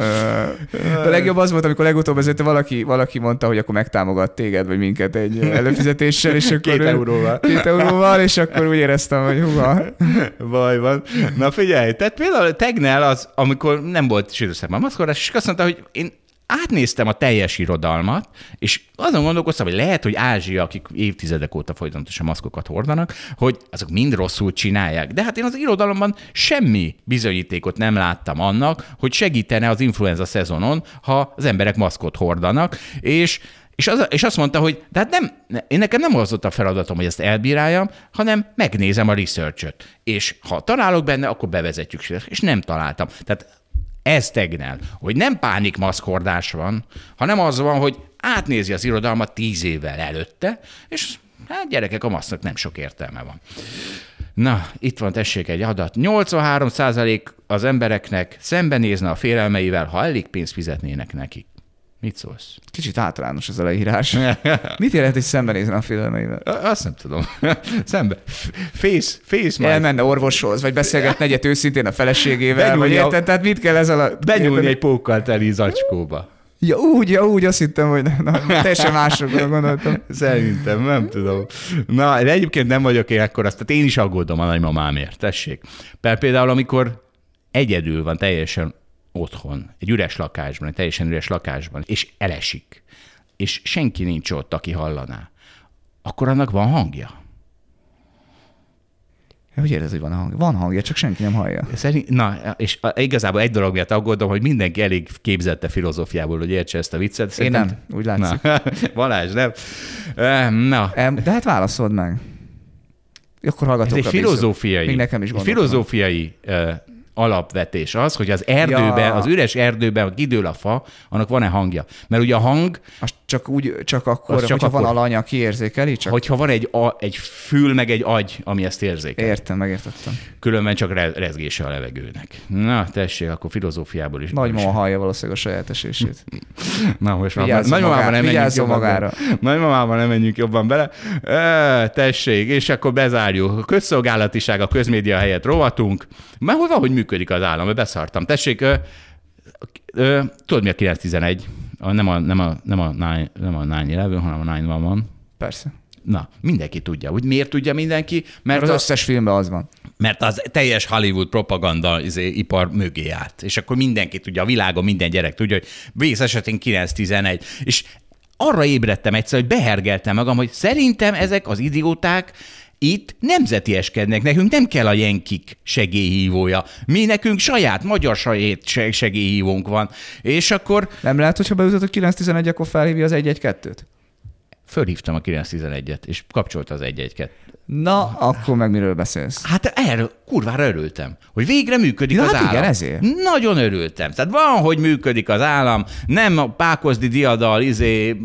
A legjobb az volt, amikor legutóbb ezért valaki, valaki mondta, hogy akkor megtámogat téged, vagy minket egy előfizetéssel, és akkor... Két euróval. Két euróval, és akkor úgy éreztem, hogy hova. Baj van. Na figyelj, tehát például Tegnell az, amikor nem volt sűrűszakban maszkorás, és azt mondta, hogy én átnéztem a teljes irodalmat, és azon gondolkoztam, hogy lehet, hogy Ázsia, akik évtizedek óta folyamatosan maszkokat hordanak, hogy azok mind rosszul csinálják. De hát én az irodalomban semmi bizonyítékot nem láttam annak, hogy segítene az influenza szezonon, ha az emberek maszkot hordanak, és és, az, és azt mondta, hogy de hát nem, én nekem nem az ott a feladatom, hogy ezt elbíráljam, hanem megnézem a research És ha találok benne, akkor bevezetjük. És nem találtam. Tehát ez tegnel, hogy nem pánikmaszkordás van, hanem az van, hogy átnézi az irodalmat tíz évvel előtte, és hát gyerekek, a maszknak nem sok értelme van. Na, itt van tessék egy adat. 83% az embereknek szembenézne a félelmeivel, ha elég pénzt fizetnének nekik. Mit szólsz? Kicsit általános ez a leírás. *laughs* Mit jelent, hogy szembenézni a filmeivel? Azt nem tudom. *laughs* Szembe. Face, face Elmenne orvoshoz, vagy beszélgetne *laughs* egyet őszintén a feleségével, vagy érted? Tehát mit kell ez alatt? Benyúlni egy pókkal teli zacskóba. Ja, úgy, ja, úgy, azt hittem, hogy na, teljesen másokra gondoltam. Szerintem, nem tudom. Na, de egyébként nem vagyok én akkor azt, tehát én is aggódom a nagymamámért, tessék. Például, amikor egyedül van teljesen otthon, egy üres lakásban, egy teljesen üres lakásban, és elesik, és senki nincs ott, aki hallaná, akkor annak van hangja. Hogy érzed, hogy van hangja? Van hangja, csak senki nem hallja. Szerint, na, és igazából egy dolog miatt aggódom, hogy mindenki elég képzette filozófiából, hogy értse ezt a viccet. Én nem, úgy látszik. Na, *laughs* Balázs, nem? Na, De hát válaszold meg. Akkor ez hallgatókra egy filozófiai, Még nekem is egy filozófiai alapvetés az, hogy az erdőben, Ja. az üres erdőben, ha kidől a fa, annak van-e hangja? Mert ugye a hang, Azt csak úgy, csak akkor, Az csak hogyha van akkor. alany, aki érzékeli, csak hogyha van egy, a, egy fül, meg egy agy, ami ezt érzékel. értem, megértettem. Különben csak re- rezgése a levegőnek. Na, tessék, akkor filozófiából is. Nagymama hallja valószínűleg a saját esését. *laughs* Na, most már nagymamában nem menjünk jobban magára. Nagymamában nem menjünk jobban bele. E, tessék, és akkor bezárjuk. Közszolgálatiság a közmédia helyett rovatunk. Mert hogy valahogy működik az állam, beszartam. Tessék, ö, ö, tudod mi a 911? A, nem, a, nem, a, nem, a 9, nem a 9-11, hanem a 911. Persze. Na, mindenki tudja. Úgy miért tudja mindenki? Mert Mert az a, összes filmben az van. mert az teljes Hollywood propaganda izé, ipar mögé állt. És akkor mindenki tudja, a világon minden gyerek tudja, hogy vész esetén 9-11. És arra ébredtem egyszer, hogy behergeltem magam, hogy szerintem ezek az idióták itt nemzetieskednek, nekünk nem kell a jenkik segélyhívója. Mi nekünk saját, magyar saját se- segélyhívónk van. És akkor Nem lehet, hogyha beütött a 911, akkor felhívja az 112-t? fölhívtam a 911-et, és kapcsolta az 112 Na, akkor meg miről beszélsz? Hát erről kurvára örültem, hogy végre működik Ja, az hát állam. igen, ezért. Nagyon örültem. Tehát van, hogy működik az állam, nem a pákozdi diadal izé,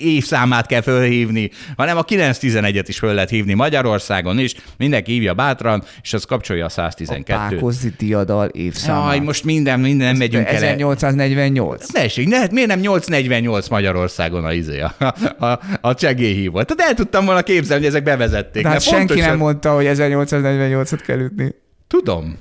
évszámát kell fölhívni, hanem a 911-et is föl lehet hívni Magyarországon is, mindenki hívja bátran, és az kapcsolja a A 112-t. Pákozdi diadal évszámát. Jaj, most minden, minden nem megyünk el. 1848. Tessék, ne, miért nem 848 Magyarországon a izé, a, a, a segélyhívó? Tehát el tudtam volna képzelni, hogy ezek bevezették. De hát senki pontosan- nem mondta, hogy 1848-at kell ütni. Tudom.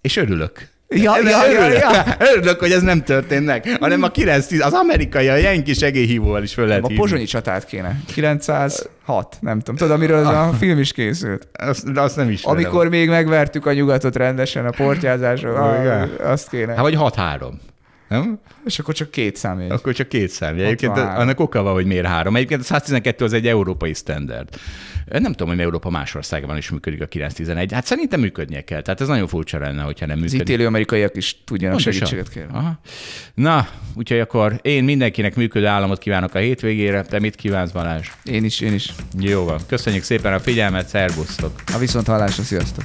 És örülök. Ja, ja, ja, örülök, ja. *laughs* örülök, hogy ez nem történt meg, hanem a 9 az amerikai, a jenki segélyhívóval is föl lehet A pozsonyi csatát kéne. 906, nem tudom. Tudod, amiről ez a *laughs* film is készült. Azt, azt nem ismerem. Amikor még megvertük a nyugatot rendesen a portyázásról, azt kéne. Hát vagy 6-3. Nem? És akkor csak két számjegy. Akkor csak két szám. Egyébként 63. annak oka van, hogy miért három. Egyébként a 112 az egy európai standard. Nem tudom, hogy Európa más országban is működik a 911. Hát szerintem működnie kell. Tehát ez nagyon furcsa lenne, hogyha nem Az működik. itt élő amerikaiak is tudjanak Pontosan. segítséget kérni. Aha. Na, úgyhogy akkor én mindenkinek működő államot kívánok a hétvégére. Te mit kívánsz, Balázs? Én is, én is. Jó van. Köszönjük szépen a figyelmet, szervusztok! A viszont hallásra, sziasztok!